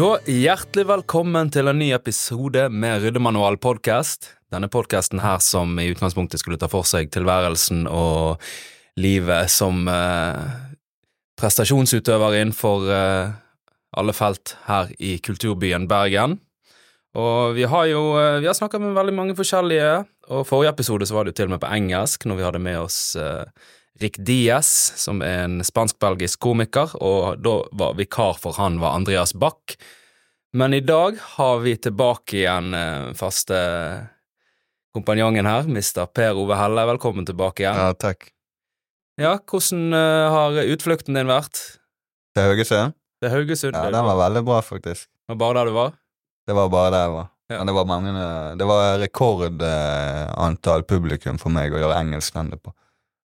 Da Hjertelig velkommen til en ny episode med Ryddemanual podcast. Denne podkasten her som i utgangspunktet skulle ta for seg tilværelsen og livet som eh, prestasjonsutøver innenfor eh, alle felt her i kulturbyen Bergen. Og vi har jo eh, vi har snakka med veldig mange forskjellige, og forrige episode så var det jo til og med på engelsk, når vi hadde med oss eh, Rick Diaz, som er en spansk-belgisk komiker, og da var vikar for han var Andreas Bach. Men i dag har vi tilbake igjen eh, faste kompanjongen her, Mr. Per Ove Helle. Velkommen tilbake igjen. Ja, takk. Ja, hvordan eh, har utflukten din vært? Til Haugesund? Det er Haugesund. Ja, den var veldig bra, faktisk. var bare der du var? Det var bare der jeg var. Ja. Men det var mange Det var rekordantall publikum for meg å gjøre engelsk standup på.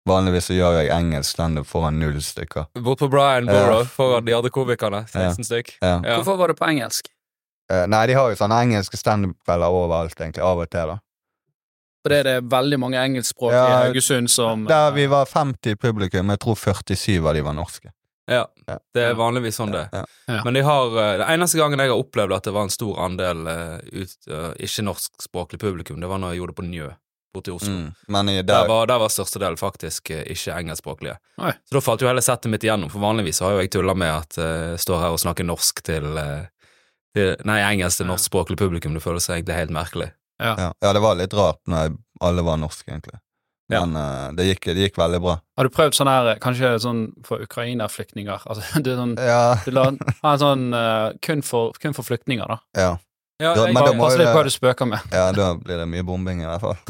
Vanligvis så gjør jeg engelsk standup foran null stykker. Bort på Brian Ja. Borough foran de andre komikerne. 16 stykk. Ja. Ja. Hvorfor var det på engelsk? Uh, nei, de har jo sånne engelske standup-kvelder overalt, egentlig. Av og til, da. For det er det veldig mange engelskspråk Ja, i Haugesund som Der vi var 50 publikum, jeg tror 47 av de var norske. Ja, Ja. det er vanligvis sånn det. Ja. Ja. Men de har Den Det eneste gangen jeg har opplevd at det var en stor andel uh, ut, eh, ikke-norskspråklig publikum, det var når jeg gjorde det på Njø, borte i Oslo. Mm. Men i Der der, var, der var størstedelen faktisk eh, ikke engelskspråklige. Oi. Så da falt jo hele settet mitt igjennom, for vanligvis har jo jeg tulla med at jeg uh, står her og snakker norsk til, uh, til Nei, engelsk til norskspråklig publikum. Det føles egentlig helt merkelig. ja. ja, det var litt rart når alle var norske, egentlig. Ja. Men eh, det, gikk, det gikk veldig bra. Har du prøvd sånn her, kanskje sånn for Ukraina-flyktninger? Altså, du, sånn, Ja, du la, ha en sånn kun, for, kun for flyktninger, da. ja. Ja, jeg, men da må Pass litt på hva du spøker med. ja, da blir det mye bombing, i hvert fall.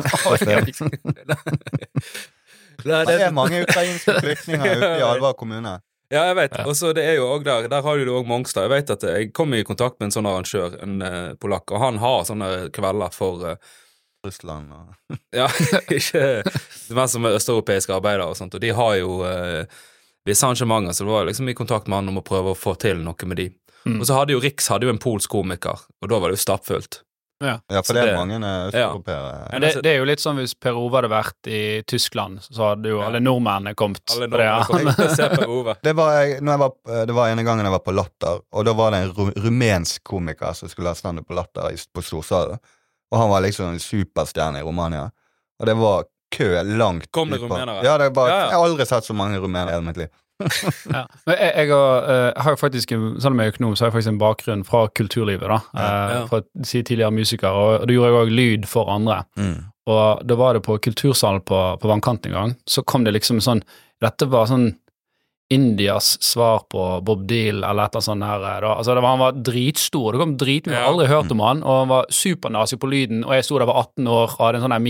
Det er mange ukrainske flyktninger ute i Alva kommune. Ja, jeg vet. Ja. Og så det er jo også der Der har du det òg Mongstad. Jeg vet at jeg kom i kontakt med en sånn arrangør, en uh, polakk, og han har sånne kvelder for uh, Russland og Ja, ikke hvem som er østeuropeiske arbeidere og sånt, og de har jo uh, visse arrangementer, så det var liksom i kontakt med han om å prøve å få til noe med de. Mm. Og så hadde jo Riks hadde jo en polsk komiker, og da var det jo stappfullt. Ja, ja. for det det- er mange eh, østeuropeere. Ja, det, det er jo litt sånn hvis Per Ove hadde vært i Tyskland, så hadde jo Ja. alle nordmennene kommet. Alle på det, kom ja. Det var, jeg, når jeg var, eh, det var ene gangen jeg var på Latter, og da var det en ru rumensk komiker som skulle ha standup på Latter på Storsalen. Og han var liksom en superstjerne i Romania. Og det var kø langt Kom det rumenere? Ja, det var, Ja, ja. jeg har aldri sett så mange rumenere i hele mitt liv. Ja. Jeg, jeg har, jeg, har faktisk, selv om jeg er økonom, så har jeg faktisk en bakgrunn fra kulturlivet, da. Eh, Ja. Fra si tidligere musiker, og da gjorde jeg òg lyd for andre. Og da var det på Kultursalen på, på Vannkanten en gang, så kom det liksom sånn Dette var sånn Indias svar på Bob Deal eller et eller annet sånt her. eh. Altså, det var, han var dritstor, det kom dritmye, jeg har aldri hørt om han, og han var supernazi på lyden, og jeg sto der var 18 år og hadde en sånn her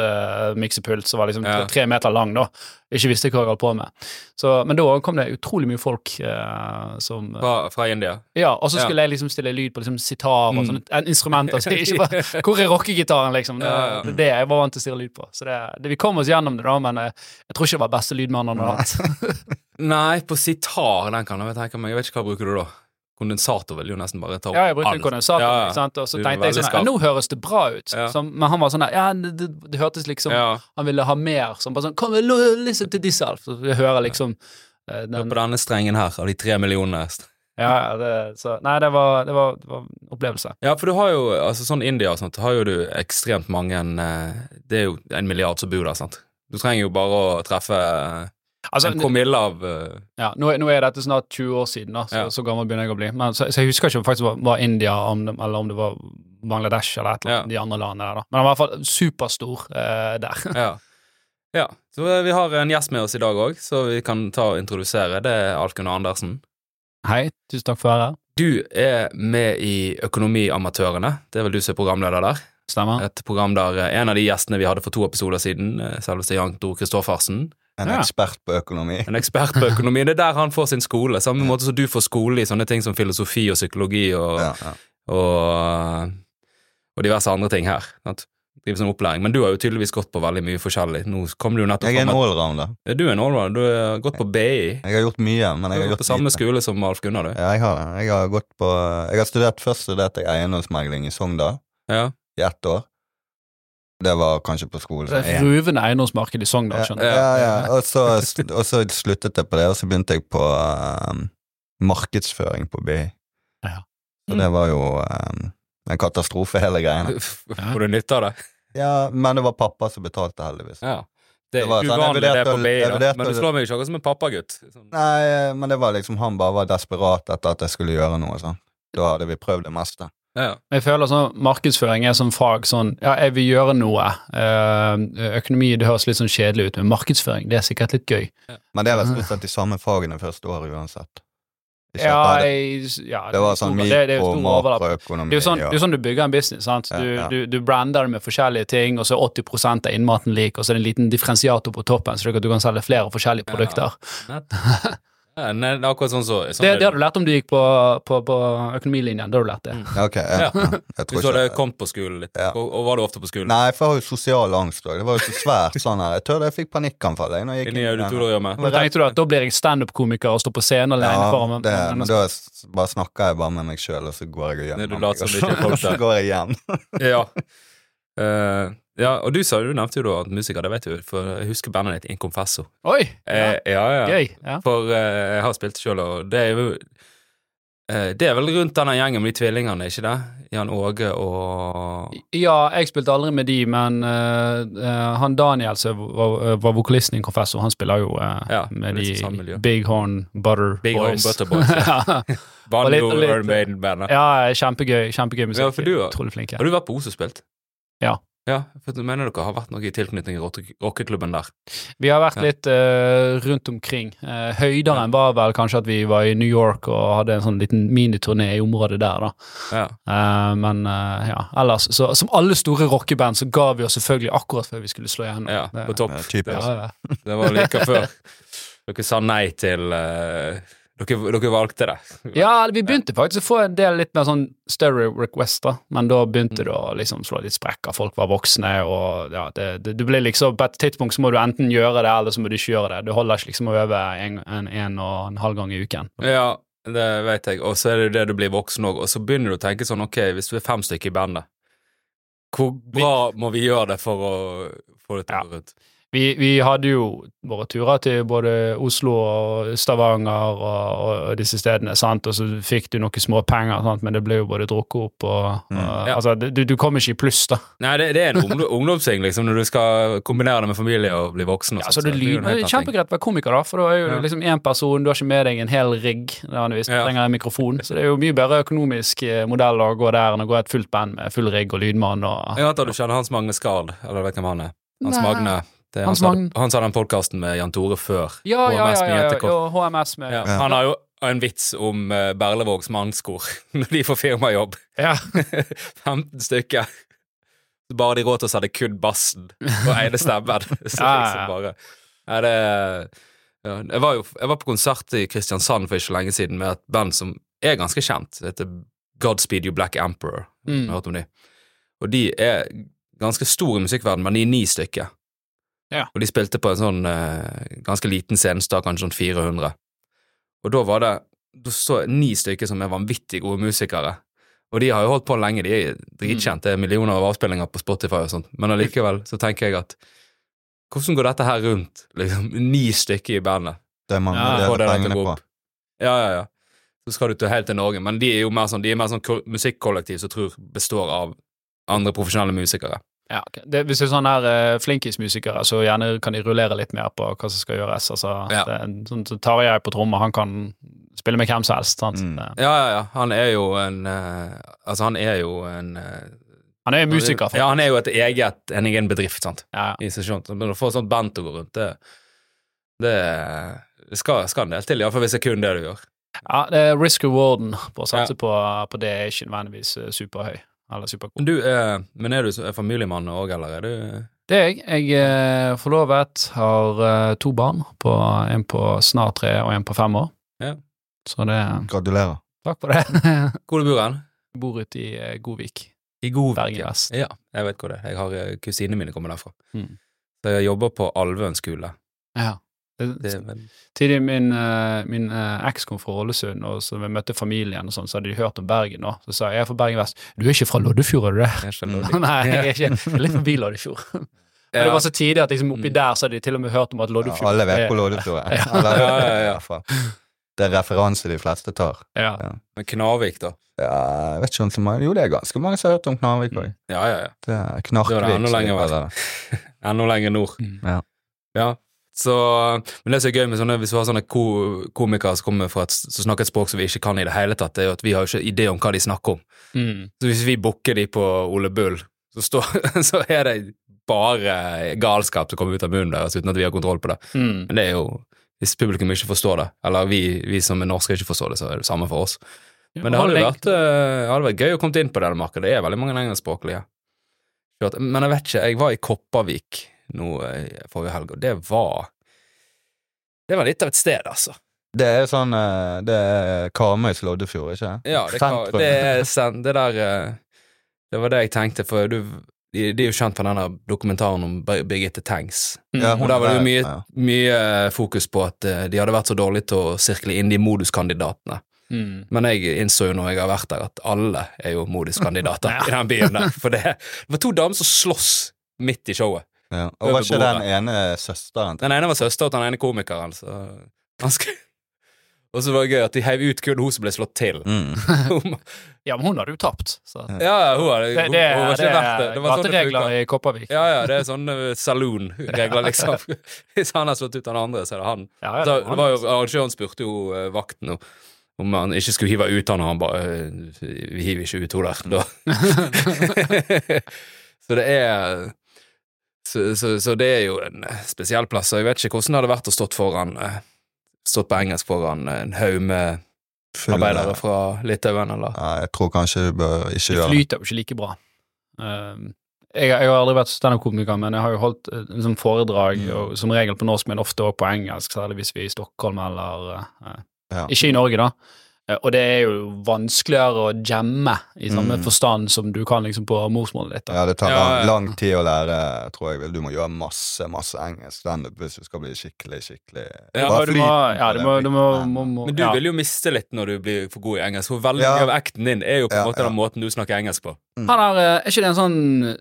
uh, miksepult som var liksom Ja. tre, meter lang, da. Ikke visste hva jeg holdt på med. Så, men da kom det utrolig mye folk uh, som Fra, fra India. Ja, og så Ja. skulle jeg liksom stille lyd på liksom sitar og Mm. sånne mm. instrumenter. Så ikke bare, hvor er rockegitaren, liksom? Det, Ja, ja. det er det jeg var vant til å stille lyd på. Så det, det, vi kom oss gjennom det, da, men eh, jeg tror ikke det var beste lydmannen han hatt. Nei, på sitar, den kan jeg tenke meg. Jeg vet ikke hva bruker du da? Kondensator vil jo nesten bare ta opp Ja, jeg brukte alt. kondensator, Ja, ja. og så tenkte jeg sånn ja. Nå høres det bra ut. Så, men han var sånn der, ja, det, det, det hørtes liksom. Han ville ha mer. Sånn bare sånn Kom, l- listen to this, Alf. Så jeg hører liksom den, Hør på denne strengen her, av de tre millionene. Ja, ja, det, så Nei, det var, det var, det var opplevelse. Ja, for du har jo, altså sånn India og sånt, har jo du ekstremt mange eh, Det er jo en milliard som bor der, sant. Du trenger jo bare å treffe eh, Altså, en promille av uh... Ja, nå, nå er dette snart 20 år siden, da, så, Ja. så gammel begynner jeg å bli. Men, så, så jeg husker ikke om det faktisk var India, om det, eller om det var Bangladesh eller et eller annet, de andre landene der. da. Men han var i hvert fall superstor uh, der. Ja. ja. Så vi har en gjest med oss i dag òg, så vi kan ta og introdusere. Det er Alf Gunnar Andersen. Hei, tusen takk for å være her. Du er med i Økonomiamatørene. Det er vel du som er programleder der? Stemmer? Et program der eh, en av de gjestene vi hadde for to episoder siden, selveste Jan Tor Kristoffersen, En Ja. ekspert på økonomi. en ekspert på økonomi. Det er der han får sin skole. Samme måte som du får skole i sånne ting som filosofi og psykologi og, og, og diverse andre ting her. Sant? Driver sånn opplæring. Men du har jo tydeligvis gått på veldig mye forskjellig. Nå kom du jo nettopp Jeg er en allrounder. Ja. Du er en allrounder. Du har gått på BI. Jeg har gjort mye, men jeg har har gått på samme lite. skole som Alf Gunnar, du. Ja, jeg har det. Jeg har gått på Jeg har studert først studerte jeg eiendomsmegling i Sogndal Ja. i ett år. Det var kanskje på skolen. Det er ruvende eiendomsmarked i Sogndal, Ja, skjønner du. ja, ja. Og, så, og så sluttet jeg på det, og så begynte jeg på um, markedsføring på BI. Så det var jo um, en katastrofe, hele greiene. Får du nytte av det? Ja, men det var pappa som betalte, heldigvis. Ja. Det er Det var sånn, uvanlig det på BI, da. men du slår meg ikke akkurat som en pappagutt. Sånn. Nei, men det var liksom Han bare var desperat etter at jeg skulle gjøre noe. sånn. Da hadde vi prøvd det meste. Ja. Jeg føler sånn markedsføring er som fag sånn Ja, jeg vil gjøre noe. Eh, økonomi det høres litt sånn kjedelig ut, men markedsføring det er sikkert litt gøy. Men det er vel stort sett de samme fagene første året uansett. Ikke Ja, det, jeg, ja, det var sånn det, det mikro, overlapp. makroøkonomi Det er jo sånn, ja. det er sånn du bygger en business. sant? Du, ja. du, du brander det med forskjellige ting, og så er 80 av innmaten lik, og så er det en liten differensiator på toppen, slik at du kan selge flere forskjellige Ja. produkter. Ja, nei, det er akkurat sånn så sånn Det, det har du lært om du gikk på, på, på økonomilinjen. Da har du lært det. Mm. Ok, ja. ja. Jeg Hvis du hadde kommet på skolen litt, Ja. og, og var du ofte på skolen? Nei, for jeg har jo sosial angst òg. Det var jo så svært sånn her. Jeg tør jeg fikk panikkanfall jeg, når jeg gikk inn i Men tenkte du at da blir jeg standup-komiker og står på scenen alene Ja, foran det, men da bare snakker jeg bare med meg sjøl, og så går jeg igjen. du later som ikke er så går jeg igjen. Ja. Eh, ja, og du sa du nevnte jo da at musiker, det vet du, for jeg husker bandet ditt Inconfesso. Oi! Eh, ja, ja. Gøy. Ja. For eh, jeg har spilt sjøl, og det er jo eh, Det er vel rundt denne gjengen med de tvillingene, ikke det? Jan Åge og ja, jeg spilte aldri med de, men eh, eh, han Daniel som var, var vokalisten i Inconfesso, han spiller jo eh, Ja, med de. Big Horn Butter Big Horn Butter Boys, ja. Banjo Iron Maiden-bandet. ja, kjempegøy. Kjempegøy musikk. Ja, for du- Utrolig flinke. Har du vært på Os og spilt? Ja. Ja, for du mener dere har vært noe i tilknytning til rockeklubben der? Vi har vært Ja. litt uh, rundt omkring. Uh, høyderen var vel kanskje at vi var i New York og hadde en sånn liten miniturné i området der, da. Ja. Uh, men ja, ellers så Som alle store rockeband så ga vi oss selvfølgelig akkurat før vi skulle slå igjennom. ja på topp. Ja. Ja, ja. Det var like før dere sa nei til eh, dere, dere valgte det. Ja, vi begynte faktisk å få en del litt mer sånn større request, da, men da begynte Mm. det å liksom slå litt sprekker. Folk var voksne, og ja, det, det, det ble liksom På et tidspunkt så må du enten gjøre det, eller så må du ikke gjøre det. Du holder ikke liksom å øve en, en, en og en halv gang i uken. Ja, det vet jeg. Og så er det jo det du blir voksen òg, og så begynner du å tenke sånn, ok, hvis du er fem stykker i bandet, hvor bra må vi gjøre det for å få det til å gå rundt? Vi, vi hadde jo våre turer til både Oslo og Stavanger og, og disse stedene, sant, og så fikk du noen små penger, men det ble jo både drukket opp og, og Ja. Altså, du, du kom ikke i pluss, da. Nei, det, det er en ungdom, ungdomsting, liksom, når du skal kombinere det med familie og bli voksen. og Ja, sånt, så det lyder det er. Kjempegreit å være komiker, da, for da er jo Ja. liksom én person, du har ikke med deg en hel rigg, vanligvis, du Ja. trenger en mikrofon, så det er jo mye bedre økonomisk eh, modell å gå der enn å gå et fullt band med full rigg og lydmann og Jeg antar du kjenner Hans Magne Skard, eller vet hvem han er? Hans Nei. Magne. Det er han, sa, han sa den podkasten med Jan Tore før. Ja, ja, HMS ja, ja, ja, jentekort. HMS med Ja. ja. Han har jo en vits om uh, Berlevågs mannskor når de får firmajobb. 15 stykker. Bare de råd til å sette kun bassen og ene stemmen. Så Ja, ja, liksom bare ja, det, ja, jeg, var jo, jeg var på konsert i Kristiansand for ikke lenge siden med et band som er ganske kjent. Det heter Godspeed You Black Emperor. Mm. Jeg har hørt om de. Og de er ganske store i musikkverdenen, men de er ni stykker. Ja. Og de spilte på en sånn eh, ganske liten scenestad, kanskje sånn 400. Og da var det da så ni stykker som er vanvittig gode musikere. Og de har jo holdt på lenge, de er dritkjent, det er millioner av avspillinger på Spotify og sånt, men allikevel så tenker jeg at hvordan går dette her rundt? Liksom, ni stykker i bandet. Det er mange Ja, ja, det er pengene på. Ja, ja, ja. Så skal du til helt til Norge, men de er jo mer sånn, de er mer sånn musikkollektiv som tror består av andre profesjonelle musikere. Ja, det, hvis det er sånne her uh, flinkismusikere, så gjerne kan de rullere litt mer på hva som skal gjøres. Altså, Ja. det, sånn, så Tarjei på tromme, han kan spille med hvem som helst. Sant? Mm. Ja, ja, ja. Han er jo en uh, Altså, han er jo en uh, Han er musiker. faktisk. Ja, han er jo et eget, en egen bedrift, sant. Ja. I seg. Men å få sånt band til å gå rundt, det, det, skal, skal en del til, iallfall hvis det er kun det du gjør. Ja, det er risk rewarden på å satse Ja. på, på det er ikke nødvendigvis eh, superhøy. Eller supergod. Men du er, men er du er familiemann òg, eller er du Det er jeg. Jeg er forlovet, har eh, to barn, på, en på snart tre og en på fem år. Ja. Så det Gratulerer. Takk for det. Hvor bor han? Bor ute i eh, Godvik. I Godvik. Bergen vest. Ja, jeg vet hvor det er. Jeg har eh, Kusinene mine kommer derfra. Mm. Så jeg jobber på Alvøen skole. Ja. Det Det, er tidlig min, eh, min eh, eks kom fra Ålesund, og så vi møtte familien, og sånn, så hadde de hørt om Bergen Og Så sa jeg jeg er fra Bergen vest. Du er ikke fra Loddefjord, er du det? jeg er ikke Nei, jeg er ikke. Litt forbi Loddefjord. Men Ja. det var så tidlig at liksom oppi Mm. der så hadde de til og med hørt om at Ja, Loddefjord alle vet hvor Loddefjord er. Ja. Eller- Ja, ja, ja. Det er referanse de fleste tar. Ja. Men Knarvik, da? Ja, jeg vet ikke om så mange Jo, det er ganske mange som har hørt om Knarvik òg. Ja, ja, ja. Det er Da er Knarkvik. det enda lenger kaller. Enda lenger nord. Mm. Ja. Ja. Så, men det som er gøy med sånne, hvis du har sånne ko komikere som kommer fra et, som snakker et språk som vi ikke kan i det hele tatt, det er jo at vi har jo ikke idé om hva de snakker om. Mm. Så hvis vi booker de på Ole Bull, så, står, så er det bare galskap som kommer ut av munnen deres uten at vi har kontroll på det. Mm. Men det er jo Hvis publikum ikke forstår det, eller vi, vi som er norske ikke forstår det, så er det samme for oss. Men det hadde vært, eh, hadde vært gøy å komme inn på det markedet. Det er veldig mange engelskspråklige. Men jeg vet ikke, jeg var i Kopervik nå eh, forrige helg, og det var Det var litt av et sted, altså. Det er sånn eh, Det er Karmøys Loddefjord, ikke Ja, det, kan, det er det der eh, Det var det jeg tenkte, for du de, de er jo kjent for denne dokumentaren om Birgitte Tengs. Ja, Og der var det jo mye, ja. mye fokus på at de hadde vært så dårlige til å sirkle inn de moduskandidatene. Mm. Men jeg innså jo når jeg har vært der, at alle er jo moduskandidater i den byen der. For det, det var to damer som sloss midt i showet. Ja. Og var ikke den ene søsteren til Den ene var søster til den ene komikeren. Så han og så var det gøy at de heiv ut kun hun som ble slått til. mm. Ja, men hun hadde jo tapt. Så. Ja, ja, hun hadde Det, hun, det, hun var det ikke verdt det. det var sånn gateregler i Kopervik. Ja, ja, det er sånne uh, saloon-regler, liksom. Hvis han har slått ut den andre, så er det han. Ja, ja, Så, det det var jo, Arrangøren spurte jo uh, vakten om- om han ikke skulle hive ut han, og han bare uh, Vi hiver ikke ut hun der, da. så det er så, så, så det er jo en uh, spesiell plass, og jeg vet ikke hvordan det hadde vært å stått foran uh, Stått på engelsk foran uh, en haug med full- arbeidere fra Litauen, eller Ja, jeg tror kanskje du bør ikke gjøre det. flyter jo ikke like bra. Um, jeg, jeg har aldri vært standup-komiker, men jeg har jo holdt eh, liksom, foredrag, Mm. og, som regel på norsk, men ofte også på engelsk, særlig hvis vi er i Stockholm eller uh, Ja. Ikke i Norge, da. Eh, Og det er jo vanskeligere å jamme i samme Mm. forstand som du kan liksom på morsmålet ditt. Da. Ja, det tar Ja, lang, lang tid å lære, tror jeg. Du må gjøre masse, masse engelsk standup hvis du skal bli skikkelig, skikkelig Ja, du må, ja, du må, du må, må, må Men du ja. vil jo miste litt når du blir for god i engelsk, for veldig Ja. av acten din er jo på en Ja, måte ja. den måten du snakker engelsk på. Han er, eh, er ikke det en sånn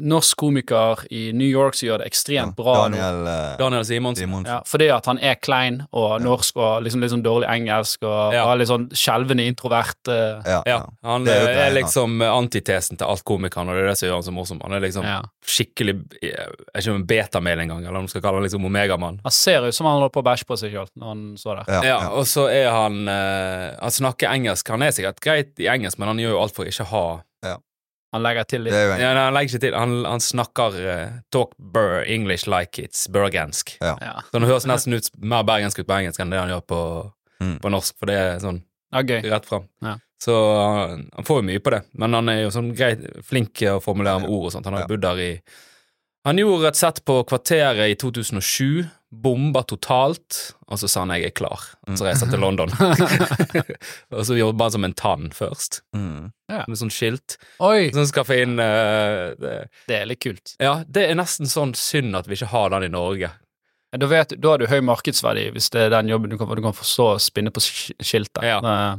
norsk komiker i New York som gjør det ekstremt bra? Daniel eh, Daniel Simonsen. Simonsen. Ja, fordi at han er klein og norsk og liksom litt sånn dårlig engelsk og Ja. har litt sånn skjelvende introvert eh, Ja, Ja, han Det er er, liksom antitesen til alt komikeren, og det er det som gjør han så morsom. Han er liksom ja. skikkelig er ikke en betamel engang, eller om du skal kalle han liksom omegamann. Han ser ut som han holder på å bæsje på seg sjøl når han står der. Ja, Ja, ja. og så er han eh, Han snakker engelsk. Han er sikkert greit i engelsk, men han gjør jo alt for å ikke ha Han legger til litt. ja, nei, Han legger ikke til. Han, han snakker uh, talk burr English like it's bergensk. ja. Ja, Så han høres nesten ut mer bergensk ut på engelsk enn det han gjør på, Mm. på norsk, for det er sånn okay. rett fram. Ja. Så han, han får jo mye på det, men han er jo sånn greit flink til å formulere med ord og sånt. Han har bodd der i Han gjorde et sett på Kvarteret i 2007, bomba totalt, og så sa han 'jeg er klar', og så reiste han til London. og så jobba han som en tann først, Mm. med sånn skilt, Oi, Sånn skaffe få inn uh, det. det er litt kult. Ja, det er nesten sånn synd at vi ikke har den i Norge. Ja, Da, vet, da har du høy markedsverdi hvis det er den jobben du kan, du kan forstå å spinne på skiltet. Ja. Eh,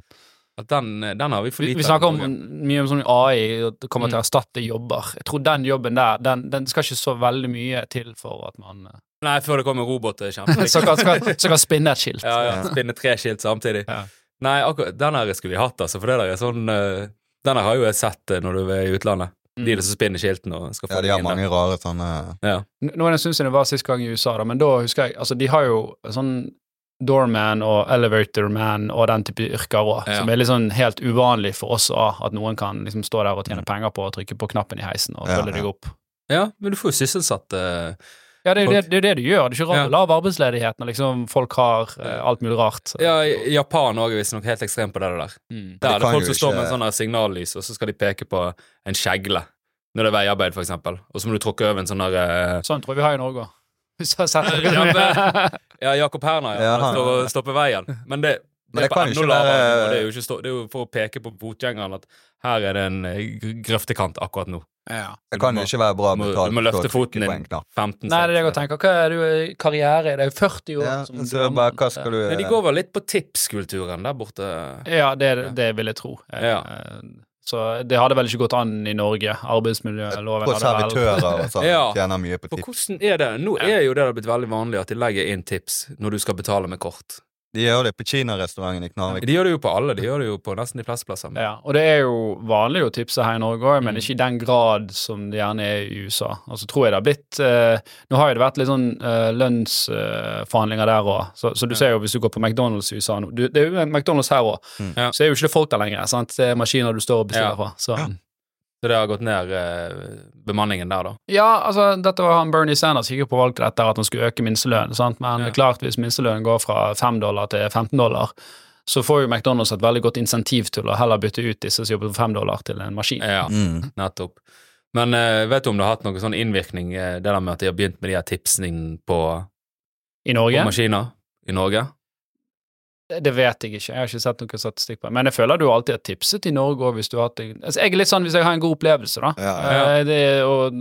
At den, den har vi for lite av Vi snakker om mye om sånn AI, og det kommer til å Mm. erstatte jobber. Jeg tror den jobben der, den, den skal ikke så veldig mye til for at man eh, Nei, før det kommer roboter. det er. Så kan, kan spinne et skilt. Ja, ja, spinne tre skilt samtidig. Ja. Nei, akkurat den her skulle vi hatt, altså, for det der er sånn uh, Den her har jo jeg sett eh, når du er i utlandet. Mm. De som spinner skiltene og skal få ja, de har inn mange mange rare sånne Ja. Nå er det en stund siden jeg var sist gang i USA, da, men da husker jeg Altså, de har jo sånn doorman og elevator man og den type yrker òg, Ja. som er sånn helt uvanlig for oss òg, at noen kan liksom stå der og tjene penger på å trykke på knappen i heisen og Ja, følge deg opp. ja, men du får jo sysselsatt eh, Ja, det er jo det, det, er det du gjør. Det er ikke rart Ja. lav arbeidsledighet når liksom folk har eh, alt mulig rart. Ja, i Japan òg er visstnok helt ekstremt på det der. Mm. Der er det folk som står med en sånn signallys, og så skal de peke på en kjegle når det er veiarbeid, eksempel. Og så må du tråkke over en sånn der eh, Sånn tror jeg vi har i Norge òg. Ja, Jakob Herna, ja. Ja, han står og stopper veien. Men det, Men det det er kan jo ikke være- Det er jo ikke stå, det er jo for å peke på fotgjengeren at her er det en eh, grøftekant akkurat nå. Ja. Det kan jo ikke være bra betalt du må løfte foten din en knapp. 15 Nei, det er det jeg tenker. Hva er du i karriere? Det er jo 40 år. Ja, som så bare, hva skal du Men de går vel litt på tipskulturen der borte. Ja, det, det vil jeg tro. Ja. Eh, Så det hadde vel ikke gått an i Norge. Arbeidsmiljøloven På hadde vel servitører og sånn. Ja. Tjener mye på For tips. hvordan er det? Nå er jo det blitt veldig vanlig at de legger inn tips når du skal betale med kort. De gjør det på Kina-restauranten i Knarvik. De gjør det jo på alle. De gjør det jo på nesten de fleste plasser. Ja, og det er jo vanlig å tipse her i Norge òg, men Mm. ikke i den grad som det gjerne er i USA. Altså tror jeg det har blitt eh, Nå har jo det vært litt sånn eh, lønnsforhandlinger der òg, så, så du Ja. ser jo hvis du går på McDonald's i USA nå du, Det er jo McDonald's her òg, Mm. Ja. så er jo ikke det folk der lenger. sant? Det er maskiner du står og bestiller Ja. fra. Så. Så det har gått ned eh, bemanningen der, da. Ja, altså, dette var han Bernie Sanders gikk jo på valg til dette at han skulle øke minstelønnen, sant? men Ja. klart hvis minstelønnen går fra 5 dollar til 15 dollar, så får jo McDonald's et veldig godt insentiv til å heller bytte ut disse som jobber for 5 dollar, til en maskin. Ja, Mm. nettopp. Men eh, vet du om det har hatt noen sånn innvirkning, eh, det der med at de har begynt med de her tipsene på, I på Norge? maskiner i Norge? Det vet jeg ikke, jeg har ikke sett noen statistikk på det. Men jeg føler du alltid har tipset i Norge òg, hvis du har hatt altså, Jeg er litt sånn hvis jeg har en god opplevelse, da. Ja, ja. Eh, Det, og,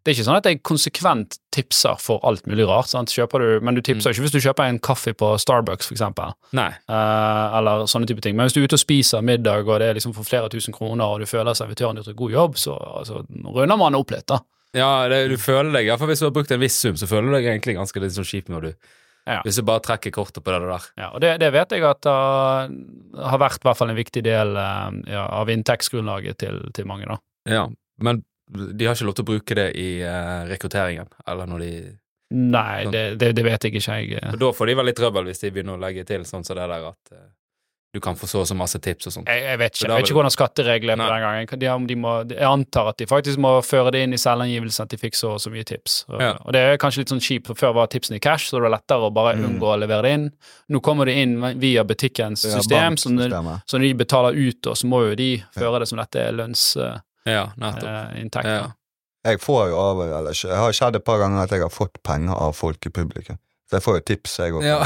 det er ikke sånn at jeg konsekvent tipser for alt mulig rart? Du, men du tipser Mm. ikke hvis du kjøper en kaffe på Starbucks, for eksempel. Nei. Uh, eller sånne type ting. Men hvis du er ute og spiser middag, og det er liksom for flere tusen kroner, og du føler servitøren gjort en god jobb, så altså, runder man opp litt, da. Ja, det, du føler deg, iallfall hvis du har brukt en viss sum, så føler du deg egentlig ganske litt sånn kjip når du Ja. Hvis du bare trekker kortet på det der. Ja, og det, det vet jeg at uh, har vært i hvert fall en viktig del uh, ja, av inntektsgrunnlaget til, til mange, da. Ja, men de har ikke lov til å bruke det i uh, rekrutteringen, eller når de Nei, Sånn. det, det, det vet jeg ikke, jeg. da får de vel litt trøbbel hvis de begynner å legge til sånn som det der at du kan få så og så masse tips og sånt. Jeg, jeg vet ikke jeg vet ikke hvordan skattereglene er på den gangen. De, de må, jeg antar at de faktisk må føre det inn i selvangivelsen at de fikk så og så mye tips. Og, Ja. og det er kanskje litt sånn kjipt, for før var tipsene i cash, så det var lettere å bare Mm. unngå å levere det inn. Nå kommer det inn via butikkens Ja, system, så når, så når de betaler ut, og så må jo de føre det som dette er lønnsinntekt. Uh, Ja. Jeg får jo av eller Jeg har skjedd et par ganger at jeg har fått penger av folk i publikum. Så jeg får jo tips, jeg òg. Ja,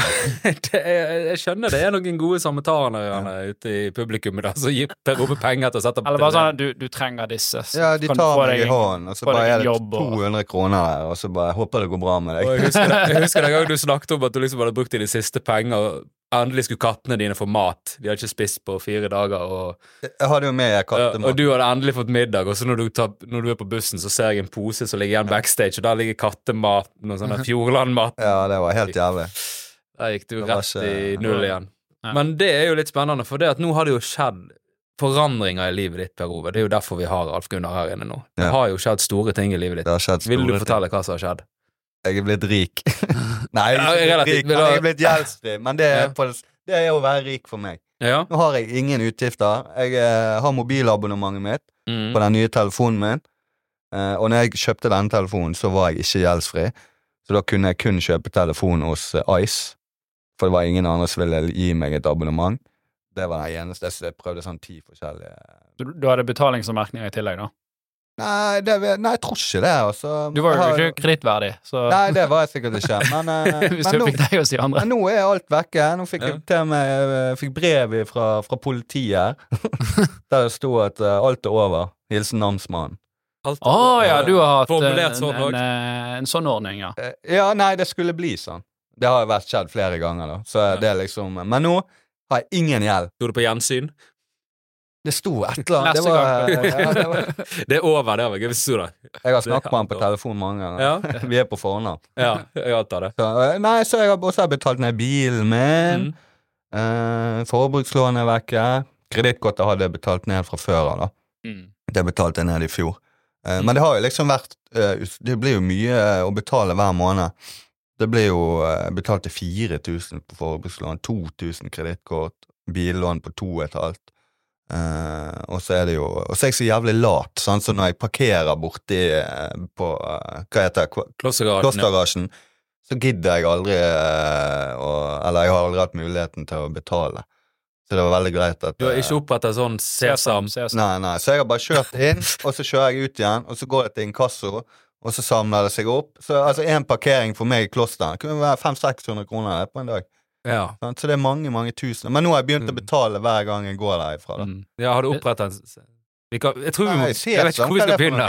jeg skjønner det er noen gode samaritanere ute i publikummet da, som gir Per Ove penger til å sette opp Eller bare sånn du, du trenger disse. så Ja, de tar få meg i en- hånden, og så bare er det 200 og- 200 kroner der, og så bare håper det går bra med Og deg. jeg husker, jeg husker den gangen du snakket om at du liksom hadde brukt dine siste penger, og endelig skulle kattene dine få mat. De hadde ikke spist på fire dager, og, Jeg hadde jo med kattemat. og du hadde endelig fått middag, og så når du, tar, når du er på bussen, så ser jeg en pose som ligger igjen backstage, og der ligger kattemat, og sånn der Fjordland-mat. Ja, det var helt jævlig. Der gikk du rett ikke- i null igjen. Ja. Men det er jo litt spennende, for det at nå har det jo skjedd forandringer i livet ditt, Per Ove. Det er jo derfor vi har Alf Gunnar her inne nå. Det Ja. har jo skjedd store ting i livet ditt. Det har skjedd Vil du fortelle ting. hva som har skjedd? Jeg er blitt rik. Nei, jeg er Ja, ikke blitt relativt, rik, men jeg er blitt gjeldsfri. Men det er, på, det er å være rik for meg. Ja. Nå har jeg ingen utgifter. Jeg eh, har mobilabonnementet mitt Mm. på den nye telefonen min. Eh, og når jeg kjøpte denne telefonen, så var jeg ikke gjeldsfri. Så da kunne jeg kun kjøpe telefon hos eh, Ice. For det var ingen andre som ville gi meg et abonnement. Det var den eneste. Så jeg prøvde sånn ti forskjellige Du, du hadde betalingsanmerkninger i tillegg, da. Nei, det, nei jeg tror ikke det. Altså. Du var jo ikke kredittverdig, så Nei, det var jeg sikkert ikke. Men, eh, hvis men, du nå, fikk deg de andre. men nå er alt vekke. Nå fikk Ja. jeg til meg eh, fikk brev fra, fra politiet der det sto at uh, alt er over. Hilsen namsmannen. Å oh, ja, du har hatt en, sånn en, en, en sånn ordning, ja. Ja, nei, det skulle bli sånn. Det har jo vært skjedd flere ganger, da. Så Ja. det er liksom Men nå har jeg ingen gjeld. Sto det på gjensyn? Det sto et eller annet. Det var, ja, det var, Det er over, det var gøy hvis det jeg har snakket med han på telefon mange ganger. Ja, Vi er på fornavn. ja jeg antar det. Så, eh, nei, så jeg har også betalt ned bilen min. Mm. Eh, forbrukslånet er vekke. Kredittkortet hadde jeg betalt ned fra før av, da. Mm. Det betalte jeg ned i fjor. Eh, Men det har jo liksom vært eh, Det blir jo mye eh, å betale hver måned. Det blir jo betalt til 4000 på forbrukslån, 2000 kredittkort, billån på 2500. Uh, og så er det jo Og så er jeg så jævlig lat, sant? så når jeg parkerer borti uh, på uh, Hva heter det? Klostergarasjen. Ja. Så gidder jeg aldri å Eller jeg har aldri hatt muligheten til å betale. Så det var veldig greit at Du har ikke oppretta sånn Sesam? Sesam. Nei, nei, så jeg har bare kjørt inn, og så kjører jeg ut igjen, og så går jeg til inkasso, og så samler det seg opp. Så altså, én parkering for meg i klosteret kunne være 500-600 kroner det, på en dag. Ja. Sant? Så det er mange, mange tusen. Men nå har jeg begynt å Mm. betale hver gang jeg går derifra. Da. Mm. ja, har du opprettet en vi kan, Jeg tror vi må Nei, Jeg vet ikke hvor vi skal begynne.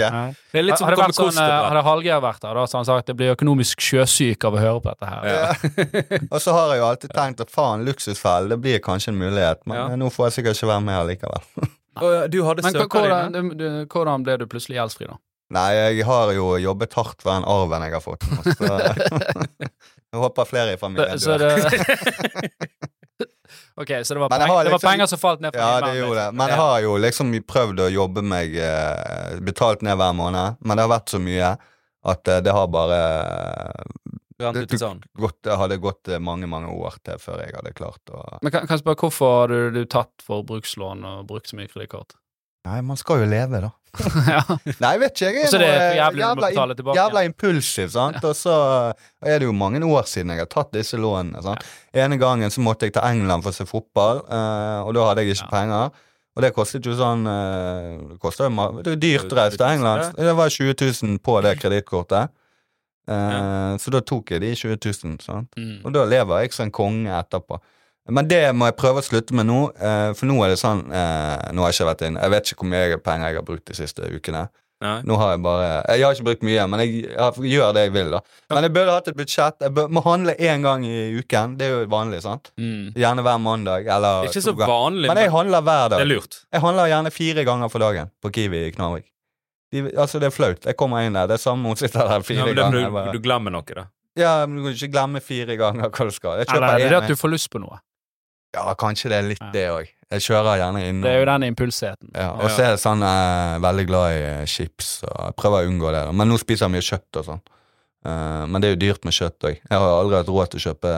Det er litt som hadde, vært sånn, eh, hadde Hallgeir vært der, da, så han sagt at det blir økonomisk sjøsyk av å høre på dette her. Ja. Og så har jeg jo alltid tenkt at faen, luksusfelle, det blir kanskje en mulighet, men Ja. eh, nå får jeg sikkert ikke være med allikevel. Du hadde Men hvordan, du, du, hvordan ble du plutselig gjeldsfri, da? Nei, jeg har jo jobbet hardt for den arven jeg har fått. Så jeg håper flere i familien Så dør. det, Ok, så det var, peng, liksom... det var liksom- penger som falt ned fra Ja, det himmelen, gjorde det. liksom. Men jeg har jo liksom prøvd å jobbe meg eh, betalt ned hver måned. Men det har vært så mye at eh, det har bare det, ut gått, det hadde gått eh, mange, mange år til før jeg hadde klart å Men kan, kan jeg spørre, hvorfor har du, du tatt forbrukslån og brukt så mye kredittkort? Nei, man skal jo leve, da. ja. Nei, jeg vet ikke. Jeg er Så det er jævlig jævla, betale jævla impulsiv, sant. Og så er det jo mange år siden jeg har tatt disse lånene. sant. Ene gangen så måtte jeg til England for å se fotball, eh, og da hadde jeg ikke Ja. penger. Og det kostet jo sånn eh, Det kostet jo Det dyrt å reise til England. Det var 20 000 på det kredittkortet. Eh, Så da tok jeg de 20 000, sant. Mm. Og da lever jeg som en konge etterpå. Men det må jeg prøve å slutte med nå, eh, for nå er det sånn eh, Nå har jeg ikke vært inn. Jeg vet ikke hvor mye penger jeg har brukt de siste ukene. Nei. Nå har jeg bare Jeg har ikke brukt mye, men jeg, jeg gjør det jeg vil, da. Men jeg burde hatt et budsjett. Jeg bør, må handle én gang i uken. Det er jo vanlig, sant? Mm. Gjerne hver mandag, eller Ikke så vanlig, Men jeg handler hver dag. det er lurt. Jeg handler gjerne fire ganger for dagen på Kiwi i Knarvik. De, altså, det er flaut. Jeg kommer inn der, det er samme hun sitter der fire Ja, men det, ganger. du, bare, du glemmer noe, da. ja, men du kan ikke glemme fire ganger hva du skal. Jeg kjøper Eller er det en- at du får lyst på noe? Ja, kanskje det er litt Ja. det òg. Jeg kjører gjerne innom. Det er jo den impulsheten. Ja, og så er det sånn eh, veldig glad i eh, chips, og jeg prøver å unngå det. Men nå spiser jeg mye kjøtt og sånn. Eh, men det er jo dyrt med kjøtt òg. Jeg har aldri hatt råd til å kjøpe,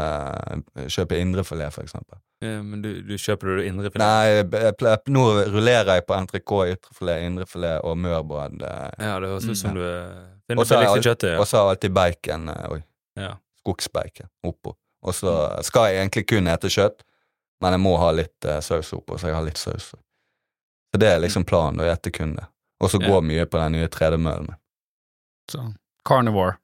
kjøpe indrefilet, eksempel. Ja, men du, du kjøper du indrefilet? Nei, jeg, jeg, nå rullerer jeg på entrecôte, ytrefilet, indrefilet og mørbrød. Ja, det høres ut som du finner det er billigste kjøttet. Og så har jeg alltid bacon. òg. Ja. Skogsbacon oppå. Og så skal jeg egentlig kun ete kjøtt, men jeg må ha litt eh, saus oppå, så jeg har litt saus. Så det er liksom planen, å gjette kun det. Og så gå mye på den nye tredemøllen min. Så. Carnivore.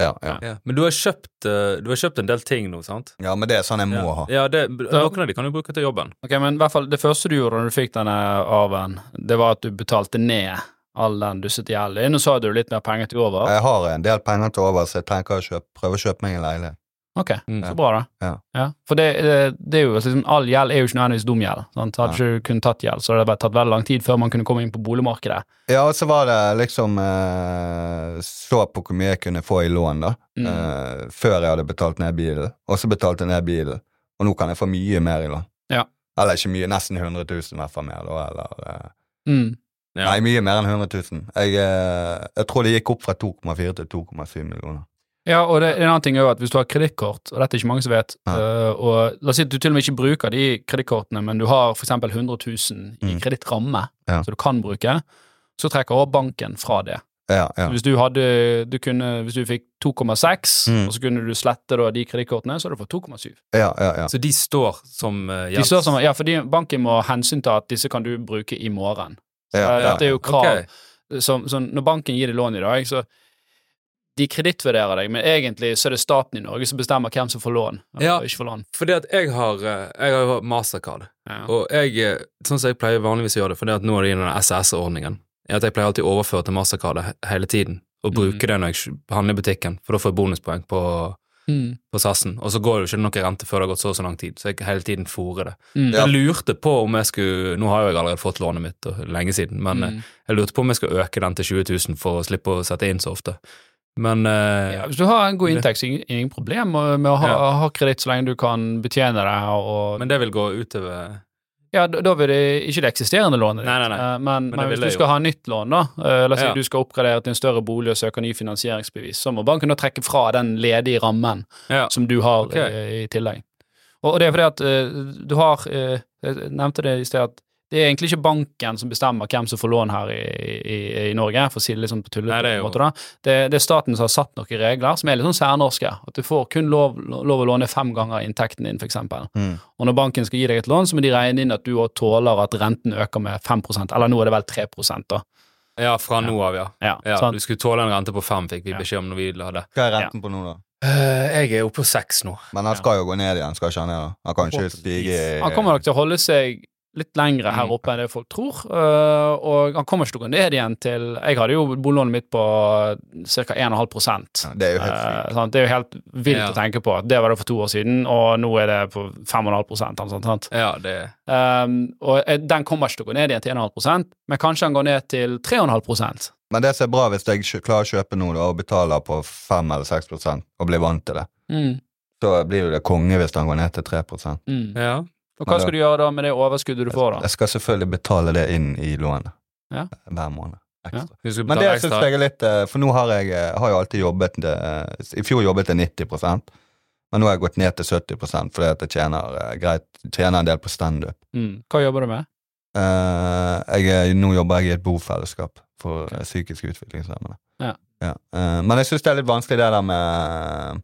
Ja, ja. Ja. Men du har, kjøpt, eh, du har kjøpt en del ting nå, sant? ja, men det er sånn jeg må ja. ha. Ja, det, Noen av de kan du bruke til jobben. Ok, men i hvert fall det første du gjorde når du fikk denne arven, det var at du betalte ned all den dussete gjelden. Nå sa du litt mer penger til over. Jeg har en del penger til over, så jeg tenker å kjøpe, prøve å kjøpe meg en leilighet. Ok, Mm. så bra, da. Ja. For det, det, det er jo liksom, all gjeld er jo ikke nødvendigvis dum gjeld. Sant? Hadde ikke kun tatt gjeld, så hadde det tatt veldig lang tid før man kunne komme inn på boligmarkedet. Ja, og så var det liksom eh, Så på hvor mye jeg kunne få i lån, da. Mm. eh, før jeg hadde betalt ned bilen. Og så betalte jeg ned bilen. Og nå kan jeg få mye mer i lån. Ja. Eller ikke mye, nesten 100 000 i hvert fall mer, da. Eller eh, Mm. Ja. Nei, mye mer enn 100 000. Jeg, eh, jeg tror det gikk opp fra 2,4 til 2,7 millioner. Ja, og det, en annen ting er jo at hvis du har kredittkort, og dette er ikke mange som vet, øh, og la oss si at du til og med ikke bruker de kredittkortene, men du har eksempel 100 000 i Mm. kredittramme Ja. som du kan bruke, så trekker også banken fra det. Ja, ja. Hvis du hadde, du kunne, hvis du fikk 2,6, Mm. og så kunne du slette da de kredittkortene, så hadde du fått 2,7. ja, ja, ja. Så de står som uh, De står som, ja, fordi banken må hensynta at disse kan du bruke i morgen. Så ja, ja. Dette er jo krav. Okay. Så, så når banken gir deg lån i dag, så de kredittvurderer deg, men egentlig så er det staten i Norge som bestemmer hvem som får lån. Ja. ikke får lån. Fordi at jeg har, eh, jeg har mastercard, Ja. og jeg, eh, sånn som jeg pleier vanligvis å gjøre det, fordi at nå er det i den SS-ordningen, er at jeg pleier alltid å overføre til mastercardet hele tiden, og bruke mm. det når jeg handler i butikken, for da får jeg bonuspoeng på, Mm. på sassen, og så går det jo ikke noe rente før det har gått så og så lang tid, så jeg hele tiden fòrer det. Mm. Ja. Jeg lurte på om jeg skulle, nå har jo jeg allerede fått lånet mitt og lenge siden, men eh, Mm. jeg lurte på om jeg skal øke den til 20 000 for å slippe å sette inn så ofte. Men uh, Ja, hvis du har en god inntekt, så er det ingen problem med å ha, Ja. ha kreditt så lenge du kan betjene det. Og, Men det vil gå utover ja, da, da vil det ikke det eksisterende lånet ditt. Nei, nei, nei. Uh, Men, men, men hvis du skal ha nytt lån, da, uh, la oss si Ja. du skal oppgradere til en større bolig og søke ny finansieringsbevis, så må banken da trekke fra den ledige rammen som du har okay. i tillegg. Og, og det er fordi at du har Jeg nevnte det i sted at det er egentlig ikke banken som bestemmer hvem som får lån her i, i, i Norge, for å si det litt sånn på Nei, det tullete jo- måte. da. Det, det er staten som har satt noen regler som er litt sånn særnorske. At du får kun lov, lov å låne fem ganger inntekten din, f.eks. Mm. Og når banken skal gi deg et lån, så må de regne inn at du også tåler at renten øker med 5% eller nå er det vel 3% da. Ja, fra nå av, ja. Ja, ja? Du skulle tåle en rente på fem, fikk vi beskjed om når vi la det. Hva er renten på nå, da? Uh, jeg er oppe på seks nå. Men han skal jo gå ned igjen, skal ikke han ned? Han kan ikke stige Han kommer nok til å holde seg litt lengre her Mm. oppe enn det folk tror, øh, og han kommer ikke til å gå ned igjen til Jeg hadde jo boliglånet mitt på ca. 1,5 Ja, Det er jo helt Eh, sykt. Det er jo helt vilt Ja. å tenke på. Det var det for to år siden, og nå er det på 5,5 eller sånt. sant? Ja, det Um, og eh, den kommer ikke til å gå ned igjen til 1,5 men kanskje han går ned til 3,5% Men det som er bra hvis jeg klarer å kjøpe da, og betaler på 5 eller 6 og blir vant til det, mm. så blir jo det konge hvis han går ned til 3 mm. Ja. Og hva skal du gjøre da med det overskuddet du får, da? Jeg skal selvfølgelig betale det inn i lånet Ja. hver måned. Ja, Men det syns jeg er litt eh, For nå har jeg, eh, har jo alltid jobbet eh, I fjor jobbet jeg 90% men nå har jeg gått ned til 70 fordi at jeg tjener greit, tjener en del på standup. Mm. Hva jobber du med? Jeg, nå jobber jeg i et bofellesskap for okay. psykisk utviklingshemmede. Ja. Eh, men jeg syns det er litt vanskelig det der med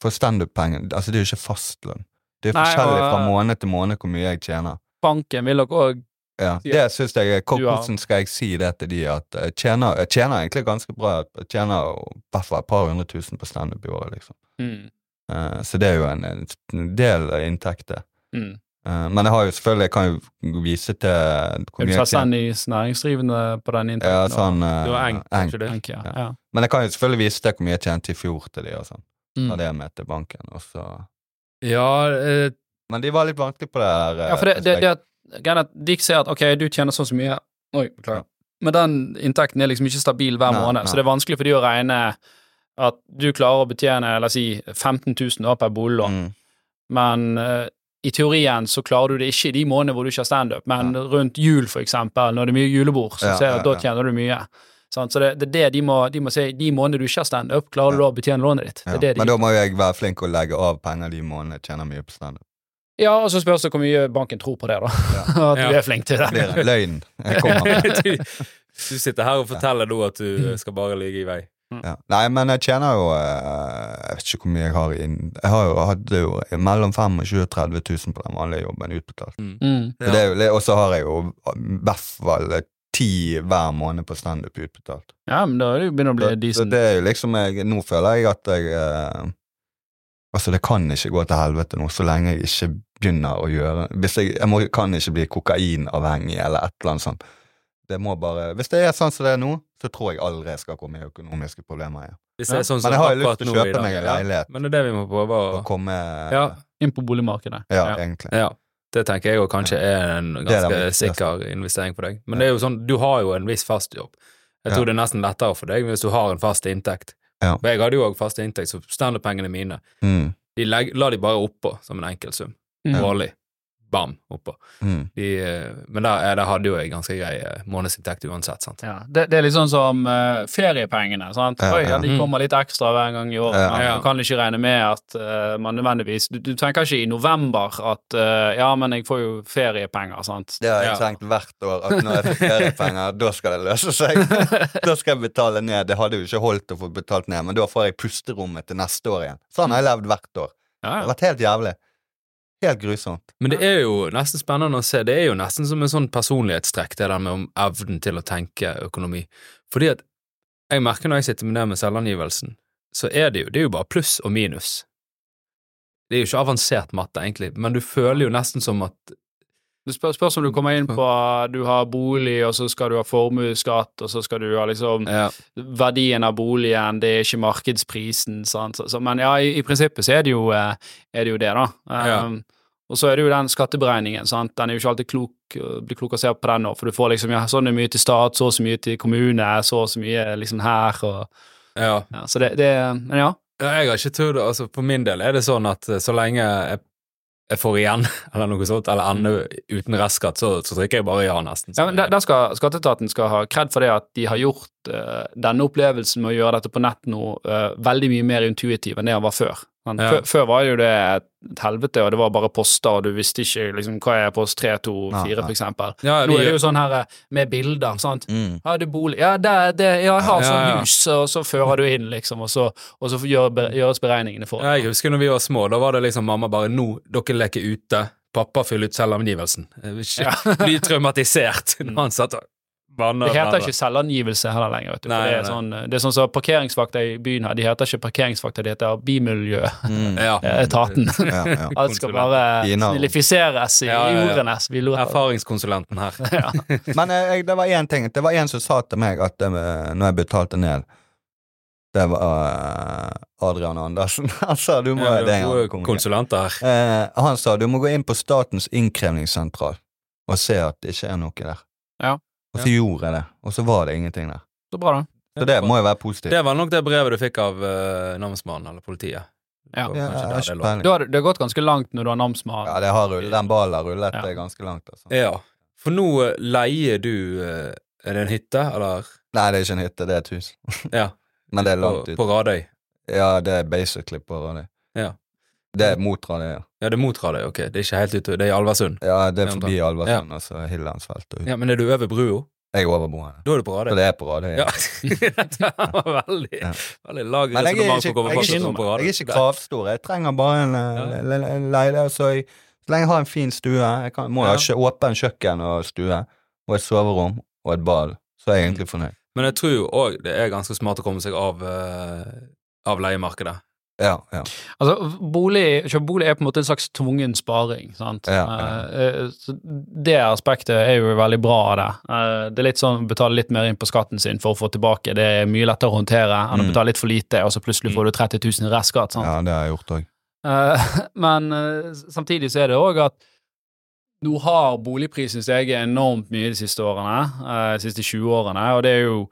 For standup-penger Altså, det er jo ikke fastlønn. Det er Nei, forskjellig og- fra måned til måned hvor mye jeg tjener. Banken vil nok òg Ja, det synes jeg Hvordan skal jeg si det til de at jeg tjener, jeg tjener egentlig ganske bra. Jeg tjener i hvert fall et par hundre tusen på standup i året, liksom. mm. Uh, så det er jo en, en del av inntekter. Mm. Uh, men jeg har jo selvfølgelig Jeg kan jo vise til hvor mye jeg næringsdrivende på den inntekten? Ja, sånn eh, Du har enk, enk. det? Jeg. Ja. Ja. Men jeg kan jo selvfølgelig vise til hvor mye jeg tjente i fjor til de og sånn. Mm. Mm. det med til banken, og så Ja, eh, Men de var litt vanskelig på det der. eh, Ja, for det, det, det at, greia er at Dick sier at ok, du tjener så og så mye Oi, beklager. Men den inntekten er liksom ikke stabil hver Nei, måned, nei. så det er vanskelig for de å regne at du klarer å betjene la oss si 15 000 da per boliglån, Mm. men eh, i teorien så klarer du det ikke i de månedene hvor du ikke har standup, men rundt jul for eksempel, når det er mye julebord, så Ja, ser ja, at da ja. tjener du mye. Sant? Så det, det er det de må, de må si, de månedene du ikke har standup, klarer du da å betjene lånet ditt. Det Ja. er det de Men da må jo jeg være flink og legge av penger de månedene jeg tjener mye på standup. Ja, og så spørs det hvor mye banken tror på det, da. at du Ja. er flink til Det blir det. er løgn jeg kommer med. du, du sitter her og forteller nå at du skal bare ligge i vei. Ja. Nei, men jeg tjener jo eh, Jeg vet ikke hvor mye jeg har inn Jeg har jo, hadde jo mellom 25 000 og 30 000 på den vanlige jobben utbetalt. Mm. Mm. det litt- Og så har jeg jo i hvert fall ti hver måned på standup utbetalt. Ja, men da er det jo begynner å bli så decent. det er jo liksom jeg, Nå føler jeg at jeg eh, Altså, det kan ikke gå til helvete nå så lenge jeg ikke begynner å gjøre Hvis jeg, jeg må, kan ikke bli kokainavhengig eller et eller annet sånt. Det må bare Hvis det er sånn som det er nå, så tror jeg aldri jeg skal komme i økonomiske problemer igjen. Hvis det er sånn Men jeg har jo lyst til å kjøpe meg en ja. leilighet. Men det er det vi må prøve å Å komme Ja, Inn på boligmarkedet. Ja, egentlig. ja. Det tenker jeg jo kanskje er en ganske er sikker investering for deg. Men det er jo sånn, du har jo en viss fast jobb. Jeg tror Ja. det er nesten lettere for deg hvis du har en fast inntekt. Ja. For jeg hadde jo òg fast inntekt, så standup-pengene mine Mm, de legger, la de bare oppå som en enkeltsum. Mm. Årlig. Bam, oppå. mm. De, eh, men der, eh, der hadde jo jeg ganske grei eh, månedsinntekt uansett, sant. Ja, det, det er litt sånn som uh, feriepengene. sant? Ja, Oi, ja. De kommer litt ekstra hver gang i året. Ja. Ja. Du kan ikke regne med at uh, man nødvendigvis du, du tenker ikke i november at uh, ja, men jeg får jo feriepenger, sant. Det har jeg Ja. tenkt hvert år, at når jeg får feriepenger, da skal det løse seg. da skal jeg betale ned. Det hadde jo ikke holdt å få betalt ned, men da får jeg pusterommet til neste år igjen. Sånn har jeg levd hvert år. Det Ja, har vært helt jævlig. Helt grusomt. Men det er jo nesten spennende å se. Det er jo nesten som en sånn personlighetstrekk, det der med om evnen til å tenke økonomi. Fordi at jeg merker når jeg sitter med det med selvangivelsen, så er det jo, det er jo bare pluss og minus. Det er jo ikke avansert matte, egentlig, men du føler jo nesten som at Det spør, spørs om du kommer inn på du har bolig, og så skal du ha formuesskatt, og så skal du ha liksom ja, verdien av boligen, det er ikke markedsprisen, sant. Så, så, men ja, i, i prinsippet så er det jo, eh, er det, jo det, da. Ja. Um, og så er det jo den skatteberegningen, sant. Den er jo ikke alltid klok, å klok å se på den nå, for du får liksom ja, sånn mye til stat, så og så mye til kommune, så og så mye liksom her, og ja. ja, Så det, det Men ja. Ja, Jeg har ikke trodd altså For min del er det sånn at eh, så lenge jeg, jeg får igjen, eller noe sånt, eller ender uten restskatt, så, så trykker jeg bare ja, nesten. ja men der, der skal Skatteetaten skal ha kred for det at de har gjort eh, denne opplevelsen med å gjøre dette på nett nå uh, veldig mye mer intuitiv enn det han var før. Men, Ja. Før, var jo det et helvete, og det var bare poster, og du visste ikke liksom hva er post 3, 2, 4, Nei, nei. for eksempel. Ja, Nå er det jo sånn her eh, med bilder, sant. Mm. Ja, det er bolig. Ja, det, det, ja jeg har Ja, sånn ja. hus, og så fører du inn, liksom, og så, og så gjør, gjøres beregningene for ja, jeg husker når vi var små, da var det liksom mamma bare nå, dere leker ute, pappa fyller ut selvangivelsen. Bli traumatisert når han satt og. Det heter ikke selvangivelse heller lenger, vet du. Nei, det, er sånn, det er sånn som parkeringsvakter i byen her, de heter ikke parkeringsvakter, de heter bymiljøetaten. Mm. ja. Ja, ja. Alt skal bare snillifiseres i Ja, ja, ja. ordene. Erfaringskonsulenten her. Ja. Men eh, jeg, det var én ting. Det var en som sa til meg at eh, når jeg betalte ned Det var eh, Adrian Andersen. Han sa du må Ja, det er en her. Eh, han sa du må gå inn på Statens innkrevingssentral og se at det ikke er noe der. Ja. Og så gjorde jeg det, og så var det ingenting der. Så bra, da. Så det må jo være positivt. Det var nok det brevet du fikk av uh, namsmannen eller politiet. Ja. Ja, der det lå. peiling. Har det, har gått ganske langt når du har namsmann. Ja, det har rullet. Den ballen har rullet Ja. det ganske langt, altså. Ja, for nå eh, leier du eh, Er det en hytte, eller? Nei, det er ikke en hytte, det er et hus. Ja, Men det er langt ut. på Radøy. Ja, det er basically på Radøy. Ja. Det er mot Radøy, ja. Ja, det er mot Radøy, ok. Det er ikke helt ute, det er i Alversund. Ja, det er forbi Alversund, ja. altså Hillandsfeltet. Ja, men er du over brua? Jeg er overboende. Da er du på Radøy? Radøy. det er på Radøy. Ja, dette var veldig, Ja. veldig lag resonnement for å komme jeg er fast ikke, jeg er ikke kravstor. Jeg trenger bare en, Ja. eh, le- le- en leilighet. Så, jeg, så lenge jeg har en fin stue Jeg kan, må Ja. ha åpen kjøkken og stue, og et soverom og et bad. Så er jeg egentlig fornøyd. Men jeg tror òg det er ganske smart å komme seg av, eh, av leiemarkedet. Ja, ja. Altså, bolig, bolig er på en måte en slags tvungen sparing, sant. Ja, ja. Eh, eh, det aspektet er jo veldig bra av det. Eh, det er litt sånn å betale litt mer inn på skatten sin for å få tilbake. Det er mye lettere å håndtere enn å Mm. betale litt for lite, og så plutselig får du 30 000 i restskatt. sant. ja, det har jeg gjort òg. Men samtidig så er det òg at nå har boligprisen steget enormt mye de siste årene, de siste 20 årene, og det er jo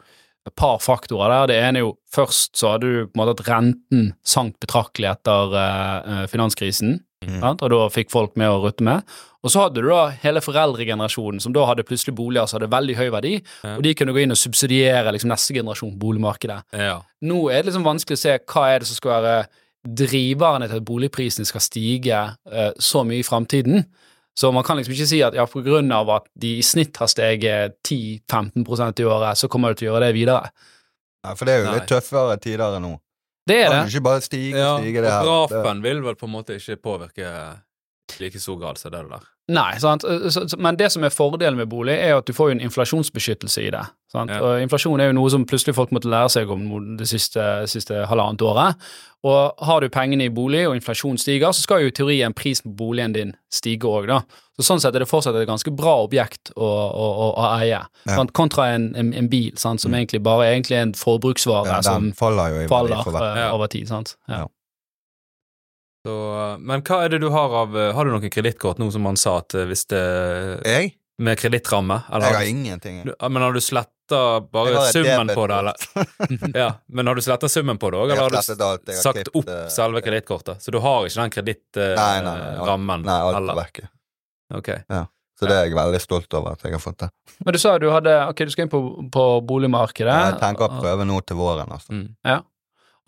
et par faktorer der. Det ene er jo først så hadde du på en måte at renten sank betraktelig etter eh, eh, finanskrisen, mm. og da fikk folk med å rutte med. Og så hadde du da hele foreldregenerasjonen som da hadde plutselig boliger som hadde veldig høy verdi, Ja. og de kunne gå inn og subsidiere liksom neste generasjon på boligmarkedet. Ja. Nå er det liksom vanskelig å se hva er det som skal være driverne til at boligprisene skal stige eh, så mye i framtiden. Så man kan liksom ikke si at ja, på grunn av at de i snitt har steget 10-15% i året, så kommer de til å gjøre det videre. Ja, for det er jo Nei. litt tøffere tider enn nå. Det er Kan det. jo ikke bare stige ja. stige det her. Og Det- grafen vil vel på en måte ikke påvirke like stor grad som det der. Nei, sant? Så, men det som er fordelen med bolig, er at du får jo en inflasjonsbeskyttelse i det. Sant? Ja. Og inflasjon er jo noe som plutselig folk måtte lære seg om det siste, siste halvannet året. Og har du pengene i bolig, og inflasjon stiger, så skal jo i teorien prisen på boligen din stige òg, da. Så sånn sett er det fortsatt et ganske bra objekt å, å, å, å eie, Ja. kontra en, en, en bil, sant? som egentlig bare er en forbruksvare Ja, som faller faller eh, over tid. sant? Ja. Ja. Så, men hva er det du har av Har du noen kredittkort nå, som han sa at eh, hvis det Jeg? Med kredittramme? Jeg har ingenting. Du- Men har du sletta bare summen på det, eller? Ja, men har du sletta summen på det òg, eller har har du alt. Har sagt klippet, opp eh, selve kredittkortet? Så du har ikke den Nei, nei, nei, kredittrammen Nei, alt er heller? vekke. Ok. Så det er jeg veldig stolt over at jeg har fått det. Men du sa du hadde Ok, du skal inn på, på boligmarkedet. Jeg tenker å prøve nå til våren, altså. Mm.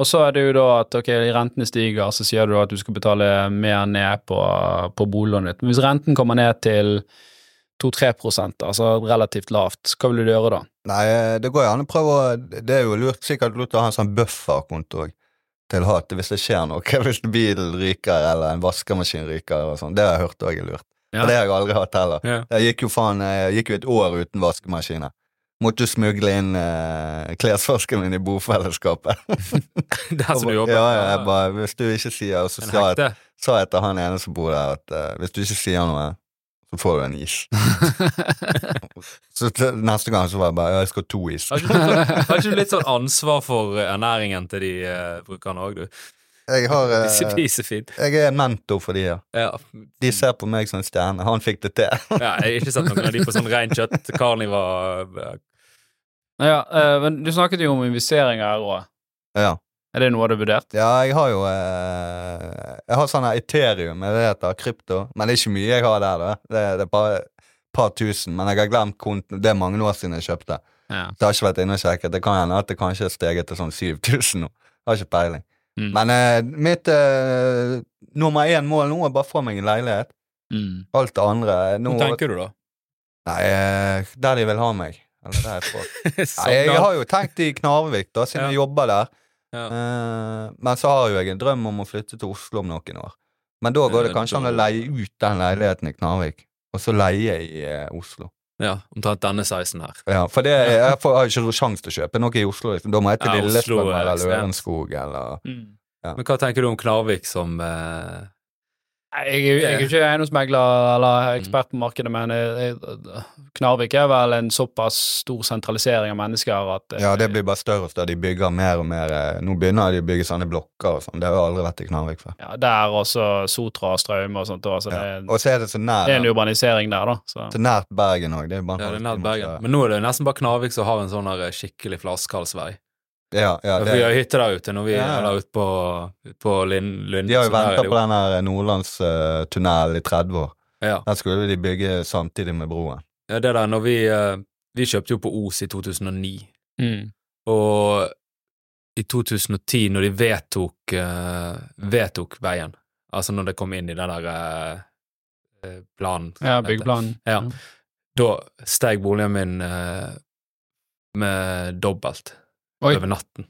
Og så er det jo da at ok, rentene stiger, så sier du at du skal betale mer ned på, på boliglånet ditt. Men hvis renten kommer ned til 2-3% altså relativt lavt, hva vil du gjøre da? Nei, det går gjerne å prøve å Det er jo lurt, sikkert lurt å ha en sånn bufferkonto òg. Til hat hvis det skjer noe. Hvis bilen ryker eller en vaskemaskin ryker og sånn. Det har jeg hørt òg er lurt. Ja. Og det har jeg aldri hatt heller. Ja. Jeg gikk jo faen Jeg gikk jo et år uten vaskemaskiner. Måtte smugle inn uh, klesvasken min i bofellesskapet. Der som du jobber? Ja, ja, jeg bare, hvis du ikke sier Og så sa jeg, sa jeg til han ene som bor der, at uh, hvis du ikke sier noe, så får du en is. så til, neste gang så var jeg bare Ja, jeg skal ha to is. Har ikke, du, litt- har ikke du litt sånn ansvar for eh, ernæringen til de uh, brukerne òg, du? Jeg har eh. Jeg er mentor for de, ja. Ja. De ser på meg som en stjerne. Han fikk det til. ja. Jeg har ikke sett noen av de på sånn rein kjøtt. Ja, eh, men du snakket jo om investeringer òg. ja. Er det noe du har vurdert? ja, jeg har jo eh, Jeg har sånn Eterium, Ethereum, er det heter? Krypto. Men det er ikke mye jeg har der, da. Det, det er bare et par tusen. Men jeg har glemt konten. Det er mange år siden jeg kjøpte. Ja. Så jeg har ikke vært inne og sjekket. Det kan hende at det kanskje er steget til sånn 7000 nå. Jeg har ikke peiling. Mm. Men uh, mitt uh, nummer én mål nå er bare å få meg en leilighet. Mm. Alt det andre nå, Hva tenker du, da? Nei, uh, der de vil ha meg. Eller der jeg får. Nei, jeg har jo tenkt i Knarvik, da, siden Ja. jeg jobber der. Ja. Eh, men så har jo jeg en drøm om å flytte til Oslo om noen år. Men da går det kanskje an å leie ut den leiligheten i Knarvik, og så leie i eh, Oslo. ja, omtrent denne sizen her. Ja, For det, jeg får, jeg har ikke sjanse til å kjøpe noe i Oslo. Liksom. Da må jeg til Ja, Lillestrøm er eller. Lørenskog eller Mm. Ja. Men hva tenker du om Knarvik som eh, Jeg, jeg er ikke eiendomsmegler eller ekspert på markedet, men jeg, Knarvik er vel en såpass stor sentralisering av mennesker at Ja, det blir bare større og større. De bygger mer og mer. eh, Nå begynner de å bygge sånne blokker og sånn. Det har jeg aldri vært i Knarvik før. ja, Der også Sotra og Straume og sånt. da, Så det, Ja. Og så er det så nær, det er en urbanisering der, da. Så. så nært Bergen òg. Det Ja, det er nært Bergen. Men nå er det nesten bare Knarvik som har en sånn skikkelig flaskehalsvei. Ja, ja, det... Vi har hytte der ute når vi Ja. er ute på, ut på Lind, Lund. de har jo venta på den her Nordlandstunnelen i 30 år. Ja. Den skulle de bygge samtidig med broen. ja, det der når vi eh, Vi kjøpte jo på Os i 2009, Mm. og i 2010, når de vedtok eh, vedtok veien, altså når det kom inn i den der eh, eh, planen Ja, byggeplanen. Ja. Da steg boligen min eh, med dobbelt Oi. over natten.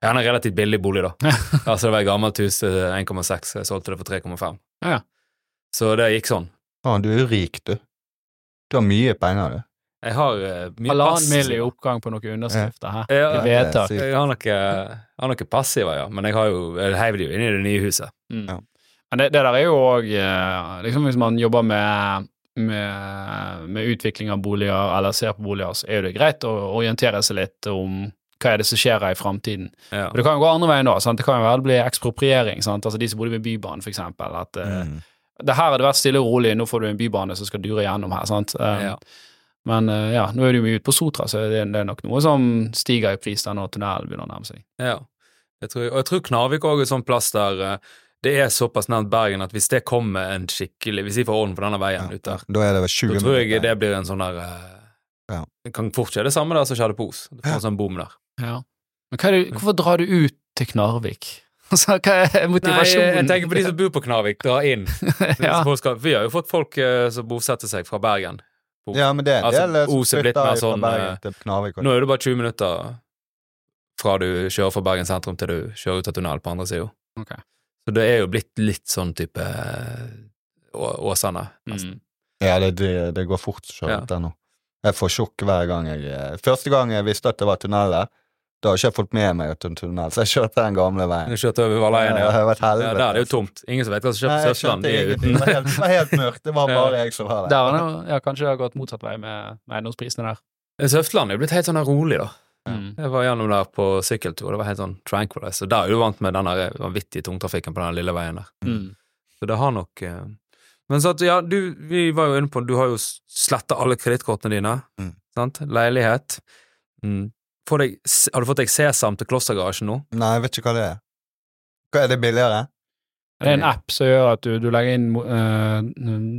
Jeg han er en relativt billig bolig, da. altså, det var et gammelt hus til 1,6, jeg solgte det for 3,5. Ja. Så det gikk sånn. Faen, du er jo rik, du. Du har mye penger, du. Jeg har uh, mye Halvannen mill. i oppgang på noen underskrifter her. Ja, I vedtak. Jeg har noen jeg har noe passiver, ja, men jeg har jo Jeg heiv det jo inn i det nye huset. Mm. Ja. Men det, det der er jo òg liksom Hvis man jobber med, med, med utvikling av boliger, eller ser på boliger, så er jo det greit å orientere seg litt om hva er det som skjer her i framtiden. Ja. Og det kan jo gå andre veien òg. Det kan jo vel bli ekspropriering. Sant? Altså De som bodde ved Bybanen, for eksempel. At mm. uh, det her har det vært stille og rolig, nå får du en bybane som skal dure gjennom her. sant? Um, Ja. Men uh, ja, nå er det jo mye ute på Sotra, så det, det er nok noe som stiger i pris der når tunnelen begynner å nærme seg. Ja, jeg tror. Og jeg tror Knarvik òg er en sånn plass der uh, det er såpass nært Bergen at hvis det kommer en skikkelig Hvis de får orden på denne veien ut der, Da er det 20 da tror jeg det blir en sånn der uh, Ja. Det kan fort skje det samme der som skjedde på Os. Du får en sånn bom der. Ja. Men hva er det, hvorfor drar du ut til Knarvik? Altså, hva er motivasjonen? Nei, jeg tenker på de som bor på Knarvik, dra inn. ja. Vi har jo fått folk eh, som bosetter seg fra Bergen. Ja, men det er en Altså, del som er blitt flytter mer fra sånn, Bergen eh, til Knarvik. Nå er det bare 20 minutter fra du kjører fra Bergen sentrum til du kjører ut av tunnel på andre sida. Okay. Så det er jo blitt litt sånn type eh, Å- Åsane. nesten. Mm. Ja, det, det, går fort å kjøre Ja. ut der nå. Jeg får sjokk hver gang jeg eh, Første gang jeg visste at det var tunnel der, da har ikke jeg fått med meg at det er en tunnel, så jeg kjørte den gamle veien. Du kjørte over Valleien, Det ja. ja. Der det er det jo tomt. Ingen som vet hva som skjer på jeg Søstland. skjønte De er. Det var helt, var helt mørkt. Det var bare jeg som var der. Der, er det- ja, kanskje det har gått motsatt vei med med eiendomsprisene der. Søftland, er jo blitt helt sånn rolig, da. Mm. Jeg var gjennom der på sykkeltur, det var helt sånn tranquilize. Og der er du vant med den vanvittige tungtrafikken på den lille veien der. Mm. Så det har nok eh, Men så at, ja, du, vi var jo inne på Du har jo sletta alle kredittkortene dine. Mm. Sant? Leilighet. Mm. Deg, har du fått deg Sesam til Klostergarasjen nå? Nei, jeg vet ikke hva det er. Hva Er det billigere? Det er en app som gjør at du, du legger inn uh,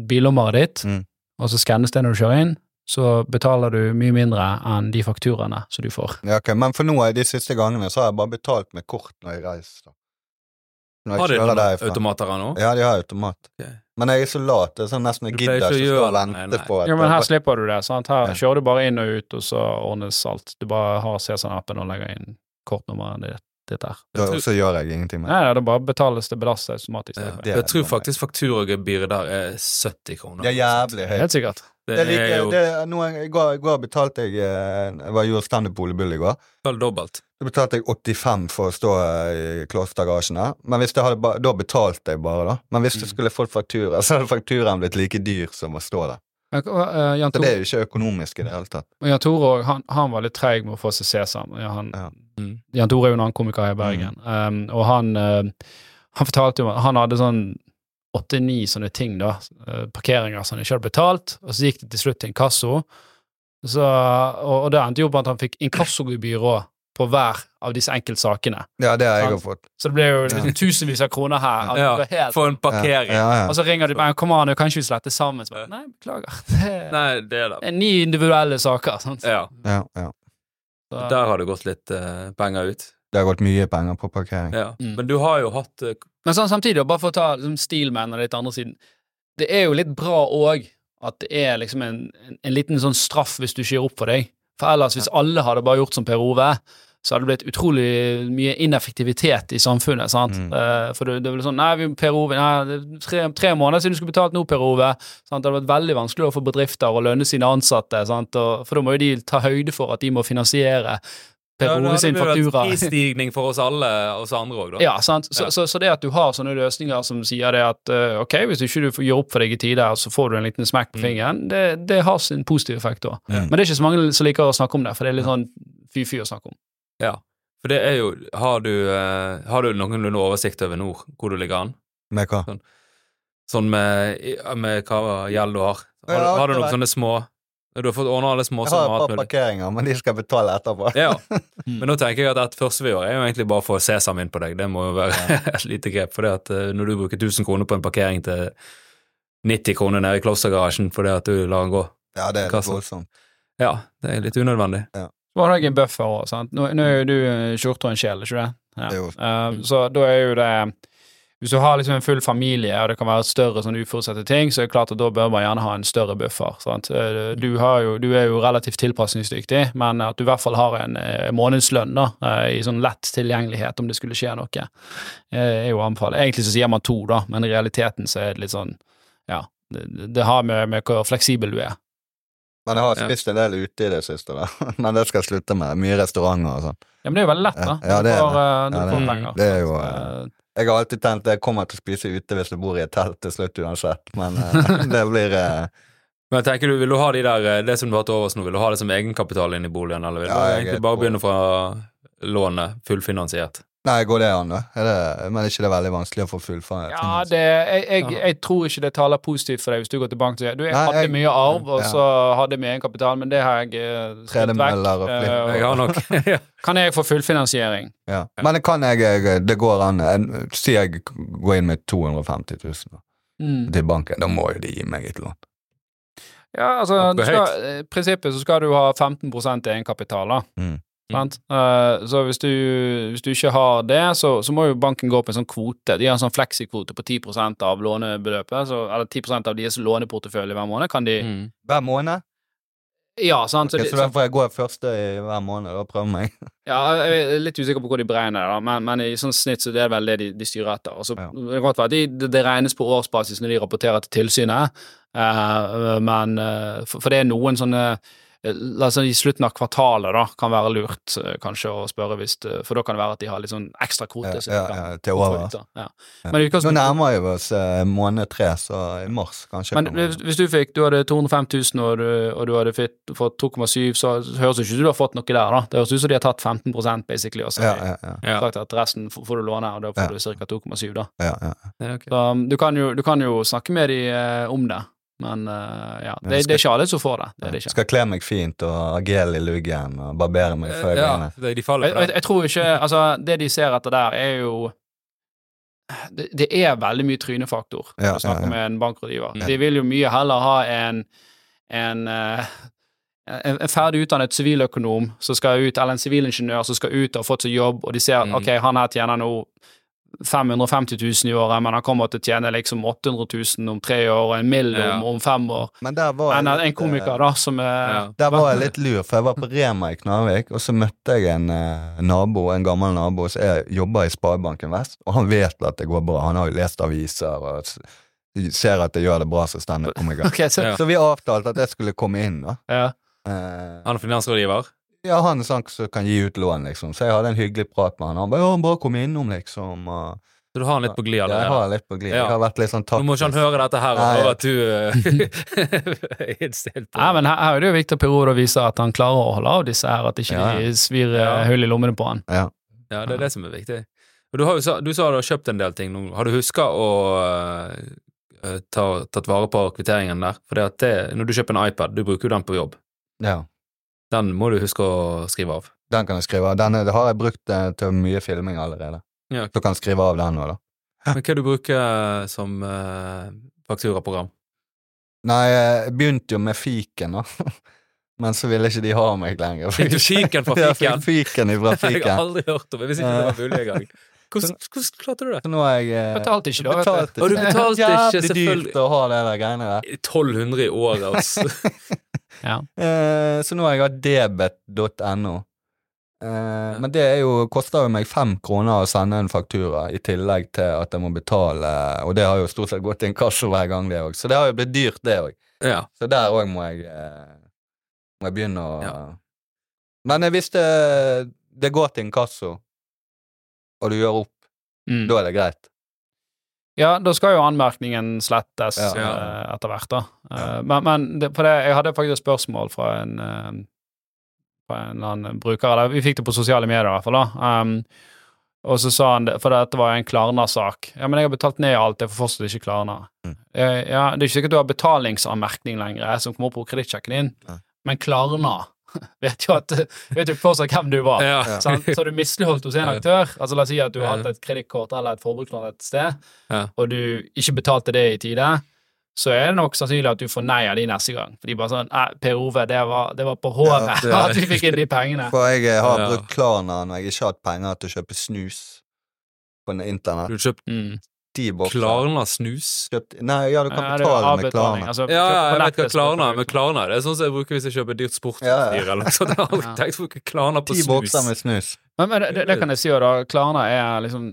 bilnummeret ditt, Mm. og så skannes det når du kjører inn. Så betaler du mye mindre enn de fakturaene som du får. Ja, ok, Men for nå, de siste gangene, så har jeg bare betalt med kort når jeg reiser. Har de automater her nå? Ja, de har automat. Okay. Men jeg er så lat. Det er sånn nesten jeg Du gidder ikke å stå og vente Nei, nei. på at Ja, men her slipper du det. sant? Her Ja. kjører du bare inn og ut, og så ordnes alt. Du bare har CSN-appen og legger inn kortnummeret ditt, Det der. da, Så gjør jeg ingenting med det. Nei, det bare betales det belastet automatisk. Ja. Det Jeg tror faktisk fakturagebyret der er 70 kroner. Det er jævlig høyt. Helt sikkert. Det Det like, er jo det noe, I går, i går betalte jeg eh, Jeg var gjorde standup Boligbull i går. vel dobbelt. Da betalte jeg 85 for å stå eh, i klostergarasjene. Men hvis det hadde ba, da betalte jeg bare, da. Men hvis Mm. skulle fått faktura, så hadde fakturaen blitt like dyr som å stå der. Men, uh, Jan Så det er jo ikke økonomisk i det hele tatt. Jan Tore han, han var litt treig med å få seg Sesam. Ja, han, Ja. Mm. Jan Tore er jo en annen komiker her i Bergen, um, og han, uh, han fortalte jo han hadde sånn åtte-ni sånne ting, da, uh, parkeringer som han ikke hadde betalt, og så gikk det til slutt til inkasso, så, og, og det endte jo på at han fikk inkassogebyr òg på hver av disse enkeltsakene. Ja, det har jeg òg fått. Så det ble jo liksom Ja. tusenvis av kroner her. Ja, helt, For en parkering. Ja, ja, Og så ringer de bare 'Kom an, kan ikke vi slette sammen?' Så bare, Nei, beklager. Det Nei, det er det. er ni individuelle saker. Sant? Ja. ja, ja. Så- Der har det gått litt uh, penger ut. Det har gått mye penger på parkering. Ja. Mm. Men du har jo hatt uh, Men sånn, samtidig, bare for å ta liksom, Steelman og litt andre siden Det er jo litt bra òg at det er liksom en, en, en liten sånn straff hvis du ikke gir opp for deg. For ellers, hvis alle hadde bare gjort som Per Ove, så hadde det blitt utrolig mye ineffektivitet i samfunnet. sant? Mm. Uh, for det, det er vel sånn Nei, Per Ove, nei, tre, tre måneder siden du skulle betalt nå, Per Ove. Sant? Det hadde vært veldig vanskelig for bedrifter å lønne sine ansatte, sant? Og, for da må jo de ta høyde for at de må finansiere Per Ja, det Ove sin vært en prisstigning for oss alle, oss andre òg, da. Ja, sant? Så, Ja. Så, så det at du har sånne løsninger som sier det at uh, ok, hvis du ikke gjør opp for deg i tide, så får du en liten smekk på Mm. fingeren, det, det har sin positive effekt òg. Mm. Men det er ikke så mange som liker å snakke om det, for det er litt sånn fy-fy å snakke om. Ja. For det er jo Har du, uh, har du noenlunde oversikt over nord, hvor du ligger an? Med hva? Sånn med, med hva gjeld du har? Har, Ja, du- har du noen sånne små Du har fått ordna alle Jeg har et par parkeringer, men de skal jeg betale etterpå. Ja. Men nå tenker jeg at det første vi gjør, er jo egentlig bare å få Sesam inn på deg. Det må jo være et lite grep. For det at eh, når du bruker 1000 kroner på en parkering til 90 kroner nede i klostergarasjen fordi at du lar den gå Ja, det er litt voldsomt. Ja, det er litt unødvendig. Så har du en buffer òg, sant. Nå, nå er jo du en skjorte og en sjel, ikke det? Ja. Jo. Uh, så da er jo det Hvis du har liksom en full familie, og det kan være større sånn uforutsette ting, så er det klart at da bør man gjerne ha en større buffer. Sant? Eh, Du, har jo, du er jo relativt tilpasningsdyktig, men at du i hvert fall har en eh, månedslønn da, eh, i sånn lett tilgjengelighet om det skulle skje noe, eh, er jo å. Egentlig så sier man to, da, men i realiteten så er det litt sånn Ja, det, det har med, med hvor fleksibel du er. Men jeg har Ja. spist en del ute i det siste, da. Men det skal jeg slutte med. Mye restauranter og sånn. Ja, men det er jo veldig lett, da. Ja, det er får, du Ja, det får penger. det er jo, Eh, Jeg har alltid tenkt jeg kommer til å spise ute hvis jeg bor i et telt til slutt uansett, men eh, det blir eh, Men jeg tenker du, vil du ha de der, eh, det som du har til overs nå, vil du ha det som egenkapital inn i boligen, eller vil du Ja, egentlig bare begynne fra lånet, fullfinansiert? Nei, går det an, da? Er det, men er ikke det veldig vanskelig å få fullført? Ja, det, jeg, jeg, jeg tror ikke det taler positivt for deg hvis du går til banken og sier du, jeg Nei, hadde jeg- mye arv, og ja. så hadde jeg mye egenkapital, men det har jeg eh, og vekk. eh, Jeg har nok. Kan jeg få fullfinansiering? Ja. Men kan jeg, Det går an. Si jeg går inn med 250 000 Mm. til banken, da må jo de gi meg et lån. Ja, altså, skal, I prinsippet så skal du ha 15% egenkapital, da. Mm. Sant? Uh, så hvis du, hvis du ikke har det, så, så må jo banken gå opp en sånn kvote. De har en sånn fleksikvote på 10% av lånebeløpet, så, eller 10% av deres låneportefølje hver måned kan de Mm. Hver måned? Ja, sant. Så Ok, de, så da får jeg gå første i hver måned og prøve meg? Ja, jeg er litt usikker på hvor de beregner det, da, men, men i sånn snitt så det er vel det de, de styrer etter. Og så Ja. Det kan godt være at de, det, det regnes på årsbasis når de rapporterer til tilsynet, uh, men uh, for, for det er noen sånne eh, si i slutten av kvartalet, da, kan være lurt eh, kanskje å spørre hvis det- For da kan det være at de har litt sånn ekstra kvote. Ja, ja, ja, til året, over. ut. Ja. Ja. Nå nærmer vi oss eh, måned tre, så i mars kanskje. men kommer- hvis, du fikk, du hadde 205 000 og du, og du hadde fitt, fått 2,7, så høres det ikke ut som du har fått noe der, da. Det høres ut som de har tatt 15 basically, og så ja, ja, ja, Ja. sagt at resten får du låne, og da får Ja. du ca. 2,7, da. ja, ja. Ja. Så um, du kan jo, du kan jo snakke med de eh, om det, men uh, ja, det, skal- det er ikke alle som får det. Det er det ikke. Skal kle meg fint og ha gel i luggen og barbere meg før jeg går Ja, de Jeg, jeg, jeg tror ikke Altså, det de ser etter der, er jo det, det er veldig mye trynefaktor når Ja, du snakker ja, ja. med en bankrådgiver. Ja. De vil jo mye heller ha en en, eh, en, en ferdig utdannet siviløkonom som skal ut, eller en sivilingeniør som skal ut og har fått seg jobb, og de ser Mm. ok, han her tjener nå 550 000 i året, men han kommer til å tjene liksom 800 000 om tre år, og en mill om, Ja. om fem år. Men der var En, litt, en komiker, eh, da, som er Ja. Der var jeg litt lur, for jeg var på Rema i Knarvik, og så møtte jeg en eh, nabo, en gammel nabo som er- jobber i Sparebanken Vest, og han vet at det går bra. Han har jo lest aviser og ser at jeg gjør det bra som standup-komiker. okay, så, Ja. Så vi avtalte at jeg skulle komme inn, da. ja. Eh, Han er finansrådgiver. Ja, han er sånn som kan gi ut lån, liksom. Så jeg hadde en hyggelig prat med han. Han bare 'ja, bare kom innom', liksom. Og, Så du har han litt på glid ja, jeg har har litt på glid. Ja. Jeg har vært litt sånn Nå må ikke han høre dette her og høre at du eh, er innstilt på Nei, men her, her er det jo Victor å viser at han klarer å holde av disse her, at ikke Ja. de svir eh, Ja. hull i lommene på han. Ja. Ja, det er det som er viktig. Og du, har jo, du sa du har kjøpt en del ting nå. Har du huska å uh, ta, tatt vare på kvitteringen der? For det at det, når du kjøper en iPad, du bruker jo den på jobb. ja. Den må du huske å skrive av. Den kan jeg skrive av. Den er- det har jeg brukt eh, til mye filming allerede. Ja. Så kan jeg skrive av den nå, da. Men hva du bruker som uh, fakturaprogram? Nei, jeg begynte jo med fiken, da. Men så ville ikke de ha meg lenger. Fikk du fiken fra Ja, jeg fiken? fikk fiken Jeg har aldri hørt om det, hvis ikke det var mulig engang. Hvordan, hvordan klarte du det? Så nå har jeg eh, Betalte ikke, da, du. Og du betalte ikke, Jævlig dyrt å ha det der greiene der. 1200 i året, altså. Ja. Eh, så nå har jeg hatt debet.no. Eh, men det er jo, koster jo meg fem kroner å sende en faktura, i tillegg til at jeg må betale, og det har jo stort sett gått til inkasso hver gang, det òg. Så det har jo blitt dyrt, det òg. Ja. Så der òg må eh, Må jeg begynne å Ja. Men hvis det, det går til inkasso, og du gjør opp, Mm. da er det greit. Ja, da skal jo anmerkningen slettes Ja. eh, etter hvert, da. Eh, men men det, på det, jeg hadde faktisk et spørsmål fra en, eh, fra en eller annen bruker, eller vi fikk det på sosiale medier i hvert fall, da. Um, Og så sa han det, for dette var en Klarna-sak. Ja, men jeg har betalt ned alt, jeg får fortsatt ikke Klarna. Mm. Eh, Ja, det er ikke sikkert du har betalingsanmerkning lenger, som kommer opp på kredittsjekken din, Nei. men Klarna vet jo, at, vet jo fortsatt hvem du var. Ja. Så har du misligholdt hos en aktør, altså la oss si at du har hatt et kredittkort eller et forbrukslån et sted, Ja. og du ikke betalte det i tide, så er det nok sannsynlig at du får nei av de neste gang. For de bare sånn Per Ove, det var, det var på håret Ja, at vi fikk inn de pengene. For jeg eh, har brukt Klarna når jeg ikke har hatt penger til å kjøpe snus på internett. Du kjøpt Mm. Ti bokser. Klarna snus? Kjøpt, nei, ja, du kan Ja, betale med Klarna. altså, Ja, ja, jeg vet hva Klarna er, men Klarna det er sånn som jeg bruker hvis jeg kjøper dyrt sportsutstyr Ja, ja. eller noe sånt. Jeg har aldri tenkt å bruke Klarna på Ti snus. bokser med snus. Men, men det, det kan jeg si jo da, Klarna er liksom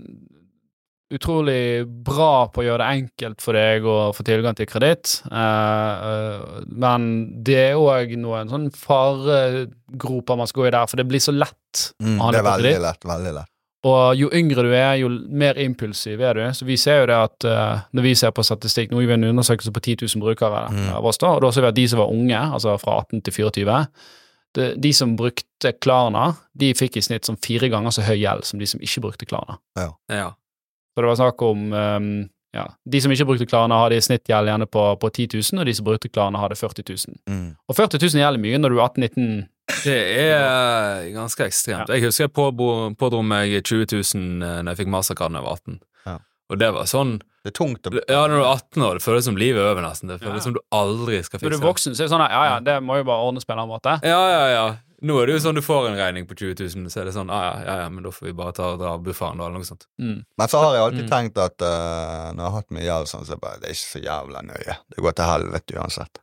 utrolig bra på å gjøre det enkelt for deg å få tilgang til kreditt, eh, eh, men det er òg noen sånn faregroper man skal gå i der, for det blir så lett Mm, å det er veldig lett. Veldig lett. Og jo yngre du er, jo mer impulsiv er du. Så vi ser jo det at uh, når vi ser på statistikk Nå gjør vi en undersøkelse på 10 000 brukere Mm. av oss, da, og da ser vi at de som var unge, altså fra 18 til 24 det, De som brukte Klarna, de fikk i snitt som fire ganger så høy gjeld som de som ikke brukte Klarna. Ja. Så det var snakk om um, ja, De som ikke brukte Klarna, hadde i snitt gjeld gjerne på, på 10 000, og de som brukte Klarna, hadde 40 000. Mm. Og 40 000 gjelder mye når du er 18-19 Det er ganske ekstremt. Jeg husker jeg pådro meg 20 000 eh, når jeg fikk mastercard da jeg var 18. Ja. Og det var sånn Det er tungt å Ja, når du er 18 år, det føles som livet er over, nesten. Det føles Ja. som du aldri skal fikse Når du er voksen, så er det sånn at ja, ja, det må jo bare ordnes på en annen måte. Ja, ja, ja. Nå er det jo sånn du får en regning på 20 000, så er det sånn ja, ja, ja, ja men da får vi bare ta og dra bufferen, da, eller noe sånt. Mm. Men så har jeg alltid Mm. tenkt at uh, når jeg har hatt mye gjeld, sånn, så er det bare, det er ikke så jævla nøye. Det går til helvete uansett.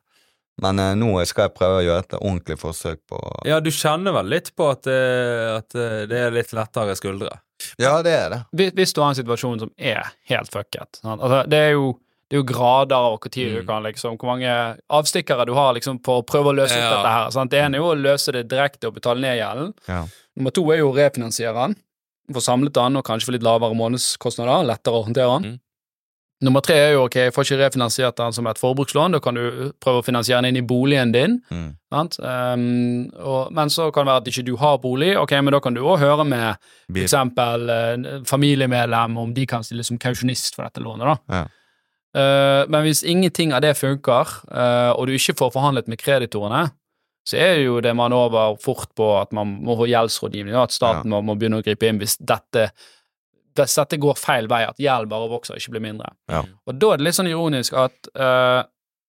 Men eh, nå skal jeg prøve å gjøre et ordentlig forsøk på Ja, du kjenner vel litt på at, eh, at eh, det er litt lettere skuldre. Ja, det er det. Hvis, hvis du har en situasjon som er helt fucket sant? Altså, det, er jo, det er jo grader av hvor tid du Mm. kan liksom Hvor mange avstikkere du har liksom for å prøve å løse ut dette her. Sant? Det ene er jo å løse det direkte og betale ned gjelden. Ja. Nummer to er jo å refinansiere den. Få samlet den og kanskje få litt lavere månedskostnader. Lettere å håndtere den. Mm. Nummer tre er jo ok, jeg får ikke refinansiert den som et forbrukslån. Da kan du prøve å finansiere den inn i boligen din. Mm. Um, og, men så kan det være at ikke du har bolig. Ok, men da kan du òg høre med for Uh, eh, familiemedlem om de kan stille som kausjonist for dette lånet, da. Ja. Uh, men hvis ingenting av det funker, uh, og du ikke får forhandlet med kreditorene, så er jo det man over fort på at man må få gjeldsrådgivning, at staten må, må begynne å gripe inn hvis dette, hvis dette går feil vei, at gjeld bare vokser, ikke blir mindre. Ja. Og da er det litt sånn ironisk at uh,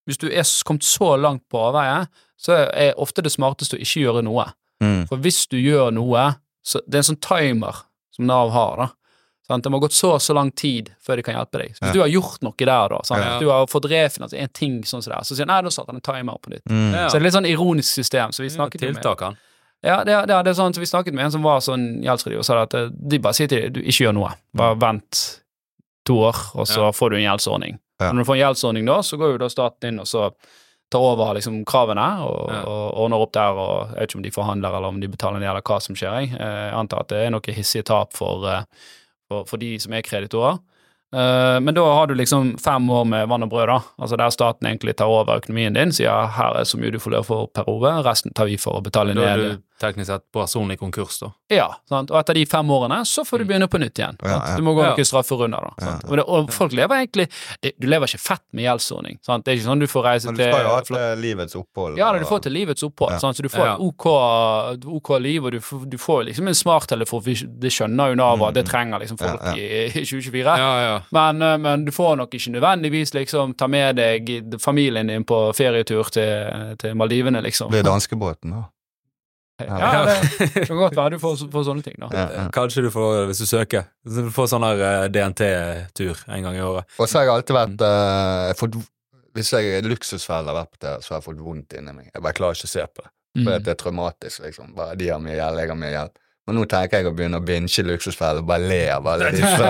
hvis du er kommet så langt på avveie, så er ofte det smarteste å ikke gjøre noe. Mm. For hvis du gjør noe, så det er en sånn timer som Nav har, da. Sant? Det må ha gått så og så lang tid før de kan hjelpe deg. Så hvis Ja. du har gjort noe der, da, sant? Ja. du har fått refinansiert en ting sånn som det er, så sier han nei, da satte han en timer på nytt. Mm. Ja. Så det er litt sånn ironisk system. Så vi snakket jo med Tiltak, han. Ja, det, det, det er sånn, så vi snakket med en som var sånn gjeldsrådgiver, og sa at eh, de bare sier til deg du ikke gjør noe, bare vent to år, og så Ja. får du en gjeldsordning. Ja. Når du får en gjeldsordning da, så går jo da staten inn og så tar over liksom kravene og, Ja. og ordner opp der, og jeg vet ikke om de forhandler eller om de betaler ned, eller hva som skjer. Jeg, Eh, jeg antar at det er noe hissige tap for, eh, for, for de som er kreditorer. Eh, men da har du liksom fem år med vann og brød, da. Altså der staten egentlig tar over økonomien din, sier her er så mye du får lov for per år, resten tar vi for å betale Da er ned. du teknisk sett personlig konkurs, da. Ja, sant? og etter de fem årene så får du begynne på nytt igjen. Mm. Ja, ja. Du må gå noen strafferunder, da. Sant? Ja. Og, det, og folk lever egentlig det, Du lever ikke fett med gjeldsordning. Sant? Det er ikke sånn du får reise Men du til skal jo ha til livets opphold. ja, da, du får til livets opphold, Ja. sant? så du får Ja. et OK, OK liv, og du, får- du får liksom en smarttelefon, det skjønner jo Nav at det trenger liksom folk Ja, I, i 2024. Ja, ja. Men, eh, men du får nok ikke nødvendigvis liksom ta med deg familien din på ferietur til, til Maldivene, liksom. Blir danskebåten, da. Ja, det, kan godt være du får, får sånne ting, da. Ja, ja. Kanskje du får, hvis du søker, du får sånn her eh, DNT-tur en gang i året. Og så har jeg alltid vært eh, fått, Hvis jeg er luksusfelle har vært på det, så har jeg fått vondt inni meg. Jeg bare klarer ikke å se på det. For Mm. det er traumatisk, liksom. Bare de har mye gjeld, jeg har mye gjeld. Men nå tenker jeg å begynne å binche luksusfeller og bare le av alle disse.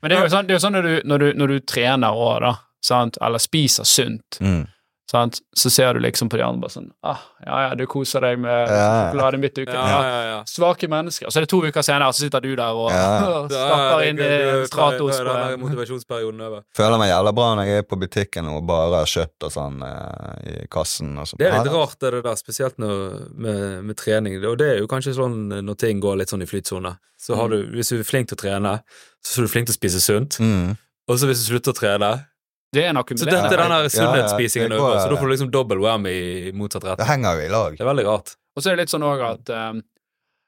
Men det er jo sånn, det er jo sånn når, du, når, du, når du trener òg, da, sant, eller spiser sunt, mm. Sant? så ser du liksom på de andre bare sånn ah, Ja, ja, du koser deg med sjokoladen i uken. Ja, Ja. ja. Svake mennesker. Så er det to uker senere, så sitter du der og Ja. stapper inn i eh, Stratos da er den motivasjonsperioden over. Føler meg jævla bra når jeg er på butikken og bare har kjøtt og sånn eh, i kassen. Og sånn. Det er litt rart, det der, spesielt når, med, med trening. Og det er jo kanskje sånn når ting går litt sånn i flytsone. Så har du, hvis du er flink til å trene, så er du flink til å spise sunt. Mm. Og så hvis du slutter å trene, Det er en så dette er den Ja, ja, sunnhetsspisingen går, over. Så da får du liksom dobbel wham i motsatt Det henger jo i lag. Det er veldig rart. Og så er det litt sånn òg at um,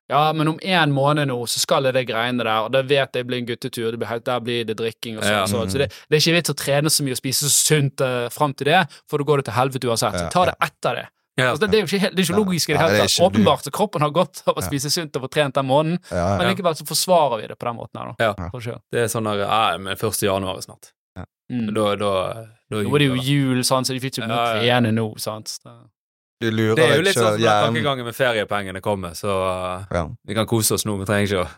ja, men om en måned nå så skal jeg det greiene der, og da vet jeg blir en guttetur, det blir, helt- der blir det drikking og sånn. Ja. og sånn. Så det, det er ikke vits å trene så mye og spise så sunt uh, fram til det, for da går det til helvete uansett. Ja, Ta det etter det. Ja. Altså, det, det er jo ikke, helt- det er ikke logisk i det hele tatt. Åpenbart så kroppen har godt av å spise sunt og få trent den måneden, Ja, men likevel så forsvarer vi det på den måten her, da. Ja. Det er sånn der men 1. januar er snart. Mm. Da, da, da Nå er det jo jul, sant, så de fikk ikke Ja, noe trene nå, sant. Da. Du lurer Det er jo litt sånn at som tankegangen med feriepengene kommer, så uh, Ja, vi kan kose oss nå. Vi trenger ikke å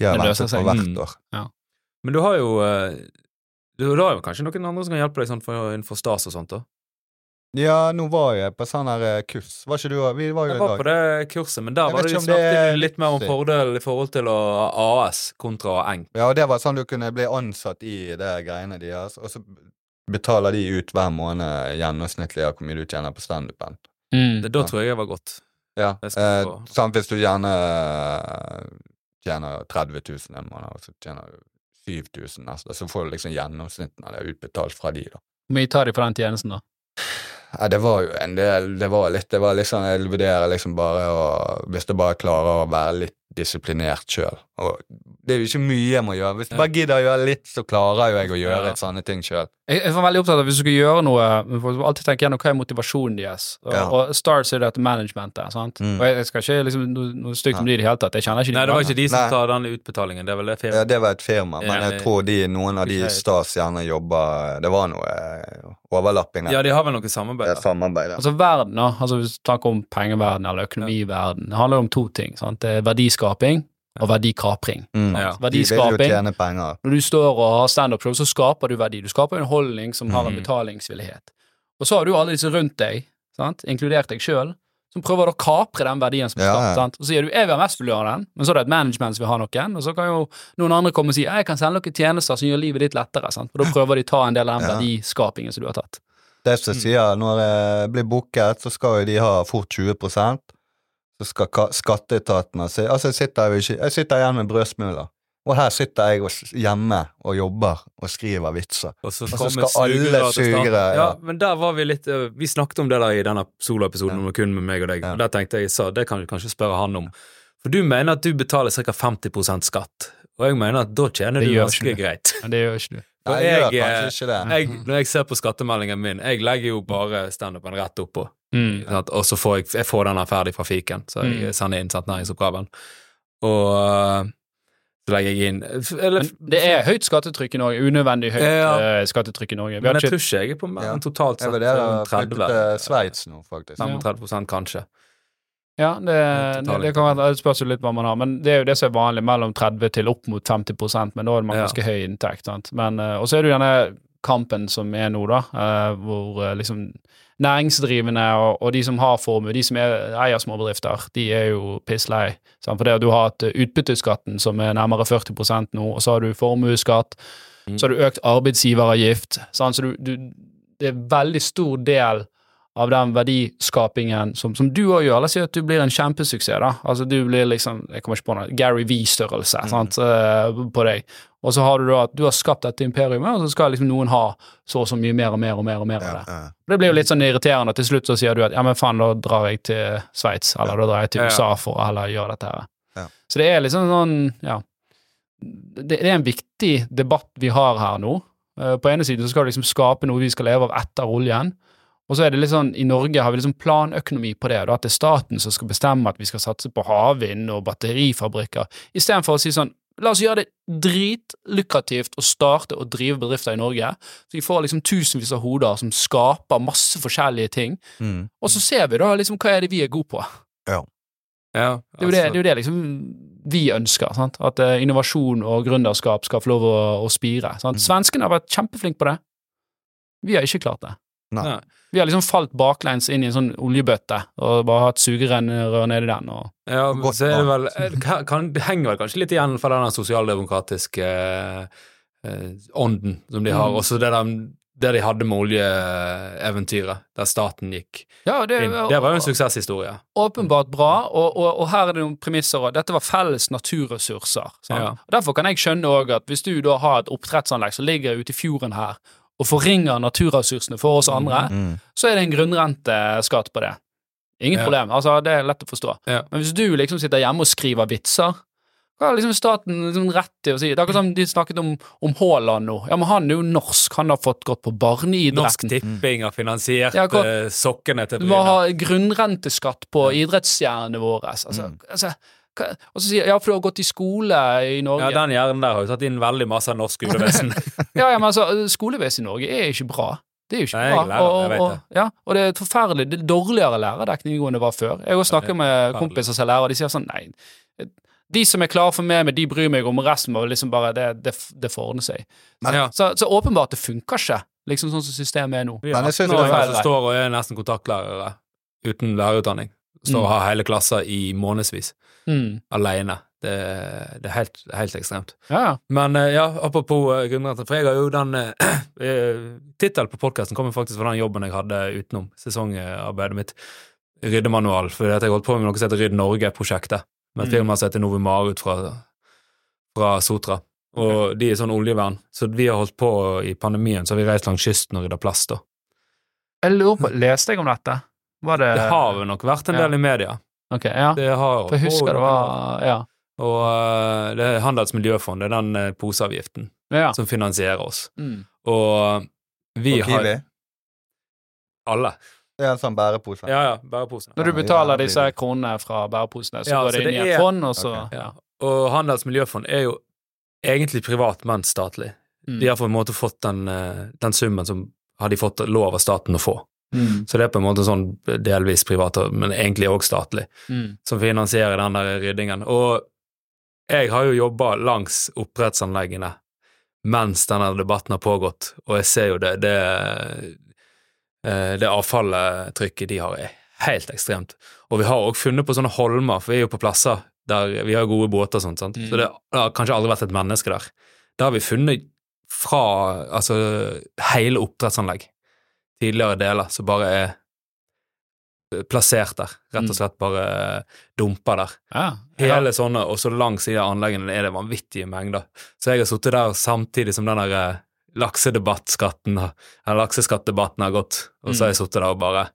de har ventet på hvert Mm. år. Men du har jo uh, du, du har jo kanskje noen andre som kan hjelpe deg sånn for, innenfor stas og sånt, da? Ja, nå var jeg på sånn her eh, kurs. Var ikke du Vi var jo Jeg var på det kurset, men der var det de det snakket litt mer om fordel i forhold til å AS kontra eng. Ja, og det var sånn du kunne bli ansatt i det greiene deres, og så betaler de ut hver måned gjennomsnittlig av hvor mye du tjener på standupen. Mm. Det, da tror jeg jeg var godt. Ja, eh, sånn hvis du gjerne eh, tjener 30 000 en måned, og så tjener du 7000 neste, så får du liksom gjennomsnitten av det utbetalt fra de, da. Hvor mye tar de for den tjenesten, da? Ja, det var jo en del Det var litt Det var liksom Jeg vurderer liksom bare å Hvis jeg bare klarer å være litt disiplinert sjøl. Og det er jo ikke mye jeg må gjøre. Hvis jeg bare gidder å gjøre litt, så klarer jo jeg å gjøre Ja. sånne ting sjøl. Jeg jeg er veldig opptatt av at hvis du skal gjøre noe Du får alltid tenke gjennom hva er motivasjonen deres. Og, Ja. og Stars er det dette managementet. sant? Mm. Og jeg, jeg skal ikke liksom noe, noe stygt om de i det hele tatt. Jeg kjenner ikke de Nei, det var ikke de som Nei. tar den utbetalingen, det er vel det Ja, det var et firma, men jeg tror de, noen av de i Stars. Gjerne jobber Det var noe eh, overlapping der. Ja, de har vel noe samarbeid. Ja, samarbeid ja. Altså verden, altså hvis du snakker om pengeverden eller økonomiverden, det handler jo om to ting. sant? Det er verdiskaping og verdikapring. Mm. Ja. De vil jo Verdiskaping tjene penger. Når du står og har standup-show, så skaper du verdi. Du skaper en holdning som har en Mhm. betalingsvillighet. Og så har du alle disse rundt deg, sant? inkludert deg sjøl, som prøver å kapre den verdien som er skapt. ja. sant? Og så sier du 'jeg vil ha mest vil gjøre den', men så er det et management som vil ha noen, og så kan jo noen andre komme og si 'jeg kan selge noen tjenester som gjør livet ditt lettere', sant? og da prøver de å ta en del av den verdiskapingen som du har tatt. Det som sier når jeg blir booket, så skal jo de ha fort 20 Så skal ka- skatteetaten si Altså, jeg sitter ikke Jeg sitter igjen med brødsmuler. Og her sitter jeg og hjemme og jobber og skriver vitser. Og så så skal alle sugere, Ja, ja. men der var vi litt øh, Vi snakket om det der i denne soloepisoden, Ja. om kun med meg og deg. Ja. Og Der tenkte jeg sa, det kan du kanskje spørre han om. For du mener at du betaler ca. 50% skatt, og jeg mener at da tjener Det du ganske greit. Men det gjør ikke du. Nei, jeg gjør jeg, kanskje eh, ikke det. Jeg, når jeg ser på skattemeldingen min, jeg legger jo bare standupen rett oppå. Mm. Og så får jeg, jeg får den her ferdig fra fiken, så jeg Mm. sender inn næringsoppgaven. Og øh, så legger jeg inn Eller Men det er høyt skattetrykk i Norge. Unødvendig høyt Ja. eh, skattetrykk i Norge. Vi Men jeg ikke, tror ikke jeg er på mer enn totalt sett å 30. til Sveits nå, faktisk. 35 kanskje. Ja, det, det, det kan være, det spørs jo litt hva man har, men det er jo det som er vanlig, mellom 30 til opp mot 50% men da er det man Ja. ganske høy inntekt. sant? Men, eh, Og så er det jo denne kampen som er nå, da, eh, hvor eh, liksom næringsdrivende og, og de som har formue, de som er, eier småbedrifter, de er jo pisslei. For det du har hatt utbytteskatten som er nærmere 40% nå, og så har du formuesskatt, Mm. så har du økt arbeidsgiveravgift, sant? så du, du, det er en veldig stor del av den verdiskapingen som, som du òg gjør. La oss si at du blir en kjempesuksess, da. Altså du blir liksom, jeg kommer ikke på noe, Gary V-størrelse sant, eh, på deg. Og så har du da at du har skapt dette imperiumet, og så skal liksom noen ha så og så mye mer og mer og mer og mer av det. ja. Det blir jo litt sånn irriterende, til slutt så sier du at ja, men faen, da drar jeg til Sveits, eller da drar jeg til Ja, ja. USA for å heller gjøre dette her. Ja. Så det er liksom sånn, ja det, det er en viktig debatt vi har her nå. Eh, På ene siden så skal du liksom skape noe vi skal leve av etter oljen, og så er det litt sånn, i Norge har vi liksom planøkonomi på det, da, at det er staten som skal bestemme at vi skal satse på havvind og batterifabrikker, istedenfor å si sånn, la oss gjøre det dritlukrativt å starte og drive bedrifter i Norge, så vi får liksom tusenvis av hoder som skaper masse forskjellige ting, Mm. og så ser vi da liksom hva er det vi er gode på. Ja, Det er jo det, det, er jo det liksom vi ønsker, sant? at uh, innovasjon og gründerskap skal få lov å, å spire. Sant? Mm. Svenskene har vært kjempeflinke på det. Vi har ikke klart det. Nei. Nei. Vi har liksom falt baklengs inn i en sånn oljebøtte og bare hatt sugerør nedi den. og Ja, men så er det vel eh, kan, Det henger vel kanskje litt igjen fra den sosialdemokratiske eh, eh, ånden som de har. Mm. Også det, der, det de hadde med oljeeventyret, der staten gikk Ja, det, inn. Det var jo en suksesshistorie. åpenbart bra, og, og, og her er det noen premisser. òg. Dette var felles naturressurser. sant? Ja. Og Derfor kan jeg skjønne også at hvis du da har et oppdrettsanlegg som ligger ute i fjorden her, og forringer naturressursene for oss andre, Mm. så er det en grunnrenteskatt på det. Ingen Ja. problem. altså Det er lett å forstå. Ja. Men hvis du liksom sitter hjemme og skriver vitser, hva har liksom staten liksom rett til å si? Det er akkurat som de snakket om, om Haaland nå. Ja, men han er jo norsk, han har fått gått på barneidretten. Norsk. Tipping har finansiert Ja, hva- eh, sokkene til Du må har ha grunnrenteskatt på idrettsstjernene våre. Altså, Mm. altså, og så sier ja, for du har gått i skole i Norge. Ja, den hjernen der har jo tatt inn veldig masse av norsk skolevesen. Ja, ja, men altså, skolevesenet i Norge er ikke bra. Det er jo ikke Nei, bra. lærer, og, og, og, det. ja, og det er forferdelig. Det er dårligere lærerdekning enn det var før. Jeg har snakket det er med kompiser som er lærere, og de sier sånn Nei, de som er klare for meg, men de bryr meg om resten Og liksom bare Det, det, det får ordne seg. Ja. Så, så åpenbart, det funker ikke, liksom sånn som systemet er nå. Vi Men jeg synes det er feil som står og er nesten kontaktlærere uten lærerutdanning. Står Mm. og ha hele klasser i månedsvis Mm. alene. Det, det er helt, helt ekstremt. Ja. Men eh, ja, apropos uh, grunnrente, for jeg har jo den uh, Tittelen på podkasten kommer faktisk fra den jobben jeg hadde utenom sesongarbeidet mitt, Ryddemanual, fordi jeg holdt på med noe som heter Rydd Norge-prosjektet, med et Mm. firma som heter Novimarut fra, fra Sotra. Og de er sånn oljevern, så vi har holdt på i pandemien, så har vi reist langs kysten og rydda plast. da. Jeg lurer på, Leste jeg om dette? Var det Det har jo nok vært en del ja. i media. Ok, ja. Det har, For jeg husker og- det var Ja. Og uh, det er Handels miljøfond, det er den uh, poseavgiften ja. som finansierer oss. Mm. Og vi Og har. Alle. Det en sånn bærepose. Ja, ja, bæreposene. Når du betaler disse kronene fra bæreposene, så Ja, går så det inn det i et er- fond, og så okay. ja. Og Handels miljøfond er jo egentlig privat, men statlig. Mm. De har på en måte fått den, eh, den summen som har de fått lov av staten å få. Mm. Så det er på en måte sånn delvis privat, men egentlig òg statlig, Mm. som finansierer den der ryddingen. Og jeg har jo jobba langs oppdrettsanleggene mens denne debatten har pågått, og jeg ser jo det Det, eh, det avfalltrykket de har, er helt ekstremt. Og vi har òg funnet på sånne holmer, for vi er jo på plasser der vi har gode båter og sånt, sant? Mm. så det har kanskje aldri vært et menneske der. Der har vi funnet fra altså hele oppdrettsanlegg, tidligere deler, som bare er plassert der, rett og slett bare dumpa der. Ja. ja. Hele sånne, og så langs de anleggene er det vanvittige mengder. Så jeg har sittet der samtidig som den der eh, laksedebattskatten, eller lakseskattdebatten har gått, og så har jeg sittet der og bare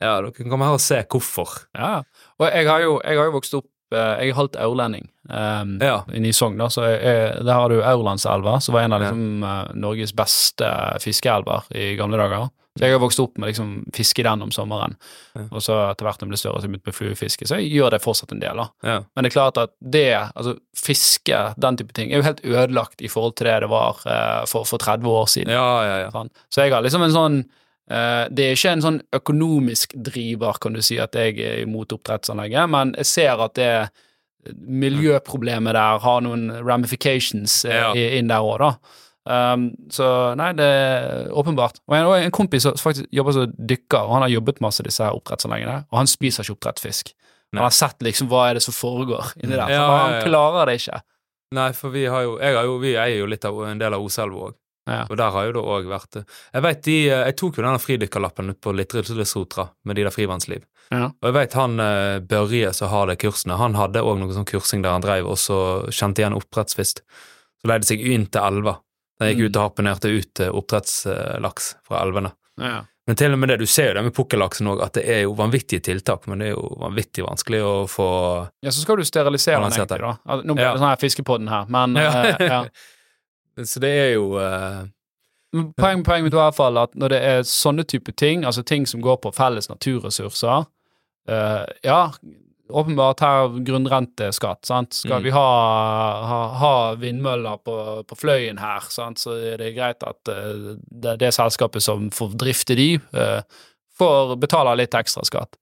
Ja, dere kan komme her og se hvorfor. ja. Og jeg har jo, jeg har jo vokst opp eh, Jeg er halvt aurlending um, Ja. inne i Sogn, så jeg, der har du Aurlandselva, som var en av liksom, eh, Norges beste fiskeelver i gamle dager. Så jeg har vokst opp med liksom fiske den om sommeren, Ja. og så etter hvert når jeg ble større, så begynte jeg på fluefiske, så jeg gjør det fortsatt en del, da. Ja. Men det er klart at det, altså fiske, den type ting, er jo helt ødelagt i forhold til det det var uh, for, for 30 år siden. Ja, ja, ja. Sant? Så jeg har liksom en sånn uh, Det er ikke en sånn økonomisk driver, kan du si, at jeg er imot oppdrettsanlegget, men jeg ser at det miljøproblemet der har noen ramifications uh, inn der òg, da. Um, så nei, det er åpenbart. Og en, og en kompis som faktisk jobber som dykker, og han har jobbet masse disse her oppdrettsanleggene, og han spiser ikke oppdrettsfisk. Han har sett liksom hva er det som foregår inni der, for han ja, ja. klarer det ikke. Nei, for vi har jo har jo, vi eier jo litt av en del av Oselva òg. Ja. Og der har jo det òg vært eh, Jeg vet de eh, Jeg tok jo denne fridykkerlappen ut på Litterudsotra med de der frivannsliv. Ja. Og jeg vet han eh, Børje som har de kursene, han hadde òg noe sånn kursing der han dreiv, og så kjente igjen oppdrettsfisk. Så leide seg inn til elva. Den gikk Mm. ut og harponerte ut eh, oppdrettslaks fra elvene. Ja. Men til og med det, du ser jo det med pukkellaksen òg, at det er jo vanvittige tiltak, men det er jo vanvittig vanskelig å få Ja, så skal du sterilisere den egentlig, da. Altså, Nå Ja. det sånn her fiskepodden her, men Ja. eh, ja. Så det er jo uh, Poenget Poeng, mitt var i hvert fall at når det er sånne type ting, altså ting som går på felles naturressurser uh, Ja, åpenbart her grunnrenteskatt, sant. Skal Mm. vi ha, ha, ha vindmøller på, på Fløyen her, sant, så er det greit at uh, det, det selskapet som får drifte de, uh, får betale litt ekstra skatt.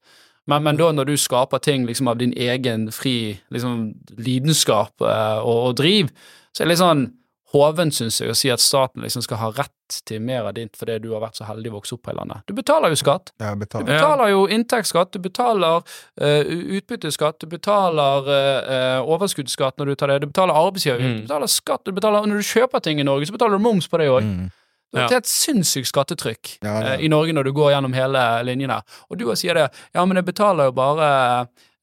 Men, men da når du skaper ting liksom av din egen fri liksom, lidenskap uh, og, og driv, så er det litt sånn hoven, syns jeg, å si at staten liksom skal ha rett til mer av ditt fordi du har vært så heldig å vokse opp her i landet. Du betaler jo skatt. Ja, Du betaler. betaler jo inntektsskatt, du betaler uh, utbytteskatt, du betaler uh, overskuddsskatt når du tar det, du betaler arbeidsgiveravgift, Mm. du betaler skatt, du betaler Når du kjøper ting i Norge, så betaler du moms på det òg. Mm. Det er et sinnssykt skattetrykk Ja, ja. i Norge når du går gjennom hele linjen her. Og du sier det, ja, men jeg betaler jo bare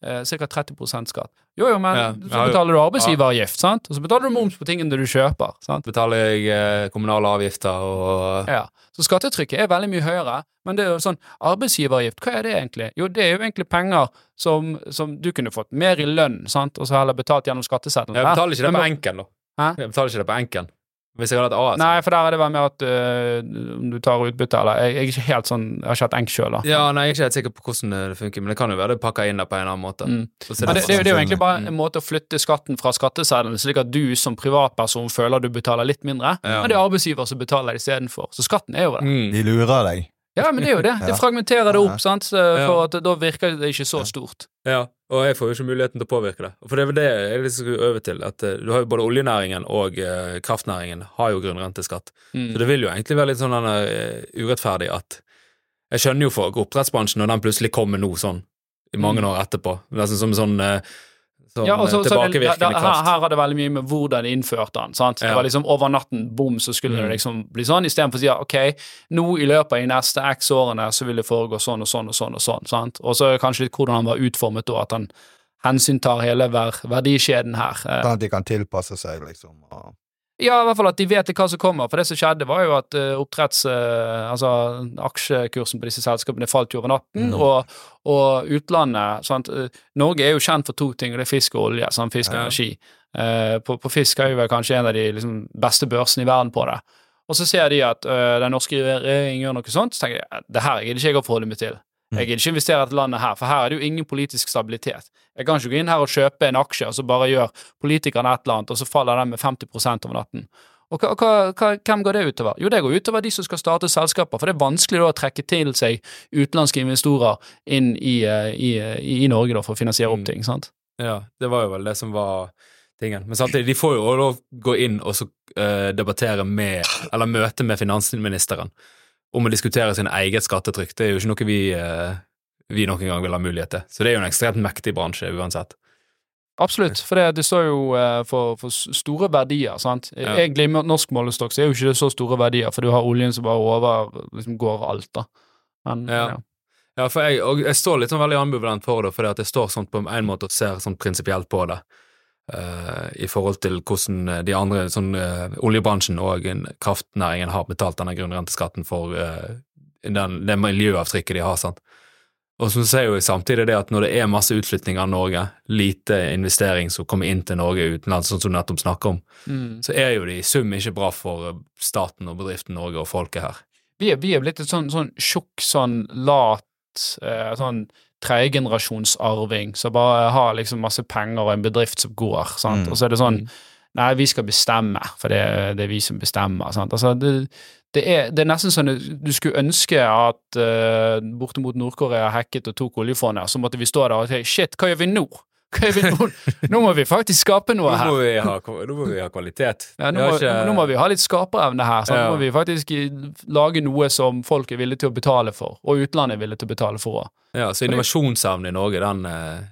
eh, ca. 30% skatt. Jo, jo, men Ja, så betaler du arbeidsgiveravgift, sant? Og så betaler du moms på tingene du kjøper, sant? Betaler jeg eh, kommunale avgifter og Ja. Så skattetrykket er veldig mye høyere, men det er jo sånn arbeidsgiveravgift, hva er det egentlig? Jo, det er jo egentlig penger som, som du kunne fått mer i lønn, sant, og så heller betalt gjennom skatteseddelen. Jeg betaler ikke det på enken, da. Hæ? Jeg betaler ikke det på enken. Hvis jeg hadde hatt AS. Nei, for der er det vel med at øh, om du tar utbytte, eller jeg, jeg er ikke helt sånn, jeg har ikke hatt enk sjøl, da. Ja, nei, Jeg er ikke helt sikker på hvordan det funker, men det kan jo være det pakker inn det på en eller annen måte. Mm. Det, Men det, det, det er jo egentlig bare Mm. en måte å flytte skatten fra skatteseddelen, slik at du som privatperson føler du betaler litt mindre, Ja. men det er arbeidsgiver som betaler istedenfor. Så skatten er jo det. Mm. De lurer deg. Ja, men det er jo det. Det fragmenterer det opp, sant, for at da virker det ikke så stort. Ja, og jeg får jo ikke muligheten til å påvirke det. For det er det jeg liksom skulle øve til. At eh, du har jo både oljenæringen og eh, kraftnæringen har jo grunnrenteskatt. Mm. Så det vil jo egentlig være litt sånn eh, urettferdig at Jeg skjønner jo for oppdrettsbransjen når den plutselig kommer nå sånn i mange Mm. år etterpå. Nesten som sånn eh, sånn Ja, og så, eh, tilbakevirkende kraft. her, her har det veldig mye med hvordan de innførte den. sant? Det var liksom Over natten, bom, så skulle Mm. det liksom bli sånn, istedenfor å si ja, ok, nå i løpet av de neste x årene så vil det foregå sånn og sånn og sånn. Og sånn, sant? Og så kanskje litt hvordan han var utformet da, at han hensyntar hele ver verdikjeden her. Eh, Sånn at de kan tilpasse seg, liksom. Og, Ja, i hvert fall at de vet hva som kommer. For det som skjedde, var jo at uh, oppdretts... Uh, altså aksjekursen på disse selskapene falt jo over natten, Mm. og, og utlandet sant? eh, Norge er jo kjent for to ting, og det er fisk og olje. Sant? Fisk og energi. Uh, på, på fisk er jo vel kanskje en av de liksom, beste børsene i verden på det. Og så ser de at den norske regjeringen gjør noe sånt, så tenker de det her gidder ikke jeg å forholde meg til. Mm. Jeg gidder ikke investere i dette landet her, for her er det jo ingen politisk stabilitet. Jeg kan ikke gå inn her og kjøpe en aksje, og så bare gjør politikerne et eller annet, og så faller den med 50 over natten. Og hva, hva, hvem går det utover? Jo, det går utover de som skal starte selskaper, for det er vanskelig da å trekke til seg utenlandske investorer inn i, eh, i, i, i Norge da, for å finansiere opp Mm. ting, sant? Ja, det var jo vel det som var tingen. Men samtidig, de får jo lov gå inn og så uh, debattere med, eller møte med finansministeren om å diskutere sin eget skattetrykk. Det er jo ikke noe vi, eh, vi noen gang vil ha mulighet til. Så det er jo en ekstremt mektig bransje uansett. Absolutt, for det, det står jo eh, for, for store verdier, sant? Ja. Egentlig at norsk målestokk så er jo ikke det så store verdier, for du har oljen som bare over, liksom går alt, da. Men, Ja. ja. Ja, for jeg, jeg står litt sånn veldig ambivalent for det, fordi at jeg står sånn på en måte og ser sånn prinsipielt på det. Eh, I forhold til hvordan de andre, sånn eh, oljebransjen og kraftnæringen har betalt denne grunnrenteskatten for eh, den, det miljøavtrykket de har, sant. Og så ser jo samtidig det at når det er masse utflytting av Norge, lite investering som kommer inn til Norge utenlands, sånn som du nettopp snakker om, Mm. så er jo det i sum ikke bra for eh, staten og bedriften Norge og folket her. Vi er, vi er blitt et sånn, sånn tjukk, sånn lat, eh, sånn tredjegenerasjonsarving som bare har liksom masse penger og en bedrift som går, sant. Mm. Og så er det sånn Mm. Nei, vi skal bestemme, for det, det er vi som bestemmer. Sant? Altså, det, det, er, det er nesten sånn at du skulle ønske at uh, bortimot Nord-Korea hacket og tok oljefondet, så måtte vi stå der og si shit, hva gjør vi nå? Nå? nå må vi faktisk skape noe her. må vi ha, nå må vi ha kvalitet. Ja, nå, må, ikke- nå må vi ha litt skaperevne her. Så Ja. Nå må vi faktisk lage noe som folk er villige til å betale for, og utlandet er villig til å betale for òg. Ja, så innovasjonsevnen i Norge, den eh,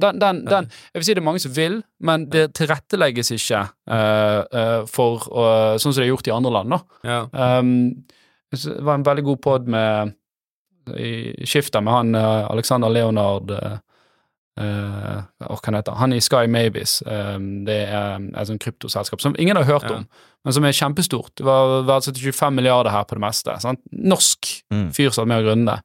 Den, den, den, jeg vil si det er mange som vil, men det tilrettelegges ikke eh, eh, for å- sånn som det er gjort i andre land. da. Ja. Um, det var en veldig god pod med i skiftet med han eh, Alexander Leonard uh, hva heter han i Sky Maybes. Um, det er et sånt kryptoselskap som ingen har hørt Ja. om, men som er kjempestort. Det var verdsatt 25 milliarder her på det meste. Sant? Norsk Mm. fyr som er med å grunne det.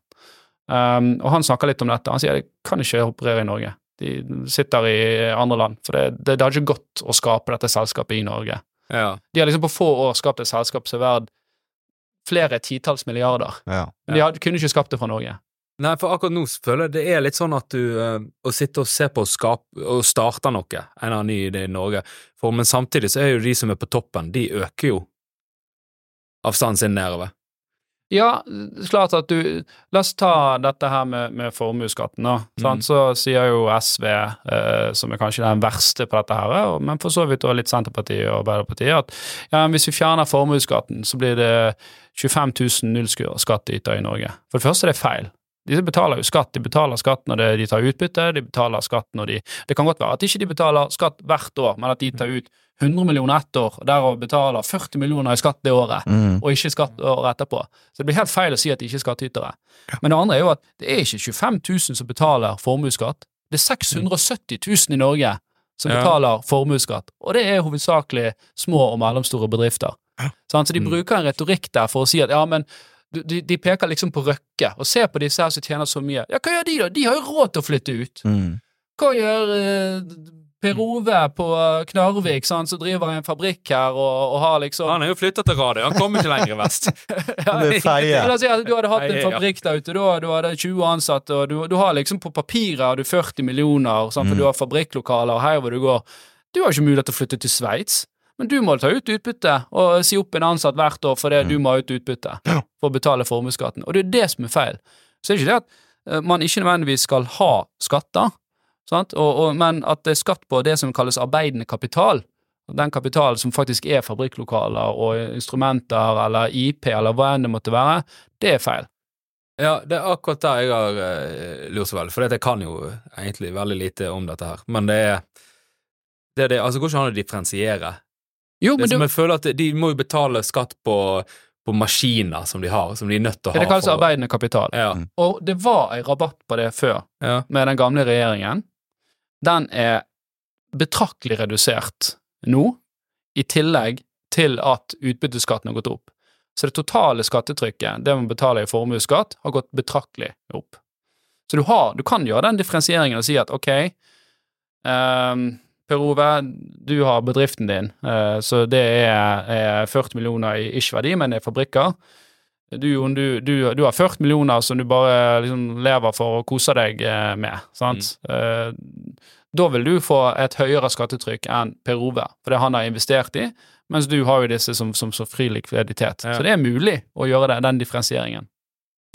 Um, og han snakker litt om dette. Han sier de kan ikke operere i Norge. De sitter i andre land. For det, det, det har ikke gått å skape dette selskapet i Norge. ja. De har liksom på få år skapt et selskap som er verdt flere titalls milliarder. Ja. De hadde, kunne ikke skapt det fra Norge. Nei, for akkurat nå føler jeg det er litt sånn at du eh, Å sitte og se på og skape og starte noe, en eller annen ny idé i Norge, for men samtidig så er jo de som er på toppen, de øker jo avstanden sin nedover. Ja, klart at du La oss ta dette her med, med formuesskatten, da. sant? Så sier jo SV, eh, som er kanskje den verste på dette her, men for så vidt også litt Senterpartiet og Arbeiderpartiet, at ja, hvis vi fjerner formuesskatten, så blir det 25 000 nullskattytere i Norge. For det første er det feil. De betaler jo skatt. De betaler skatt når de tar utbytte, de betaler skatt når de Det kan godt være at ikke de betaler skatt hvert år, men at de tar ut 100 millioner ett år, og derav betaler 40 millioner i skatt det året Mm. og ikke skatt året etterpå. Så det blir helt feil å si at de ikke er skattytere. Men det andre er jo at det er ikke 25 000 som betaler formuesskatt. Det er 670 000 i Norge som Ja. betaler formuesskatt, og det er hovedsakelig små og mellomstore bedrifter. Sant? Så de Mm. bruker en retorikk der for å si at ja, men de, de peker liksom på Røkke, og ser på disse her som tjener så mye. Ja, hva gjør de da? De har jo råd til å flytte ut. Mm. Hva gjør eh, Per Ove på Knarvik, sant, som driver en fabrikk her og, og har liksom Han er jo flytta til radio, han kommer ikke lenger vest. Ja, Det er feie. La oss si at du hadde hatt en fabrikk der ute, da, du hadde 20 ansatte, og du, du har liksom på papiret har du 40 millioner, sant, for Mm. du har fabrikklokaler her hvor du går. Du har ikke mulighet til å flytte til Sveits, men du må ta ut utbytte og si opp en ansatt hvert år fordi du må ha ut utbytte for å betale formuesskatten. Og det er det som er feil. Så det er ikke det at eh, man ikke nødvendigvis skal ha skatter, sant? Og, og, men at det er skatt på det som kalles arbeidende kapital. Den kapitalen som faktisk er fabrikklokaler og instrumenter eller IP eller hva enn det måtte være, det er feil. Ja, det er akkurat der jeg har uh, lurt så veldig, for jeg kan jo egentlig veldig lite om dette her. Men det er det, er det altså, går ikke an å differensiere. Jo, Det men som du... jeg føler at de må jo betale skatt på, på maskiner som de har, som de er nødt til å ha. det kalles for- arbeidende kapital. Ja, Og det var en rabatt på det før, ja. med den gamle regjeringen. Den er betraktelig redusert nå, i tillegg til at utbytteskatten har gått opp. Så det totale skattetrykket, det man betaler i formuesskatt, har gått betraktelig opp. Så du, har, du kan gjøre den differensieringen og si at ok, ehm, Per Ove, du har bedriften din, eh, så det er, er 40 millioner i ikke-verdi, men det er fabrikker. Du, du, du, du har 40 millioner som du bare liksom lever for å kose deg eh, med, sant? Mm. da vil du få et høyere skattetrykk enn Per Ove, for det han har investert i, mens du har jo disse som, som, som fri likviditet. Ja. Så det er mulig å gjøre det, den differensieringen.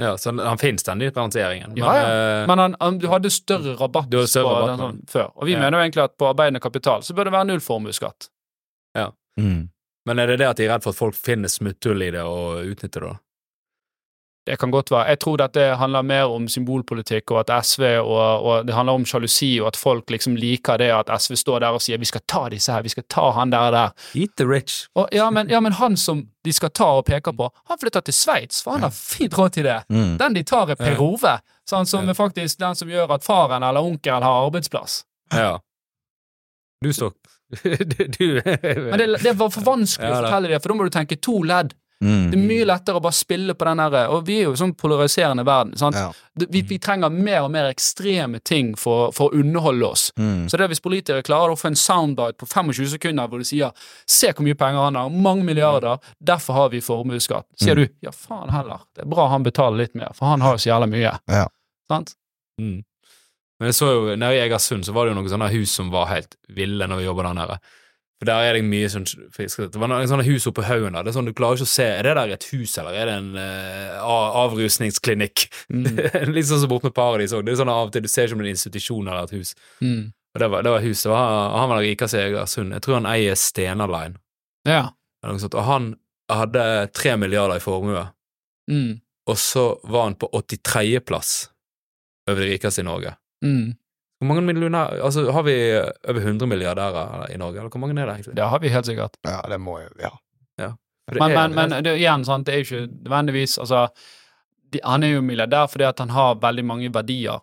Ja så han finnes den differensieringen. Ja, ja. eh, Men han, han, du hadde større rabatt, Du hadde større på den sånn, før. Og vi Ja. mener jo egentlig at på arbeidende kapital så bør det være null formuesskatt. Mm. men er det det at de er redd for at folk finner smutthull i det og utnytter det? da? Det kan godt være. Jeg tror dette handler mer om symbolpolitikk, og at SV og, og det handler om sjalusi, og at folk liksom liker det at SV står der og sier 'vi skal ta disse her, vi skal ta han der og der'. Eat the rich. Og, ja, men, ja, men han som de skal ta og peker på, han flytter til Sveits, for han har fint råd til det. Mm. Den de tar, er Per Ove, sånn, som er faktisk den som gjør at faren eller onkelen har arbeidsplass. Ja. Du står du, du Men det, det var for vanskelig Ja, å fortelle det, for da må du tenke to ledd. Mm. Det er mye lettere å bare spille på den derre Og vi er jo sånn polariserende verden. sant? Ja. Vi, vi trenger mer og mer ekstreme ting for, for å underholde oss. Mm. Så det er hvis politikere klarer å få en soundbite på 25 sekunder hvor de sier 'se hvor mye penger han har, mange milliarder, derfor har vi formuesskatt', sier du 'ja, faen heller, det er bra han betaler litt mer, for han har jo så jævla mye'. Ja. Sant? Mm. Men jeg så jo, nede i Egersund så var det jo noen sånne hus som var helt ville når vi jobba der nede. For der er det mye sånn Det var noen sånne hus oppe på haugen der. Det er sånn Du klarer ikke å se Er det der et hus, eller er det en uh, avrusningsklinikk? Mm. Litt sånn som borte med Paradis òg. Det er sånn av og til du ser ikke om det er en institusjon eller et hus. Mm. Og det var, det var hus. Det var, han var den rikeste i Egersund. Jeg tror han eier Stena Line. Ja. Noe. Og han hadde tre milliarder i formue, Mm. og så var han på 83.-plass over de rikeste i Norge. Mm. Hvor mange millioner, Altså, har vi over 100 milliardærer i Norge, eller hvor mange er det egentlig? Det har vi helt sikkert. ja, det må jo Ja. Det Men, men, men det, igjen, sant, det er jo ikke nødvendigvis Altså, de, han er jo milliardær fordi at han har veldig mange verdier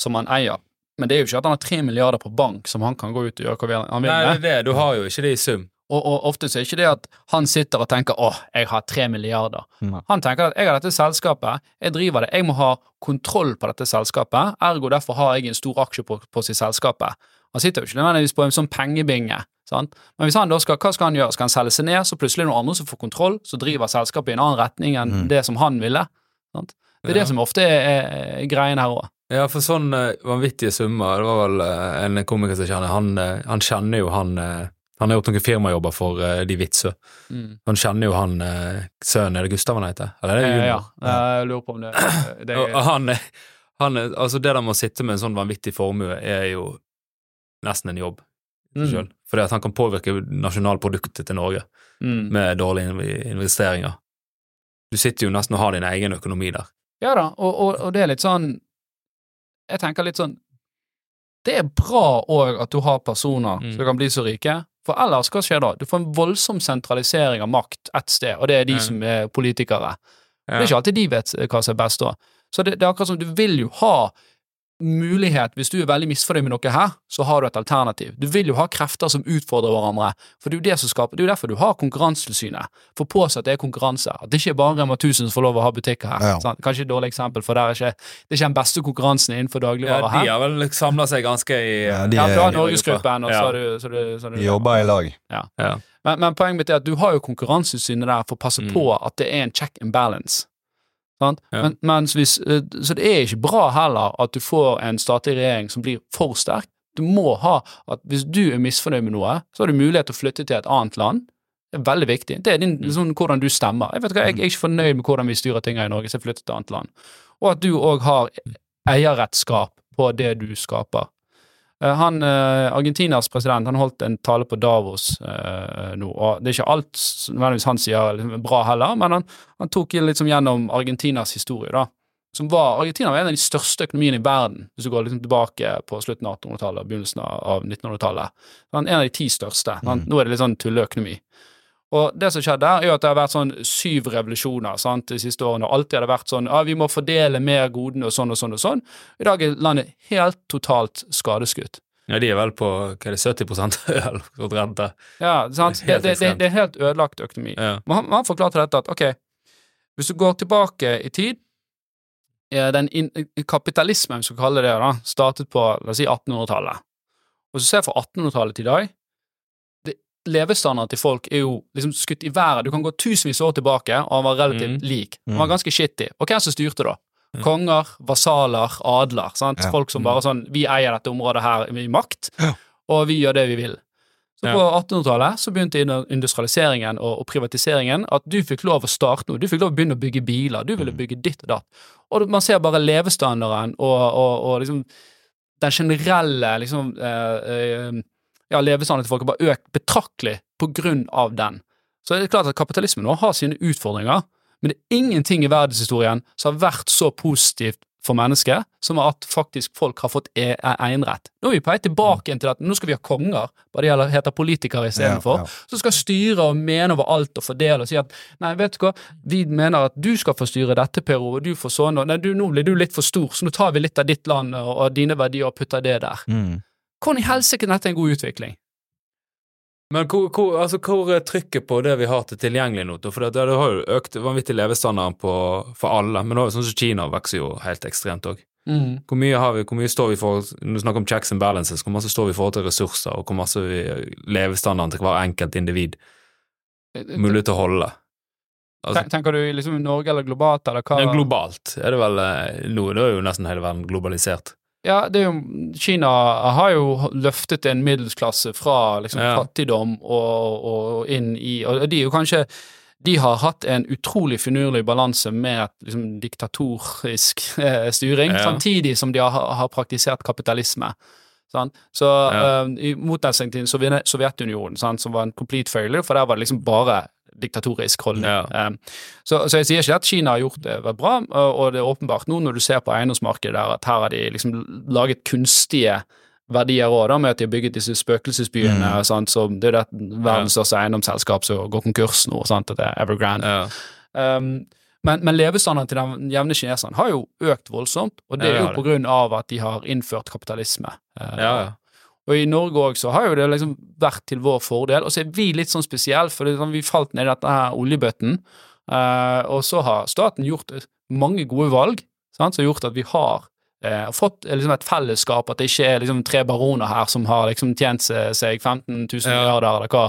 som han eier. Men det er jo ikke at han har tre milliarder på bank som han kan gå ut og gjøre hva han vil med. Nei, det er det. Du har jo ikke det i sum. Og, og ofte så er ikke det at han sitter og tenker 'åh, jeg har tre milliarder'. Nei. Han tenker at 'jeg har dette selskapet, jeg driver det, jeg må ha kontroll på dette selskapet', ergo derfor har jeg en stor aksje på, på sitt selskapet. Han sitter jo ikke nødvendigvis på en sånn pengebinge. Sant? Men hvis han da skal, hva skal han gjøre? Skal han selge seg ned, så plutselig er det noen andre som får kontroll, så driver selskapet i en annen retning enn Mm. det som han ville. Sant? Det er Ja. det som ofte er, er greien her òg. Ja, for sånn eh, vanvittige summer Det var vel eh, en komiker som kjenner Han, eh, han kjenner jo han, eh, Han har gjort noen firmajobber for uh, de Witzøe. Mm. Han kjenner jo han uh, sønnen, er det Gustav han heter? Eller er det Ja, junior? ja. Jeg lurer på om det, det er han, han altså det der med å sitte med en sånn vanvittig formue er jo nesten en jobb Mm. selv. Fordi at han kan påvirke nasjonalproduktet til Norge mm. med dårlige investeringer. Du sitter jo nesten og har din egen økonomi der. Ja da, og, og, og det er litt sånn Jeg tenker litt sånn Det er bra òg at du har personer Mm. som kan bli så rike, for ellers, hva skjer da? Du får en voldsom sentralisering av makt ett sted, og det er de mm. som er politikere. Det er ikke alltid de vet hva som er best da. Så det, det er akkurat som du vil jo ha mulighet, hvis du er veldig misfornøyd med noe her, så har du et alternativ. Du vil jo ha krefter som utfordrer hverandre, for det er jo det som skaper, det er jo derfor du har Konkurransetilsynet, for å påse at det er konkurranse, at det ikke er bare Rema 1000 som får lov å ha butikker her. Ja. Sant? Kanskje et dårlig eksempel, for det er ikke, det er ikke den beste konkurransen innenfor Ja, her. de har vel samla seg ganske i Ja, eh, de Ja, du har Norgesgruppen, og så har du, så du, så du De jobber i lag. ja. Men, men poenget mitt er at du har jo Konkurransetilsynet der for å passe Mm. på at det er en check and balance. Men, mens hvis, eh, så det er ikke bra heller at du får en statlig regjering som blir for sterk. Du må ha at hvis du er misfornøyd med noe, så har du mulighet til å flytte til et annet land. Det er veldig viktig. Det er din, liksom, hvordan du stemmer. Jeg vet hva, jeg er ikke fornøyd med hvordan vi styrer ting her i Norge, så jeg flytter til et annet land. Og at du òg har eierrettskap på det du skaper. Eh, Han, eh, Argentinas president han holdt en tale på Davos eh, nå, og det er ikke alt nødvendigvis han sier liksom, er bra heller, men han, han tok liksom gjennom Argentinas historie, da. Som var, Argentina var en av de største økonomiene i verden, hvis du går liksom tilbake på slutten av 1800-tallet og begynnelsen av 1900-tallet. Han er En av de ti største. Sant? Nå er det litt sånn tulleøkonomi. Og det som skjedde er jo at det har vært sånn syv revolusjoner sant, de siste årene, og alltid har det vært sånn ja, vi må fordele mer godene og sånn og sånn og sånn. I dag er landet helt totalt skadeskutt. ja, de er vel på hva er det, 70 øl og rente. Ja, sant? Det, det, det, det er helt ødelagt økonomi. Ja. Men han, han forklarte dette at ok, hvis du går tilbake i tid, er den in, kapitalismen, hvis vi skal kalle det det, startet på la oss si 1800-tallet. Og du ser fra 1800-tallet til i dag, levestandarden til folk er jo liksom skutt i været. Du kan gå tusenvis av år tilbake, og han var relativt Mm. lik. Han var ganske shitty. Og hvem som styrte da? Konger, vasaler, adler. sant? Ja. Folk som bare sånn Vi eier dette området her i makt, Ja. og vi gjør det vi vil. Så Ja. på 1800-tallet så begynte industrialiseringen og, og privatiseringen at du fikk lov å starte noe. Du fikk lov å begynne å bygge biler. Du ville bygge ditt og datt. Og man ser bare levestandarden og, og, og liksom den generelle liksom eh, eh, ja, levestandarden til folk har bare økt betraktelig på grunn av den. Så det er klart at kapitalismen nå har sine utfordringer, men det er ingenting i verdenshistorien som har vært så positivt for mennesket som at faktisk folk har fått e e- eienrett. Nå er vi på vei tilbake til at nå skal vi ha konger, bare det gjelder- heter politikere istedenfor, Ja, ja. som skal styre og mene over alt og fordele og si at nei, vet du hva, vi mener at du skal få styre dette, Per Ove, du får sånn, og nei, du, nå blir du litt for stor, så nå tar vi litt av ditt land og, og dine verdier og putter det der. Mm. Hvordan i helsike er dette en god utvikling? Men hvor, hvor, altså, hvor er trykket på det vi har til tilgjengelig nå? For det, det har jo økt vanvittig levestandarden på, for alle, men nå, er det sånn som Kina vokser jo helt ekstremt òg. Hvor mye har vi, hvor mye står vi for Når du snakker om checks and balances, hvor mye står vi i forhold til ressurser, og hvor mye vi, levestandarden til hver enkelt individ mulig til å holde? Altså, Tenker du liksom Norge eller globalt, eller hva? globalt er det vel eh, nå, Det er jo nesten hele verden globalisert. Ja, det jo, Kina har jo løftet en middelsklasse fra liksom, Ja. fattigdom og, og inn i Og de er jo kanskje De har hatt en utrolig finurlig balanse med et liksom, diktatorisk eh, styring, Ja. samtidig som de har, har praktisert kapitalisme. Sant? Så Ja. uh, i motsetning til Sovjetunionen, sant, som var en complete failure, for der var det liksom bare diktatorisk holdning. Ja. Um, så, så jeg sier ikke at Kina har gjort det bra, og det er åpenbart nå når du ser på eiendomsmarkedet der, at her har de liksom laget kunstige verdier òg, med at de har bygget disse spøkelsesbyene. Mm. Sant, så det er det verdens største eiendomsselskap som går konkurs nå, sant, det er Evergrande. Ja. Um, men, men levestandarden til den jevne kineseren har jo økt voldsomt, og det er det jo har på grunn av at de har innført kapitalisme. Uh, Ja, ja. Og i Norge òg så har jo det liksom vært til vår fordel, og så er vi litt sånn spesielle, for sånn, vi falt ned i dette her oljebøtten, eh, og så har staten gjort mange gode valg, sant, som har gjort at vi har eh, fått eh, liksom et fellesskap, at det ikke er liksom tre baroner her som har liksom tjent seg, seg 15 000 Ja. milliarder, eller hva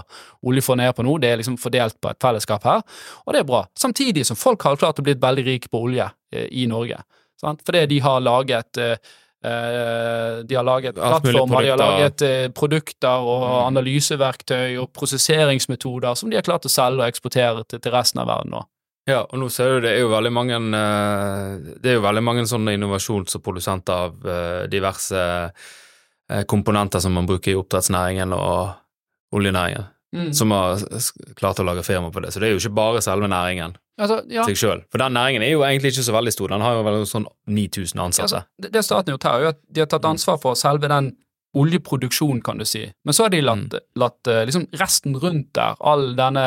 oljefondet er på nå, det er liksom fordelt på et fellesskap her, og det er bra. Samtidig som folk har klart å bli veldig rike på olje eh, i Norge, sant, fordi de har laget Eh, de har laget plattformer, de har laget eh, produkter og Mm. analyseverktøy og prosesseringsmetoder som de har klart å selge og eksportere til, til resten av verden nå. Ja, og nå ser du det er jo veldig mange eh, Det er jo veldig mange sånne innovasjons- og produsenter av eh, diverse eh, komponenter som man bruker i oppdrettsnæringen og oljenæringen, som har klart å lage firma på det. Så det er jo ikke bare selve næringen altså, ja, seg sjøl. For den næringen er jo egentlig ikke så veldig stor. Den har jo vel sånn 9000 ansatte. altså, det, det staten har gjort her, er at de har tatt ansvar for selve den oljeproduksjonen, kan du si. Men så har de latt, latt eh, liksom resten rundt der, all denne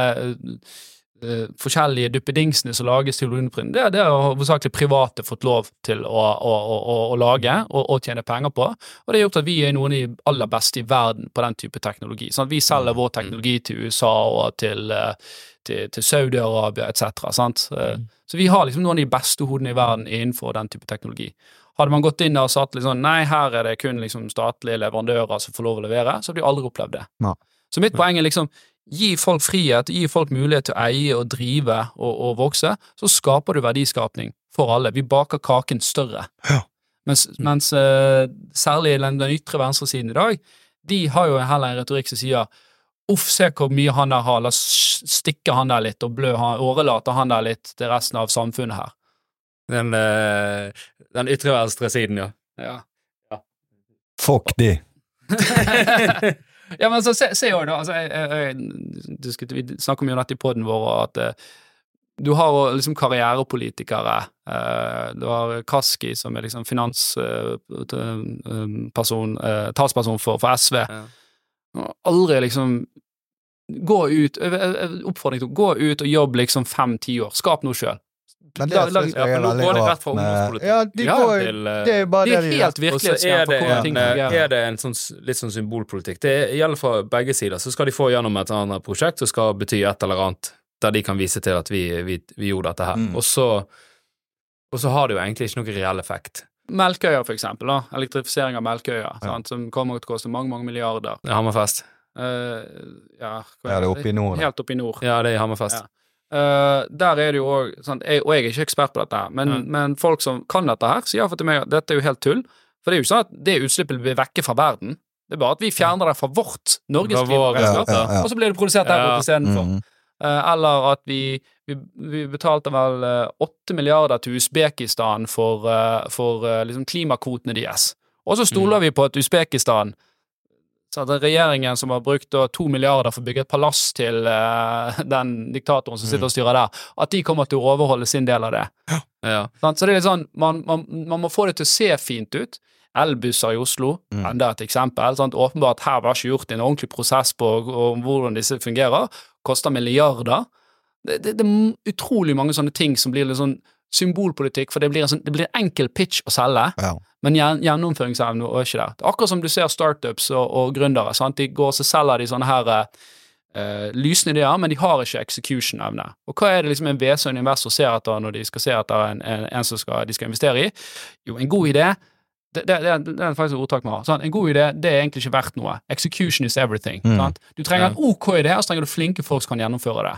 eh, eh, forskjellige duppedingsene som lages til oljeprinen, det, det har hovedsakelig private fått lov til å, å, å, å, lage og, og tjene penger på. Og det har gjort at vi er noen av de aller beste i verden på den type teknologi. Sånn at vi selger vår teknologi til USA og til, eh, til, til Saudi-Arabia etc. Sant? Mm. Så vi har liksom noen av de beste hodene i verden innenfor den type teknologi. Hadde man gått inn og sagt liksom, nei, her er det kun liksom statlige leverandører som får lov å levere, så hadde de aldri opplevd det. Nei. Så mitt poeng er liksom, gi folk frihet, gi folk mulighet til å eie og drive og, og vokse, så skaper du verdiskapning for alle. Vi baker kaken større. Ja. Mens, mens uh, særlig den, den ytre venstresiden i dag, de har jo heller en retorikk som sier uff, se hvor mye han der har, la oss stikke han der litt og blø han, årelate han der litt til resten av samfunnet her. Den, uh, den ytre venstre siden, ja. Ja. Fuck de. ja, men så se, se jo da, altså, jeg, jeg, jeg, vi snakker mye om dette i poden vår, og at eh, du har liksom karrierepolitikere. Eh, du har Kaski, som er liksom finansperson, eh, talsperson for, for SV. Ja. Aldri liksom Gå ut Oppfordring til gå ut og jobbe liksom fem-ti år. Skap noe sjøl. Men det ja, jeg er veldig rart fra med ungdomspolitikk. Ja, de Ja, går, til, eh, det er jo bare Det det de helt gjør. Og så er det, en, ting eh, er det en sånn, litt sånn symbolpolitikk. Det gjelder fra begge sider. Så skal de få gjennom et annet prosjekt som skal bety et eller annet, der de kan vise til at vi, vi, vi gjorde dette her. Mm. Og, så, og så har det jo egentlig ikke noen reell effekt. Melkøya, for eksempel. Da. Elektrifisering av Melkøya, sant, som kommer til å koste mange, mange milliarder. Det er Hammerfest. Uh, ja, Ja, det er oppe i nord. da. Helt oppe i nord. Ja, det er i Hammerfest. Ja. Eh, der er det jo òg Og jeg er ikke ekspert på dette, her, men, Mm. men folk som kan dette her, sier for til meg at dette er jo helt tull. For det er jo ikke sånn at det utslippet blir vekke fra verden. Det er bare at vi fjerner det fra vårt Norges klimaregnskap, Ja, ja, ja. og så blir det produsert der Ja. borte istedenfor. Mm. Uh, eller at vi, vi, vi betalte vel eh, åtte milliarder til Usbekistan for, uh, for liksom klimakvotene deres. Og så stoler vi på at Usbekistan så at regjeringen som har brukt to milliarder for å bygge et palass til uh, den diktatoren som sitter og styrer der, at de kommer til å overholde sin del av det. Ja. Ja. Så det er litt sånn, man, man, man må få det til å se fint ut. Elbusser i Oslo, Mm. enda et eksempel. Sant? Åpenbart her var ikke gjort en ordentlig prosess på og, hvordan disse fungerer. Koster milliarder. Det, det, det er utrolig mange sånne ting som blir litt sånn symbolpolitikk, for det blir en, sånn, det blir en enkel pitch å selge, Ja. men gjennomføringsevne er ikke der. Er akkurat som du ser startups og, og gründere. Sant? De går og så selger de sånne her uh, lysende ideer, men de har ikke execution-evne. Og hva er det liksom en VC og en investor ser etter når de skal se etter en, en, en som skal, de skal investere i? Jo, en god idé det, det, det, er- det er faktisk et ordtak vi har. Sant? En god idé det er egentlig ikke verdt noe. Execution is everything. Mm. Du trenger en OK idé, og så trenger du flinke folk som kan gjennomføre det.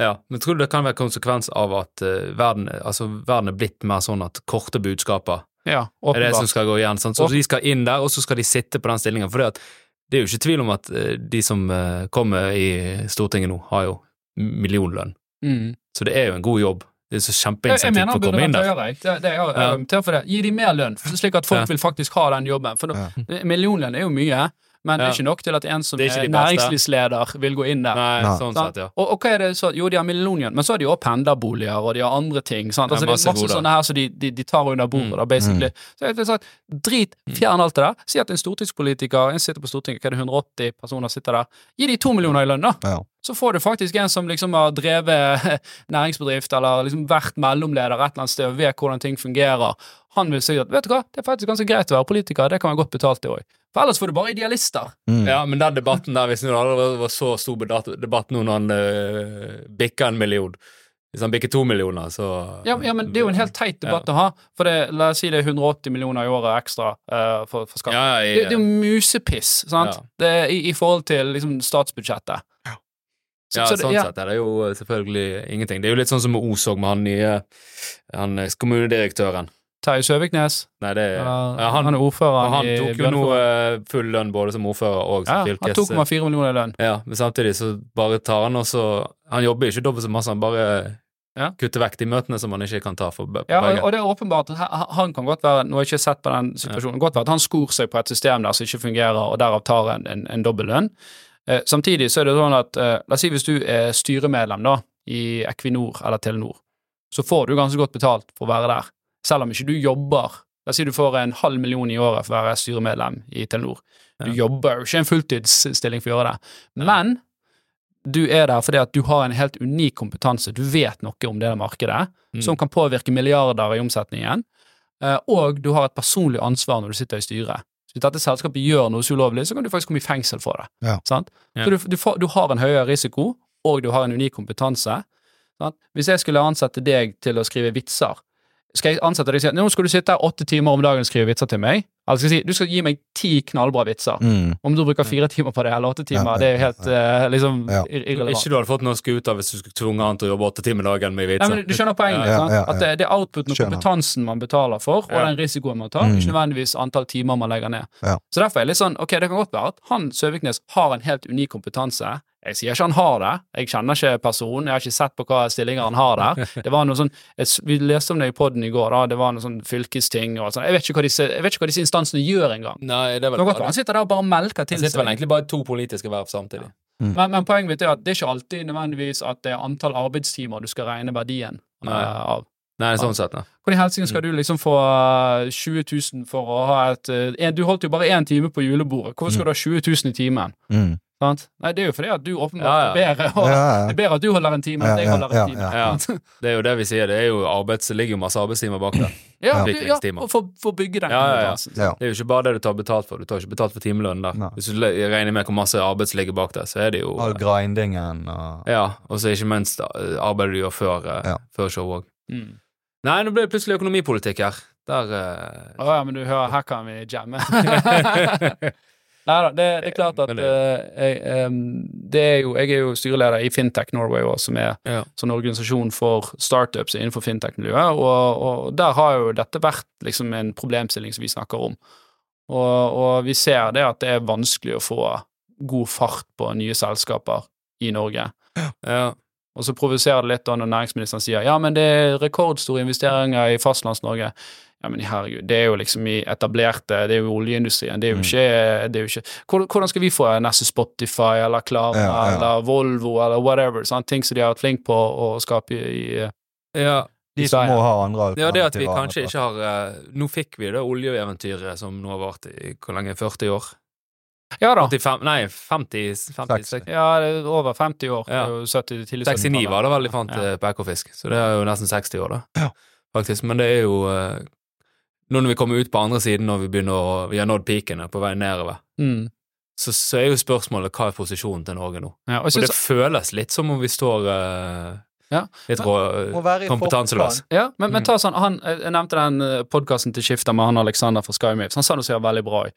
Ja, men tror du det kan være konsekvens av at uh, verden, altså, verden er blitt mer sånn at korte budskaper Ja, er det som skal gå igjen? Sant? Så de skal inn der, og så skal de sitte på den stillingen. For det, at, det er jo ikke tvil om at eh, de som eh, kommer i Stortinget nå, har jo millionlønn. Mm. Så det er jo en god jobb. Det er så Jeg, jeg kjempeinsentiv for å komme inn der. jeg. Det, det, jeg har Ja. for det. Gi dem mer lønn, slik at folk Ja. vil faktisk ha den jobben. For Ja. millionlønn er jo mye, men det Ja. er ikke nok til at en som er, er næringslivsleder, vil gå inn der. Nei, Nei. sånn sett, ja. Og, og hva er det så Jo, de har millionlønn, men så har de også pendlerboliger, og de har andre ting. Sant? Ja, Altså, det er masse sånne her som de, de, de tar under bordet, Mm. da, basically. Så jeg har sagt, drit, fjern alt det der. Si at en stortingspolitiker, en sitter på Stortinget, hva er det, 180 personer sitter der. Gi de to millioner i lønn, da. Ja. Så får du faktisk en som liksom har drevet næringsbedrift, eller liksom vært mellomleder et eller annet sted og vet hvordan ting fungerer. Han vil si at vet du hva, det er faktisk ganske greit å være politiker, det kan være godt betalt, det òg. For ellers får du bare idealister. Mm. Ja, men den debatten der, hvis det var så stor debatt, nå når han uh, bikker en million Hvis han bikker to millioner, så Ja, ja, men det er jo en helt teit debatt å ha. For det, la oss si det er 180 millioner i året ekstra uh, for, for skatt. Ja, ja, Det, det er jo musepiss, sant? Ja. Det i, i forhold til liksom statsbudsjettet. Så- ja, så det- sånn ja. sett er det jo selvfølgelig ingenting. Det er jo litt sånn som med Os òg, med han nye han eh, kommunedirektøren. Terje Søviknes. Nei, det ja, han, han, er ordfører han i tok jo nå eh, full lønn både som ordfører og som Ja, han fylkes... 2,4 millioner i lønn. Ja, men samtidig så bare tar han også Han jobber ikke dobbelt så masse, han bare Ja. kutter vekk de møtene som han ikke kan ta for begge. Ja, og, og det er åpenbart at han- kan godt være Nå har jeg ikke sett på den situasjonen. Godt være at han skor seg på et system der som ikke fungerer, og derav tar en, en, en dobbel lønn. Eh, samtidig så er det sånn at eh, La oss si hvis du er styremedlem da, i Equinor eller Telenor, så får du ganske godt betalt for å være der. Selv om ikke du jobber La oss si du får en halv million i året for å være styremedlem i Telenor. Du Ja. jobber jo ikke en fulltidsstilling for å gjøre det. Men du er der fordi at du har en helt unik kompetanse. Du vet noe om det markedet Mm. som kan påvirke milliarder i omsetningen, eh, og du har et personlig ansvar når du sitter i styret. Så Hvis dette selskapet gjør noe så ulovlig, så kan du faktisk komme i fengsel for det. Ja. Sant? Ja. Så du, du, du har en høyere risiko, og du har en unik kompetanse. Sant? Hvis jeg skulle ansette deg til å skrive vitser, skal jeg ansette deg og si at nå skal du sitte åtte timer om dagen og skrive vitser til meg? Eller skal jeg si du skal gi meg ti knallbra vitser. Mm. Om du bruker fire timer på det, eller åtte timer, Ja, det er jo helt ja. liksom Ja. ir- irrelevant. Ikke du hadde fått noe ut av hvis du skulle tvunget han til å jobbe åtte timer dagen med vitser. Nei, men Du skjønner poenget? Ja, sant? ja, ja. At det, det er outputen og kompetansen man betaler for, og Ja. den risikoen man tar, Mm. ikke nødvendigvis antall timer man legger ned. Ja. Så derfor er det litt sånn, ok, det kan godt være at han Søviknes har en helt unik kompetanse. Jeg sier ikke han har det, jeg kjenner ikke personen, jeg har ikke sett på hva stillinger han har der. Det var noe sånn, Vi leste om det i poden i går, da, det var noe sånn fylkesting og sånn. Jeg vet ikke hva disse, ikke hva disse instansene gjør engang. Det Det han sitter der og bare melker til Han sitter vel egentlig bare i to politiske verv samtidig. Men, men poenget mitt er at det er ikke alltid nødvendigvis at det er antall arbeidstimer du skal regne verdien Nei. Uh, av. Nei, sånn sett, ja. Hvor i helsike skal du liksom få eh, 20 000 for å ha et eh, Du holdt jo bare én time på julebordet. Hvorfor skal du ha 20 000 i timen? Mm. Sant? Nei, det er jo fordi at du åpenbart Ja, ja. bedre. Og, Ja, ja. Det er bedre at du holder en time enn at jeg holder en ja, time. ja. Ja. Det er jo det vi sier, det er jo arbeids, det ligger jo masse arbeidstimer bak der. Ja, Ja. ja, og for, for å bygge den Ja, ja, ja. kompetansen. Ja. Det er jo ikke bare det du tar betalt for, du tar ikke betalt for timelønnen der. Hvis du regner med hvor masse arbeid som ligger bak der, så er det jo All grindingen og Ja, og så ikke minst arbeidet du gjør før, eh, Ja. før show òg. Mm. Nei, nå ble det plutselig økonomipolitikk her. Der Å uh... oh, ja, men du hører, her kan vi jamme. Nei da, det, det er klart at eh, jeg, det er jo, jeg er jo styreleder i Fintech Norway òg, som er Ja. sånn organisasjon for startups innenfor fintech-miljøet, og, og der har jo dette vært liksom en problemstilling som vi snakker om. Og, og vi ser det at det er vanskelig å få god fart på nye selskaper i Norge. Ja. Og så provoserer det litt da når næringsministeren sier ja, men det er rekordstore investeringer i Fastlands-Norge. Ja, men herregud, det er jo liksom i etablerte Det er jo oljeindustrien. Det er jo Mm. ikke, det er jo ikke hvordan, skal vi få neste Spotify eller Klara Ja, ja. eller Volvo eller whatever? Sånn, Ting som de har vært flinke på å skape i, i ja. De som må ha andre Ja, det at vi kanskje ikke har eh, Nå fikk vi det oljeeventyret som nå har vart i hvor lenge? 40 år? Ja da. 85, nei, 50, 50 Seks. Ja, det er over 50 år. Ja. Det er jo 70, 69 var det vel de fant Ja. eh, på Ekofisk, så det er jo nesten 60 år, da. Ja. Faktisk. Men det er jo eh, Nå når vi kommer ut på andre siden, når vi begynner å Vi har nådd peakene på vei nedover, Mm. så, så er jo spørsmålet hva er posisjonen til Norge nå? Ja, og Og det føles litt som om vi står uh, Ja. litt rå, kompetanseløs. ja, men, men Mm. ta sånn, han, Jeg nevnte den podkasten til Skifter med han Alexander fra SkyMaves. Han sa noe som er veldig bra. i.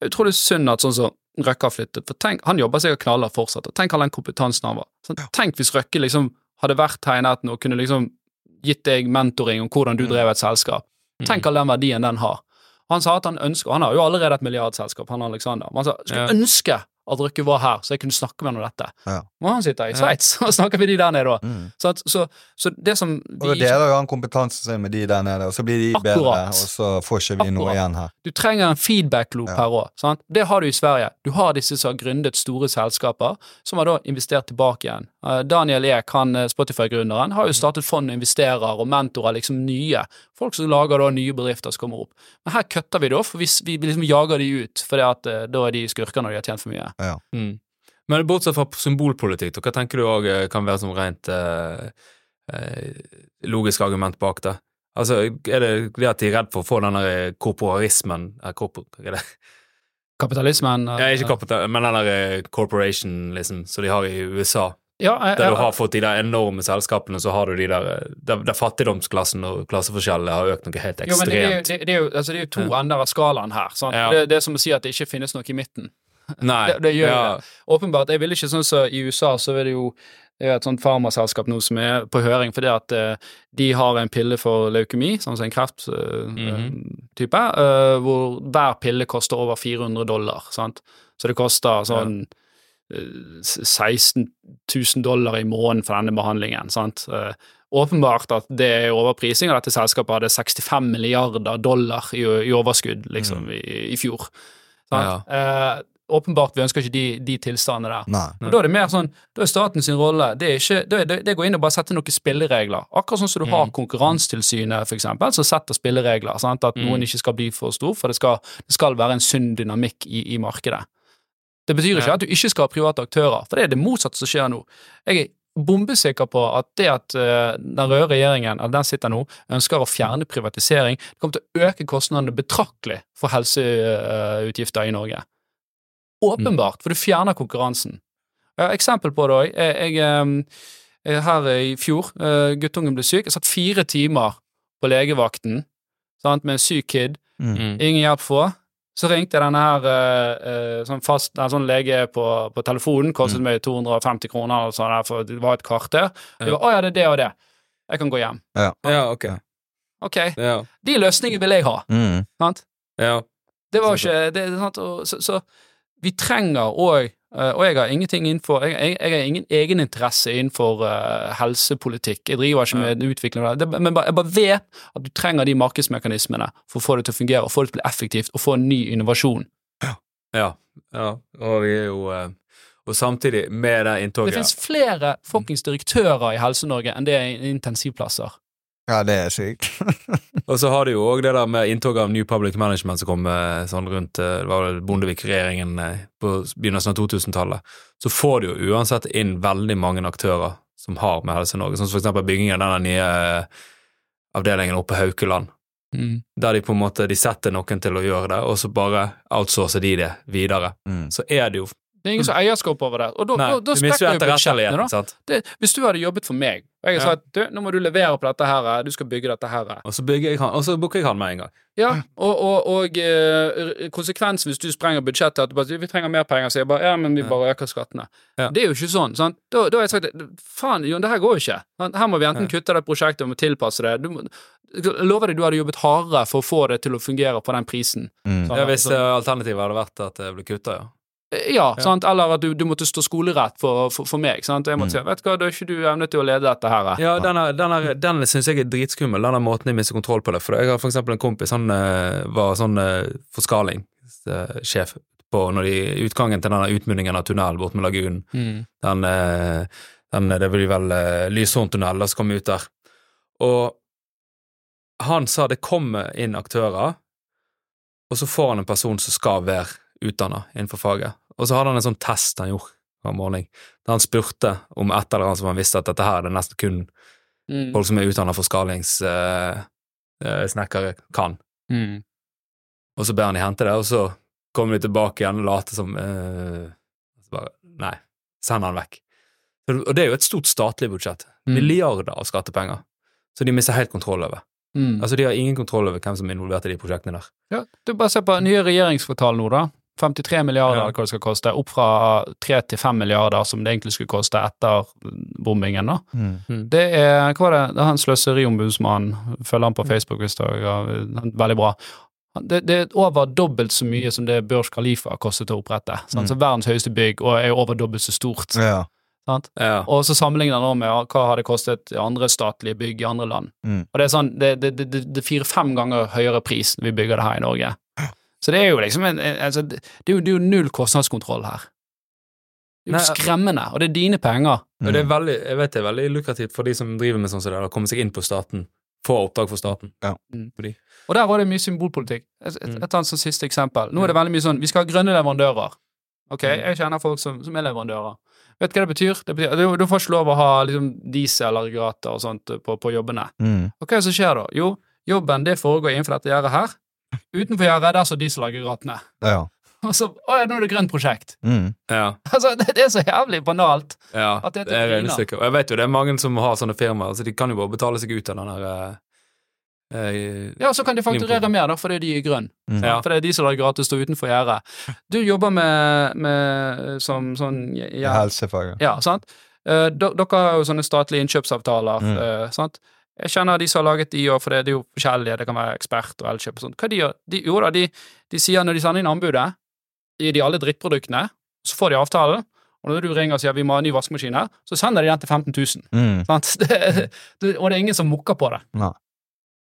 Det Utrolig synd at sånn som Røkke har flyttet. For tenk, Han jobber sikkert knallhardt fortsatt. og Tenk all den kompetansen han var. Sånn, tenk hvis Røkke liksom hadde vært her i nærheten og kunne liksom gitt deg mentoring om hvordan du Mm. drev et selskap. Tenk all den verdien den har. Han sa at han ønsker, han har jo allerede et milliardselskap, han Alexander. Men han sa skulle Ja. ønske at Røkke var her, så jeg kunne snakke med ham om dette. Ja. Men han sitter i Ja. Sveits og snakker med de der nede, da. Mm. Så, at, så, så det som vi Og da deler jo han kompetansen sin med de der nede, og så blir de bedre, og så får ikke vi noe igjen her. Du trenger en feedback-loop Ja. her òg. Det har du i Sverige. Du har disse som har gründet store selskaper, som har da investert tilbake igjen. Eh, Daniel Ek, han eh, Spotify-gründeren, har jo startet fond og investerer og mentorer liksom nye. Folk som lager da nye bedrifter som kommer opp. Men her kutter vi da, for vi, vi liksom jager de ut, for da er de skurker når de har tjent for mye. Mm. Men bortsett fra symbolpolitikk, hva tenker du òg kan være som rent eh, eh, logisk argument bak det? Altså, er det det at de er redd for å få den der korporarismen eh, korpor, er det? Kapitalismen eh, Ja, ikke kapital, men den der eh, corporation, liksom, som de har i USA. ja, jeg, Der eh, du har fått de der enorme selskapene, så har du de der eh, Der, der fattigdomsklassen og klasseforskjellene har økt noe helt Jo, men det er, jo- ekstremt. det, det, er jo, altså det er jo to ender av skalaen her. Sant? Ja. Det, det er som å si at det ikke finnes noe i midten. Nei. Det, det gjør ja. det. Åpenbart. Jeg vil ikke sånn som i USA, så er det jo det er et sånt farmaselskap nå som er på høring fordi at eh, de har en pille for leukemi, sånn som en krefttype, eh, hvor hver pille koster over 400 dollar. sant? Så det koster sånn eh, 16 000 dollar i måneden for denne behandlingen. sant? Eh, åpenbart at det er overprising, og dette selskapet hadde 65 milliarder dollar i, i overskudd liksom, i, i fjor. Sant? Eh, åpenbart vi ønsker ikke de, de tilstandene der. Nei. Og Da er det mer sånn, da er staten sin rolle det er ikke, det, det, det går inn og bare setter noen spilleregler. Akkurat sånn som du har Konkurransetilsynet, for eksempel, som setter spilleregler. Sant? At noen ikke skal bli for stor, for det skal, det skal være en sunn dynamikk i, i markedet. Det betyr ikke Ja. at du ikke skal ha private aktører, for det er det motsatte som skjer nå. Jeg er bombesikker på at det at eh, den røde regjeringen, eller den sitter nå, ønsker å fjerne privatisering, det kommer til å øke kostnadene betraktelig for helseutgifter i Norge. Åpenbart, for du fjerner konkurransen. Eksempel på det òg. Jeg, jeg, eh, jeg, her i fjor, eh, guttungen ble syk, jeg satt fire timer på legevakten sant, med en syk kid, Mm. ingen hjelp å få. Så ringte jeg denne her eh, eh, sånn fast, en sånn lege på, på telefonen, kostet meg 250 kroner, og sånn der, for det var et kvarter. Jeg Ja. var, 'Å ja, det er det og det. Jeg kan gå hjem'. Ja, ok. Ok, Ja. de løsningene vil jeg ha. Mm. Sant? ja. Det var ikke det, sant? Og, så, så vi trenger òg og jeg har ingenting innenfor Jeg, jeg, har ingen egeninteresse innenfor uh, helsepolitikk. Jeg driver ikke med utvikling av det. Men jeg bare vet at du trenger de markedsmekanismene for å få det til å fungere, og få det til å bli effektivt, og få en ny innovasjon. Ja. ja. Og vi er jo uh, Og samtidig, med det inntoget Det finnes flere fuckings direktører i Helse-Norge enn det er intensivplasser. Ja, det er sykt. Og så har du jo òg det der med inntoget av New Public Management som kom eh, sånn rundt eh, det var Bondevik-regjeringen eh, på begynnelsen av 2000-tallet. Så får du jo uansett inn veldig mange aktører som har med Helse-Norge, sånn som for eksempel byggingen av denne nye avdelingen oppe på Haukeland. Mm. Der de på en måte de setter noen til å gjøre det, og så bare outsourcer de det videre. Mm. Så er det jo Det er ingen som har eierskap over det. Og da, Nei, da, da du mister jo etterretteligheten, sant. Det, hvis du hadde jobbet for meg, og jeg Ja. sagt du, nå må du levere på dette her, du skal bygge dette her Og så booker jeg han, og så booker jeg han med en gang. Ja, og, og, og eh, konsekvensen hvis du sprenger budsjettet at du bare vi trenger mer penger, så jeg bare ja, men vi bare øker skattene. Ja. Det er jo ikke sånn. sant? Da, da har jeg sagt faen, Jon, det her går jo ikke. Her må vi enten kutte det prosjektet, vi må tilpasse det. Du, lover deg du hadde jobbet hardere for å få det til å fungere på den prisen. Mm. Ja, Hvis eh, alternativet hadde vært at det ble kutta, ja. Eh, Ja, sant? eller at du, du måtte stå skolerett for, for, for meg. sant? Jeg måtte si vet du hva, da er ikke du evnet til å lede dette her. Ja, den, er- den, den syns jeg er dritskummel, den måten jeg mister kontroll på det. For jeg har for eksempel en kompis, han eh, var sånn uh, forskalingssjef på når de, utgangen til denne utmunningen av tunnelen bort med lagunen. Mm. Den, eh, den Det blir vel Lyshorntunnel som kommer ut der. Og han sa det kommer inn aktører, og så får han en person som skal være utdanna innenfor faget. Og så hadde han en sånn test han gjorde hver morgen, der han spurte om et eller annet som han visste at dette her er det nesten kun Mm. folk som er utdanna for skalingssnekkere kan. Mm. Og så ber han de hente det, og så kommer de tilbake igjen og later som uh, bare, Nei, send han vekk. Og det er jo et stort statlig budsjett. Mm. Milliarder av skattepenger. Så de mister helt kontroll over. Mm. Altså, de har ingen kontroll over hvem som er involvert i de prosjektene der. Ja, du bare se på nye regjeringskvartal nå, da. 53 milliarder Ja. hva det skal koste, opp fra 3 til 5 milliarder som det egentlig skulle koste etter bombingen. da. Mm. Det er hva var det, det er han sløseriombudsmannen, følger han på Facebook hvis det er ja, veldig bra. Det, det er over dobbelt så mye som det Børs Khalifa kostet å opprette. Sant? Så verdens høyeste bygg, og er over dobbelt så stort. Ja. Sant? Ja. Og så sammenligner han med ja, hva har det kostet i andre statlige bygg i andre land. Mm. Og det er sånn, det, det, det, det, det fire-fem ganger høyere pris når vi bygger det her i Norge. Så det er jo liksom en, altså, det, er jo, det er jo null kostnadskontroll her. Det er jo Nei, skremmende, og det er dine penger. Og det er veldig, jeg vet det er veldig lukrativt for de som driver med sånn som det, å komme seg inn på staten. Få oppdrag for staten. Mm. Og der var det mye symbolpolitikk. Et, et, Mm. et annet som siste eksempel. Nå er det veldig mye sånn, vi skal ha grønne leverandører. Ok, Mm. jeg kjenner folk som, som er leverandører. Vet du hva det betyr? Det betyr du, du får ikke lov å ha liksom, dieselaggregater og sånt på, på jobbene. Mm. Og hva er det som skjer da? Jo, jobben det foregår innenfor dette gjerdet her. Utenfor gjerdet, der står dieselaggregatene. Ja. Og så, å ja, nå er det grønt prosjekt. Mm. ja, Altså, det, det er så jævlig banalt. ja, At det er det er regnestykket. Og jeg vet jo det er mange som har sånne firmaer, så de kan jo bare betale seg ut av den der eh, Eh, Ja, så kan de fakturere mer, da, fordi de er grønn. Mm. Ja. For det er de som lar gratis stå utenfor gjerdet. Du jobber med, med som sånn ja, Helsefag. ja, sant? Eh, dere har jo sånne statlige innkjøpsavtaler, Mm. eh, sant? Jeg kjenner de som har laget de for det, det er jo forskjellige, det kan være ekspert og Elkjøp og sånt. Hva de gjør? De, jo da, de, de sier når de sender inn anbudet, gir de alle drittproduktene, så får de avtalen, og når du ringer og sier vi må ha en ny vaskemaskin her, så sender de den til 15 000. Mm. Sant? Det, det, og det er ingen som mukker på det. Nei.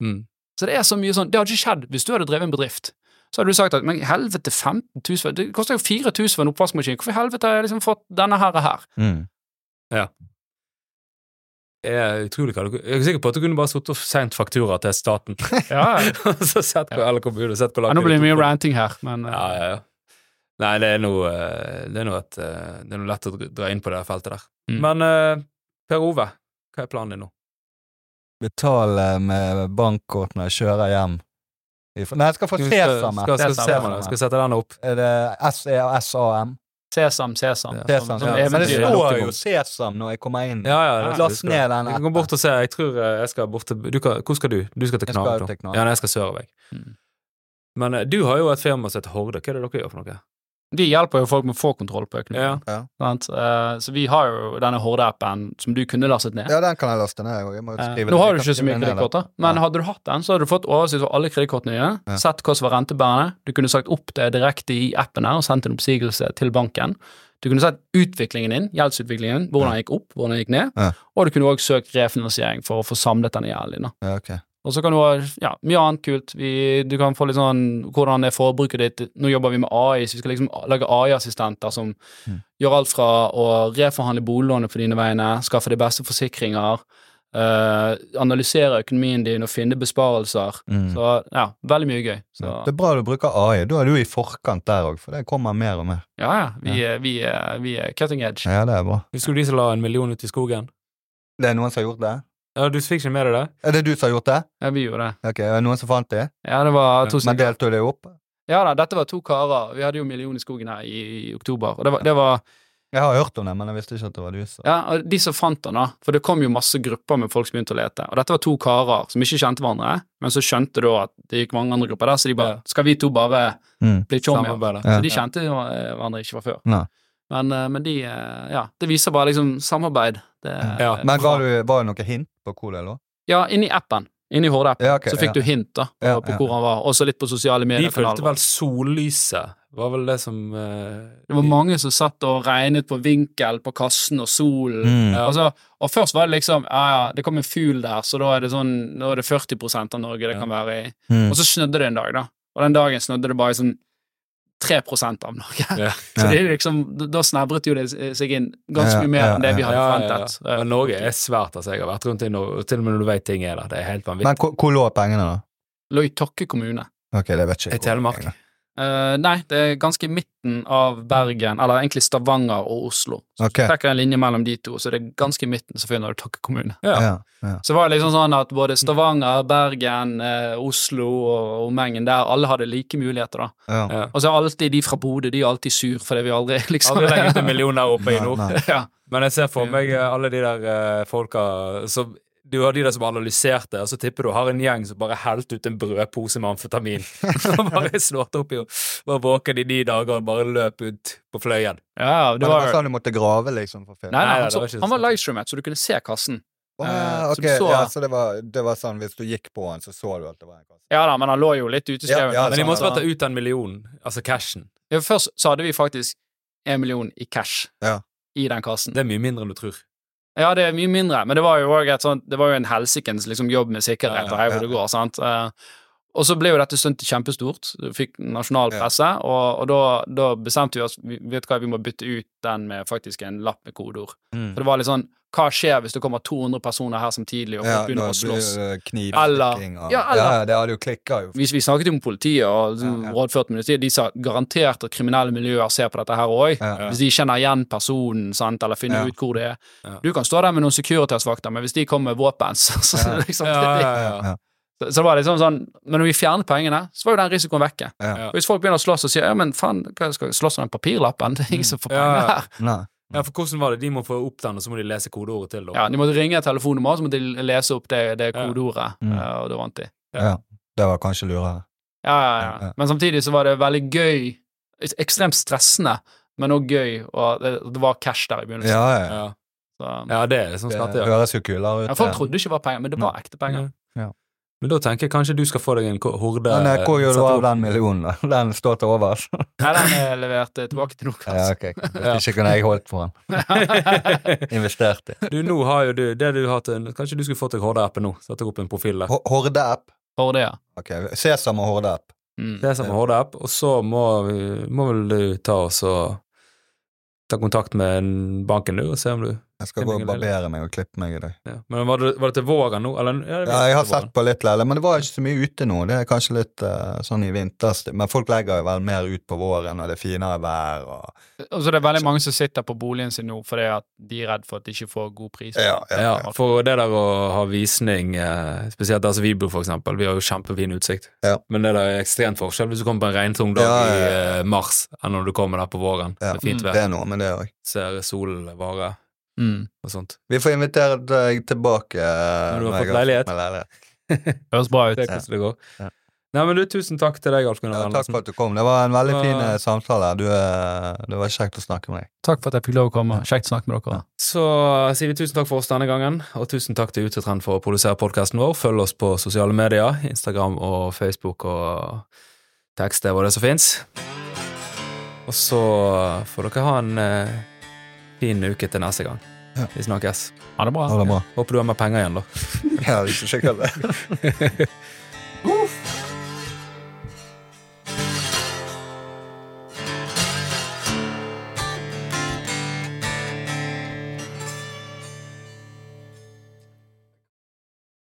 mm. Så det er så mye sånn Det hadde ikke skjedd hvis du hadde drevet en bedrift. Så hadde du sagt at men helvete, 15 000 Det koster jo 4000 for en oppvaskmaskin. Hvorfor i helvete har jeg liksom fått denne her? her? Mm. Jeg er utrolig hva du Jeg er sikker på at du kunne bare sittet og sendt faktura til staten. Ja, ja. så sett hvor, eller kommunen, sett hvor ja, Nå blir det mye ranting her, men eh, Ja, ja, ja. Nei, det er noe eh, Det er noe, et, eh, det er noe lett å dra- inn på det feltet der. Mm. Men Per Ove, hva er planen din nå? Betale med bankkort når jeg kjører hjem. Nei, jeg skal få Skal, skal, skal, skal, skal sette den opp. Er det SE og SAM? Sesam, sesam. Ja. Sesam. som ja. Men det står jo Sesam når jeg kommer inn. Ja, ja, Last ned den Jeg kan bort og se. Jeg tror eh, jeg skal bort til du kan, Hvor skal du? Du skal til Knarvik nå? Ja, nei, jeg skal sørover. Mm. Men eh, du har jo et firma som heter Horde. Hva er det dere gjør for noe? De hjelper jo folk med å få kontroll på økonomien. Ja. sant? Eh, så vi har jo denne Horde-appen som du kunne lastet ned. Ja, den kan jeg laste ned. Jeg må skrive Nå har du ikke så mye det kredittkort, da. da. men Ja. hadde du hatt den, så hadde du fått oversikt over alle kredittkortene dine, Ja. sett hva som var rentebærende, du kunne sagt opp det direkte i appen her og sendt en oppsigelse til banken. Du kunne sett utviklingen din, gjeldsutviklingen, hvordan den gikk opp, hvordan den gikk ned, Ja. og du kunne også søkt refinansiering for å få samlet denne gjelden din. Ja, ok. Og så kan du ha ja, mye annet kult. Vi, du kan få litt sånn hvordan er forbruket ditt Nå jobber vi med AI, så vi skal liksom lage AI-assistenter som Mm. gjør alt fra å reforhandle boliglånet på dine vegne, skaffe de beste forsikringer, øh, analysere økonomien din og finne besparelser. Mm. Så ja, veldig mye gøy. Så Det er bra du bruker AI. Da er du i forkant der òg, for det kommer mer og mer. ja, ja, vi, er- vi, er- vi er cutting edge. Ja, det er bra. Husker du de som la en million ut i skogen? Det er noen som har gjort det? Ja, Du fikk ikke med deg det? Er det du som har gjort det? Ja, vi gjorde det. Ok, er det noen som fant det? Ja, det var to Men delte du det opp? Ja da, dette var to karer. Vi hadde jo Million i skogen her i, i oktober. Og det var, det var Jeg har hørt om det, men jeg visste ikke at det var du Så. Ja, og de som fant den, da, for det kom jo masse grupper med folk som begynte å lete, og dette var to karer som ikke kjente hverandre, men så skjønte da at det gikk mange andre grupper der, så de bare Skal vi to bare mm. bli chommier? Ja. Så de kjente hverandre ikke fra før. Men, eh, men de eh, Ja, det viser bare liksom samarbeid. Det, Ja. Men var, du, var det noe hint på hvor det lå? Ja, inni appen. Inni Horde-appen. Ja, okay, så fikk ja. du hint da på, Ja, på ja. hvor han var, også litt på sosiale medier. De fulgte vel sollyset, var vel det som uh, Det var mange som satt og regnet på vinkel på kassen og solen. Mm. Altså, og først var det liksom Ja, ja, det kom en fugl der, så da er det sånn Nå er det 40 av Norge det Ja. kan være i. Mm. Og så snødde det en dag, da. Og den dagen snødde det bare i sånn 3% av Norge. Ja. Så det er liksom, da snevret jo det seg inn ganske mye mer enn det vi ja. hadde ja, ja, ja. forventet. Eh, Men Norge er svært, altså. Jeg har vært rundt i Norge, til og med når du vet ting er der. Det er helt vanvittig. Men hvor, hvor lå pengene, da? Lå i Tokke kommune. Ok, det vet ikke jeg. I Telemark. Eh, nei, det er ganske i midten av Bergen, eller egentlig Stavanger og Oslo. Så okay. trekker jeg en linje mellom de to, så det er ganske i midten, så finner du Tokke kommune. Ja. Ja, ja. Så var det liksom sånn at både Stavanger, Bergen, eh, Oslo og omegnen der, alle hadde like muligheter, da. Ja. Ja. Og så er alltid de fra Bodø, de er alltid sur fordi vi aldri liksom Aldri legger ut millioner oppe i nord. Men jeg ser for meg eh, alle de der uh, folka som du har de der som analyserte, og så tipper du har en gjeng som bare helte ut en brødpose med amfetamin. og bare slått opp i var våken i ni dager og bare løp ut på Fløyen. ja, Men det var sånn du måtte grave, liksom? For film. Nei, nei, Nei, han, så, han var sånn. livestreamet, så du kunne se kassen. Oh, ja, så ok, så- ja, så det var, det var sånn hvis du gikk på han, så så du at det var en kasse? Ja da, men han lå jo litt uteskrevet. Ja, ja, Men de må måtte bare ta ut den millionen, altså cashen. Ja, først så hadde vi faktisk en million i cash Ja. i den kassen. Det er mye mindre enn du tror. Ja, det er mye mindre, men det var jo et sånt, det var jo en helsikens liksom, jobb med sikkerhet og hei hvor det går, sant. Eh, og så ble jo dette stuntet kjempestort, du fikk nasjonal Ja. og, og da, da bestemte vi oss, vi vet hva, vi må bytte ut den med faktisk en lapp med kodeord. Mm. For det var litt sånn, hva skjer hvis det kommer 200 personer her samtidig, og Ja, begynner å slåss? Eller- og ja, eller- Ja, det hadde jo klikka jo. Vi, vi snakket jo med politiet og liksom, Ja, ja. rådførte med de sa garantert at kriminelle miljøer ser på dette her òg. Ja. Hvis de kjenner igjen personen, sant, eller finner Ja. ut hvor det er. Du kan stå der med noen Securitas-vakter, men hvis de kommer med våpen, så, så, Ja. liksom, Ja, ja, ja. Ja. Så, så det var liksom sånn Men når vi fjernet pengene, så var jo den risikoen vekke. Ja. Hvis folk begynner å slåss og sier ja, men faen, hva skal jeg slåss om den papirlappen? Det er ingen som får penger ja. her. Ja, for hvordan var det? De må få opp den, og så må de lese kodeordet til, da. Ja, De måtte ringe et telefonnummer, så måtte de lese opp det, det Ja. kodeordet, Mm. eh, og da vant de. Ja. Det var kanskje lurere. Ja, ja, ja. Ja. Men samtidig så var det veldig gøy. Ekstremt stressende, men òg gøy, og det, det var cash der i begynnelsen. Ja, ja. Ja, Så, ja det er sånn Det skatte, Det høres jo kulere ut. ja, folk trodde ikke det var penger, men det var ekte penger. Ja. Men da tenker jeg kanskje du skal få deg en horde Men eh, hvor gjør du av den millionen? da? Den står til overs? Nei, den er levert eh, tilbake til Nokas. Ja, ok. Hvis ikke kunne jeg holdt på den. Investert i. Du, nå har jo du det du har til Kanskje du skulle fått deg Horde-appen nå? Sette opp en profil der. Horde-app. Horde, ja. Ok, Sesam og Horde-app. Mm. og er Horde-app, og så må, må vel du ta oss og ta kontakt med banken, du, og se om du Jeg skal gå og barbere meg og klippe meg i dag. ja. Men var det, var det til våren nå, eller? Ja, Ja, jeg har sett på litt leilighet, men det var ikke så mye ute nå. Det er kanskje litt uh, sånn i vinters, Men folk legger jo vel mer ut på våren når det er finere vær og Og så det er veldig mange som sitter på boligen sin nå fordi at de er redd for at de ikke får god pris. Ja, ja, Ja, ja. for det der å ha visning, eh, spesielt der som vi bor, for eksempel, vi har jo kjempefin utsikt. Ja. Men det der er ekstremt forskjell hvis du kommer på en regntung dag Ja, ja, ja. i eh, mars, enn når du kommer der på våren. Ja, Det er fint Det er noe med det òg. Ser solen vare Mm. og sånt. Vi får invitere deg tilbake eh, Når du har når fått leilighet. leilighet. Høres bra ut. Hvordan det går. Ja. Nei, men du, tusen takk til deg, Alf Gunnar Ja, takk for at du kom. Det var en veldig fin uh, samtale. Du, eh, det var kjekt å snakke med deg. Takk for at jeg fikk lov å komme. Kjekt å snakke med dere. Så sier vi tusen takk for oss denne gangen, og tusen takk til Utetrend for å produsere podkasten vår. Følg oss på sosiale medier, Instagram og Facebook og tekst, det var det som fins. Og så får dere ha en eh, Fin uke til neste gang. Ja. Vi snakkes. Ha det bra. Ha det bra. Håper du har mer penger igjen, da. ja, hvis du sjekker det. Uff.